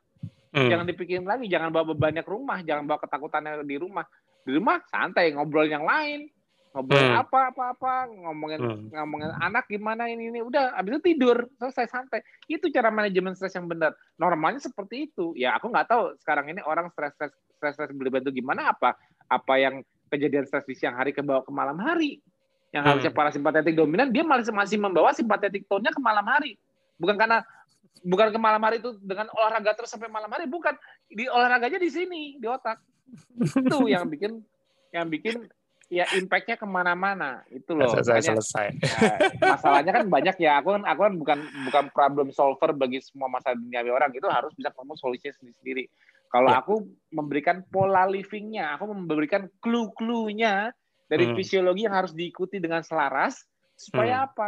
hmm. jangan dipikirin lagi jangan bawa banyak rumah jangan bawa ketakutannya di rumah di rumah santai ngobrol yang lain ngobrol hmm. apa apa apa ngomongin hmm. ngomongin anak gimana ini ini udah abis itu tidur selesai santai itu cara manajemen stres yang benar normalnya seperti itu ya aku nggak tahu sekarang ini orang stres stres stres stres berlebihan itu gimana apa apa yang kejadian stres di siang hari ke bawah ke malam hari yang harusnya hmm. parasimpatetik dominan dia masih masih membawa simpatetik tone-nya ke malam hari bukan karena bukan ke malam hari itu dengan olahraga terus sampai malam hari bukan. Di olahraganya di sini di otak. Itu yang bikin yang bikin ya impactnya ke mana-mana. Itu loh selesai selesai. ya, masalahnya kan banyak ya. Aku kan aku kan bukan bukan problem solver bagi semua masalah duniawi orang. Itu harus bisa ketemu solusinya sendiri sendiri kalau ya. aku memberikan pola livingnya aku memberikan clue-cluenya dari hmm. fisiologi yang harus diikuti dengan selaras supaya hmm. apa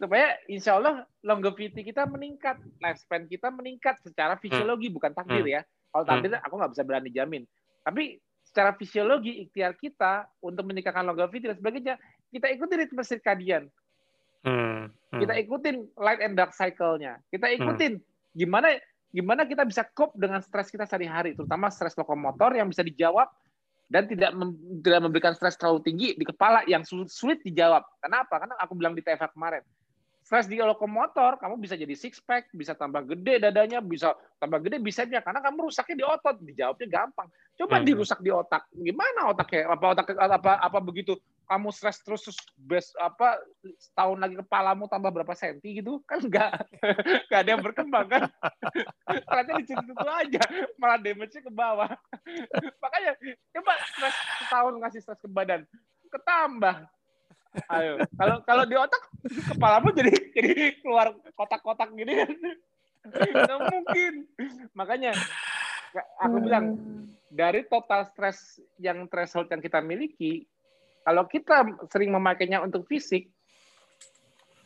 supaya insya Allah longevity kita meningkat lifespan kita meningkat secara fisiologi hmm. bukan takdir hmm. ya kalau takdir hmm. aku nggak bisa berani jamin tapi secara fisiologi ikhtiar kita untuk meningkatkan longevity dan sebagainya kita ikuti ritme circadian hmm. Hmm. kita ikutin light and dark cycle-nya kita ikutin hmm. gimana gimana kita bisa cope dengan stres kita sehari-hari terutama stres lokomotor yang bisa dijawab dan tidak mem, tidak memberikan stres terlalu tinggi di kepala yang sulit, sulit dijawab. Kenapa? Karena aku bilang di TFA kemarin, stres di lokomotor, kamu bisa jadi six pack, bisa tambah gede dadanya, bisa tambah gede bisepnya karena kamu rusaknya di otot. Dijawabnya gampang. Coba hmm. dirusak di otak. Gimana otaknya? Apa otak apa apa begitu kamu stres terus terus best apa setahun lagi kepalamu tambah berapa senti gitu kan enggak enggak ada yang berkembang kan ternyata di situ itu aja malah damage-nya ke bawah makanya coba stres setahun ngasih stres ke badan ketambah Ayo, kalau kalau di otak kepalamu jadi jadi keluar kotak-kotak gini kan. Nggak mungkin. Makanya aku bilang dari total stres yang threshold yang kita miliki, kalau kita sering memakainya untuk fisik,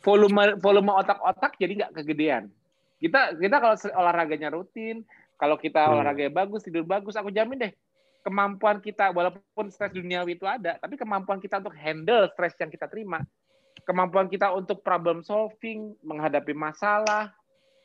volume volume otak-otak jadi nggak kegedean. Kita kita kalau olahraganya rutin, kalau kita hmm. olahraganya bagus, tidur bagus, aku jamin deh kemampuan kita walaupun stres duniawi itu ada, tapi kemampuan kita untuk handle stres yang kita terima, kemampuan kita untuk problem solving, menghadapi masalah,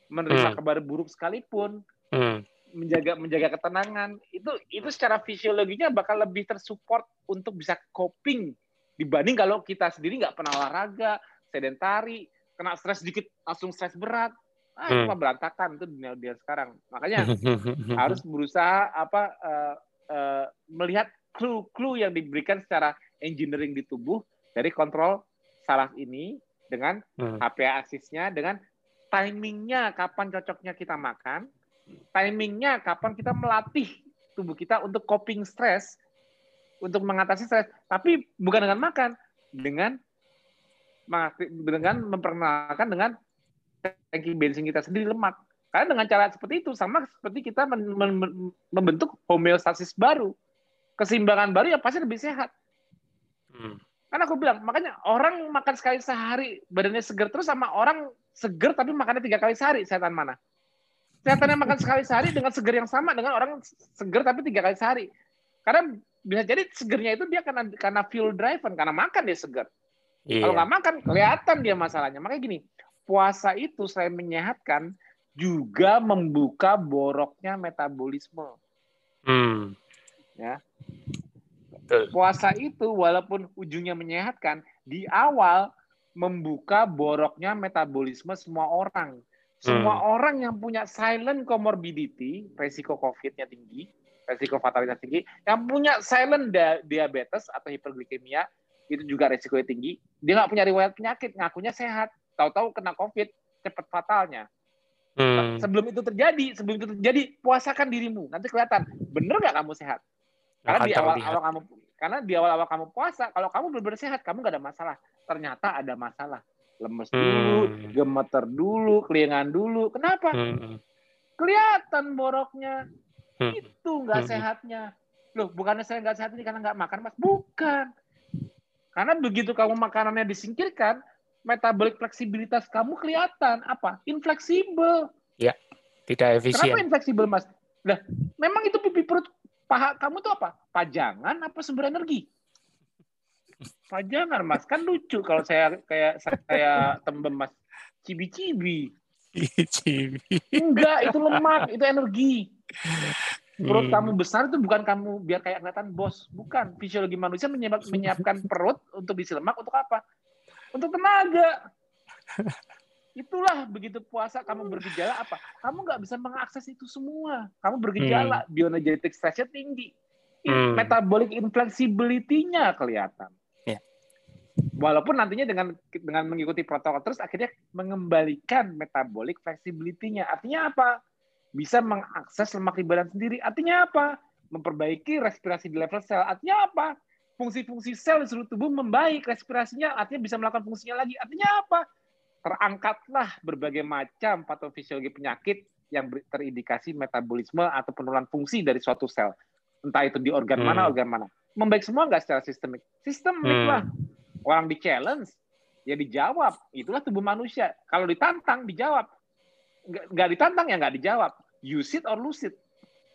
menerima hmm. kabar buruk sekalipun, hmm. menjaga menjaga ketenangan, itu itu secara fisiologinya bakal lebih tersupport untuk bisa coping dibanding kalau kita sendiri nggak pernah olahraga, sedentari, kena stres sedikit langsung stres berat, ah hmm. cuma berantakan itu dunia dia sekarang. Makanya harus berusaha apa uh, uh, melihat clue-clue yang diberikan secara engineering di tubuh dari kontrol saraf ini dengan hmm. HPA aksisnya dengan timingnya kapan cocoknya kita makan, timingnya kapan kita melatih tubuh kita untuk coping stres, untuk mengatasi stres, tapi bukan dengan makan, dengan dengan memperkenalkan dengan tangki bensin kita sendiri lemak. Karena dengan cara seperti itu sama seperti kita men men membentuk homeostasis baru, keseimbangan baru yang pasti lebih sehat. Hmm. Karena aku bilang, makanya orang makan sekali sehari badannya seger terus sama orang seger tapi makannya tiga kali sehari, setan mana? Setan yang makan sekali sehari dengan seger yang sama dengan orang seger tapi tiga kali sehari. Karena bisa jadi segernya itu dia karena karena fuel driven, karena makan dia seger. Iya. Kalau nggak makan, kelihatan dia masalahnya. Makanya gini, puasa itu selain menyehatkan, juga membuka boroknya metabolisme. Hmm. Ya. Puasa itu walaupun ujungnya menyehatkan, di awal membuka boroknya metabolisme semua orang. Semua hmm. orang yang punya silent comorbidity, resiko COVID-nya tinggi, resiko fatalitas tinggi, yang punya silent diabetes atau hiperglikemia, itu juga resikonya tinggi. Dia nggak punya riwayat penyakit, ngakunya sehat. Tahu-tahu kena COVID, cepat fatalnya. Hmm. Sebelum itu terjadi, sebelum itu terjadi, puasakan dirimu. Nanti kelihatan, bener nggak kamu sehat? Karena di awal-awal kamu, karena di awal-awal kamu puasa, kalau kamu benar-benar sehat, kamu nggak ada masalah. Ternyata ada masalah. Lemes hmm. dulu, gemeter dulu, kelingan dulu. Kenapa? Hmm. Kelihatan boroknya. Hmm. Itu nggak hmm. sehatnya. Loh, bukannya saya nggak sehat ini karena nggak makan, mas? Bukan. Karena begitu kamu makanannya disingkirkan, metabolik fleksibilitas kamu kelihatan apa? Infleksibel. Ya, tidak efisien. Kenapa infleksibel, Mas? Nah, memang itu pipi perut paha kamu tuh apa? Pajangan apa sumber energi? Pajangan mas, kan lucu kalau saya kayak saya tembem mas cibi-cibi. Cibi. Enggak, itu lemak, itu energi. Perut Hmm. kamu besar itu bukan kamu biar kayak kelihatan bos, bukan. Fisiologi manusia menyiap- menyiapkan perut untuk diisi lemak untuk apa? Untuk tenaga. Itulah begitu puasa kamu bergejala apa? Kamu nggak bisa mengakses itu semua. Kamu bergejala, bioenergetic stressnya tinggi. Hmm. Metabolic inflexibility-nya kelihatan. Ya. Walaupun nantinya dengan dengan mengikuti protokol terus akhirnya mengembalikan metabolic flexibility-nya. Artinya apa? Bisa mengakses lemak di badan sendiri. Artinya apa? Memperbaiki respirasi di level sel. Artinya apa? Fungsi-fungsi sel di seluruh tubuh membaik, respirasinya artinya bisa melakukan fungsinya lagi. Artinya apa? Terangkatlah berbagai macam patofisiologi penyakit yang terindikasi metabolisme atau penurunan fungsi dari suatu sel. Entah itu di organ mana, Hmm. organ mana. Membaik semua nggak secara sistemik? Sistemik Hmm. lah. Orang di challenge, ya dijawab. Itulah tubuh manusia. Kalau ditantang, dijawab. Nggak ditantang, ya nggak dijawab. Use it or lose it.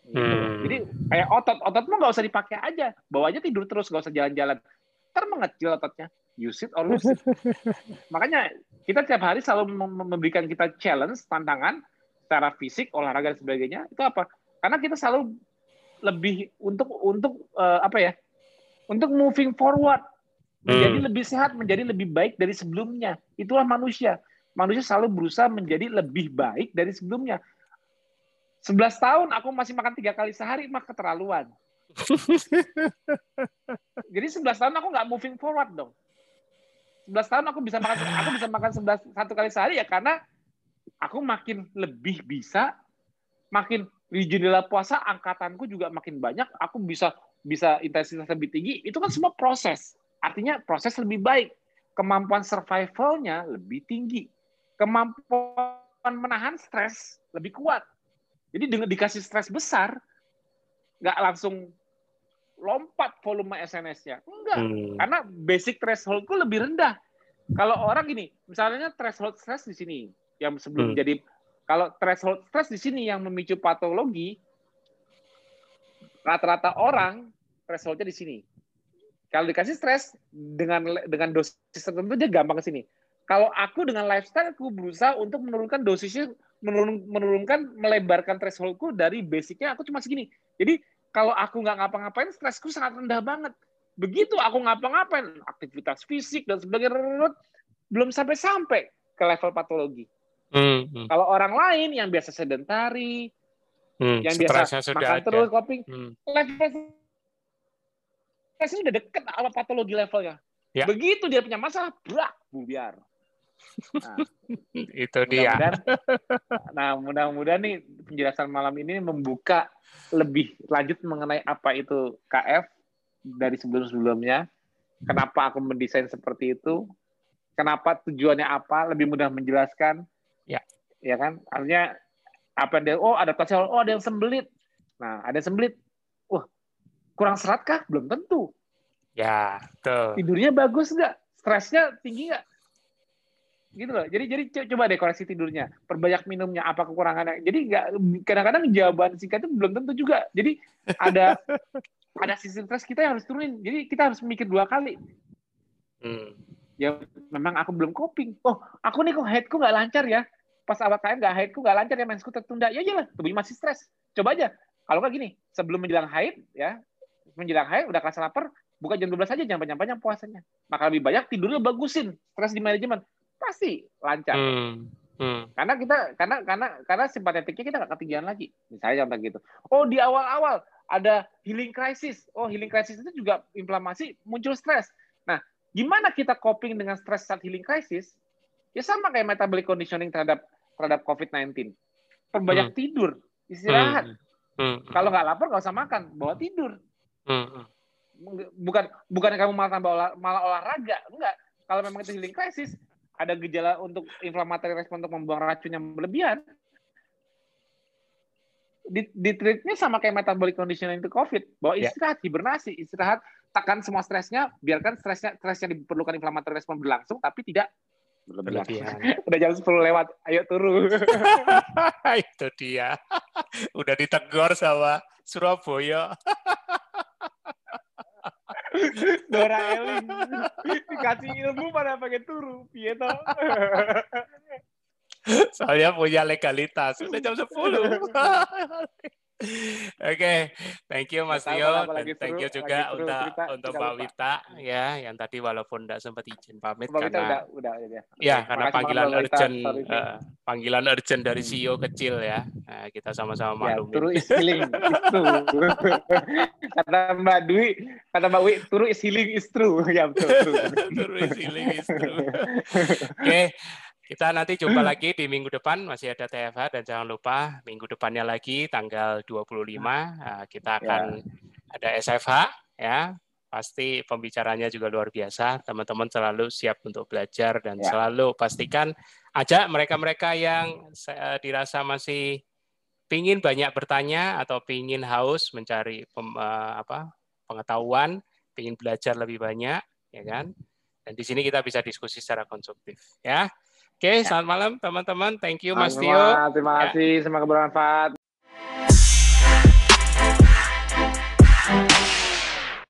Gitu. Hmm. Jadi kayak otot, ototmu nggak usah dipakai aja. Bawa aja tidur terus, nggak usah jalan-jalan. Ntar mengecil ototnya. Use it or lose it. Makanya kita tiap hari selalu mem- memberikan kita challenge, tantangan secara fisik, olahraga dan sebagainya. Itu apa? Karena kita selalu lebih untuk untuk eh, apa ya? Untuk moving forward, menjadi Hmm. lebih sehat, menjadi lebih baik dari sebelumnya. Itulah manusia. Manusia selalu berusaha menjadi lebih baik dari sebelumnya. 11 tahun aku masih makan tiga kali sehari mah keterlaluan. Jadi 11 tahun aku nggak moving forward dong. 11 tahun aku bisa makan aku bisa makan 11 satu kali sehari ya karena aku makin lebih bisa makin di jendela puasa angkatanku juga makin banyak, aku bisa bisa intensitas lebih tinggi. Itu kan semua proses. Artinya proses lebih baik. Kemampuan survivalnya lebih tinggi. Kemampuan menahan stres lebih kuat. Jadi dengan dikasih stres besar, nggak langsung lompat volume SNS-nya. Enggak. Hmm. Karena basic thresholdku lebih rendah. Kalau orang gini, misalnya threshold stress di sini, yang sebelum Hmm. jadi kalau threshold stress di sini yang memicu patologi, rata-rata orang thresholdnya di sini. Kalau dikasih stres dengan dengan dosis tertentu dia gampang ke sini. Kalau aku dengan lifestyle aku berusaha untuk menurunkan dosisnya menurun, menurunkan melebarkan thresholdku dari basicnya aku cuma segini. Jadi kalau aku nggak ngapa-ngapain stresku sangat rendah banget. Begitu aku ngapa-ngapain aktivitas fisik dan sebagainya belum sampai-sampai ke level patologi. Hmm. Hmm. Kalau orang lain yang biasa sedentari, Hmm. yang biasa sudah makan ada. terus coping, Hmm. level stresnya udah deket sama patologi levelnya. Ya. Begitu dia punya masalah, brak, bubiar. Nah, Itu dia. mudah-mudahan, nah mudah-mudahan nih penjelasan malam ini membuka lebih lanjut mengenai apa itu KF dari sebelum-sebelumnya. Kenapa aku mendesain seperti itu? Kenapa tujuannya apa? Lebih mudah menjelaskan. Ya. Ya kan? Artinya apa dia? Oh ada adaptasi. Oh ada yang sembelit. Nah ada yang sembelit. Wah kurang serat kah? Belum tentu. Ya, tuh. Tidurnya bagus nggak? Stresnya tinggi nggak? Gitu loh. Jadi jadi co- coba deh koreksi tidurnya. Perbanyak minumnya. Apa kekurangannya? Jadi nggak kadang-kadang jawaban singkat itu belum tentu juga. Jadi ada ada sistem stres kita yang harus turunin. Jadi kita harus mikir dua kali. Hmm. Ya memang aku belum coping. Oh aku nih kok headku nggak lancar ya. Pas awal KM nggak headku nggak lancar ya mensku tertunda. Ya iyalah tubuhnya masih stres. Coba aja. Kalau nggak gini, sebelum menjelang haid ya, menjelang haid udah kerasa lapar, buka jam 12 aja jangan banyak-banyak puasanya. Maka lebih banyak tidurnya bagusin, stres di manajemen. Pasti lancar. Hmm. Hmm. Karena kita karena karena karena simpatetiknya kita nggak ketinggian lagi. Misalnya contoh gitu. Oh di awal-awal ada healing crisis. Oh healing crisis itu juga inflamasi muncul stres. Nah gimana kita coping dengan stres saat healing crisis? Ya sama kayak metabolic conditioning terhadap terhadap COVID-19. Perbanyak tidur, istirahat. Hmm. Kalau nggak lapar nggak usah makan, bawa tidur. Hmm. Hmm. Bukan bukan kamu malah tambah olah- malah olahraga, enggak. Kalau memang itu healing crisis, ada gejala untuk inflammatory respon untuk membuang racun yang berlebihan, di, di treatnya sama kayak metabolic conditioning itu COVID, bahwa Ya. istirahat, hibernasi, istirahat, tekan semua stresnya, biarkan stresnya stres yang diperlukan inflammatory respon berlangsung, tapi tidak berlebihan. Berlebihan. Udah jam 10 lewat, ayo turun. Itu dia. Udah ditegur sama Surabaya. Dora Eling. Dikasih ilmu pada pakai turu. Iya toh. Soalnya punya legalitas. Sudah jam 10. Oke, okay. thank you Mas Tio, dan thank you juga untuk cerita, untuk Mbak Wita ya, yang tadi walaupun tidak sempat izin pamit Mbak karena udah, udah, ya, ya karena panggilan urgent, uh, panggilan urgent dari hmm. CEO kecil ya, nah, kita sama-sama. Ya, turu is healing, itu. kata Mbak Dwi, kata Mbak Wi, turu is healing is true, ya betul. turu is healing is true. Oke. Okay. Kita nanti jumpa lagi di minggu depan, masih ada TFH dan jangan lupa minggu depannya lagi tanggal 25 nah, kita akan ya. ada SFH ya. Pasti pembicaranya juga luar biasa. Teman-teman selalu siap untuk belajar dan ya. selalu pastikan ajak mereka-mereka yang dirasa masih pingin banyak bertanya atau pingin haus mencari pem, uh, apa pengetahuan, pingin belajar lebih banyak, ya kan? Dan di sini kita bisa diskusi secara konstruktif, ya. Oke, okay, ya. selamat malam teman-teman. Thank you Mas Tio. Terima kasih, ya. semoga bermanfaat.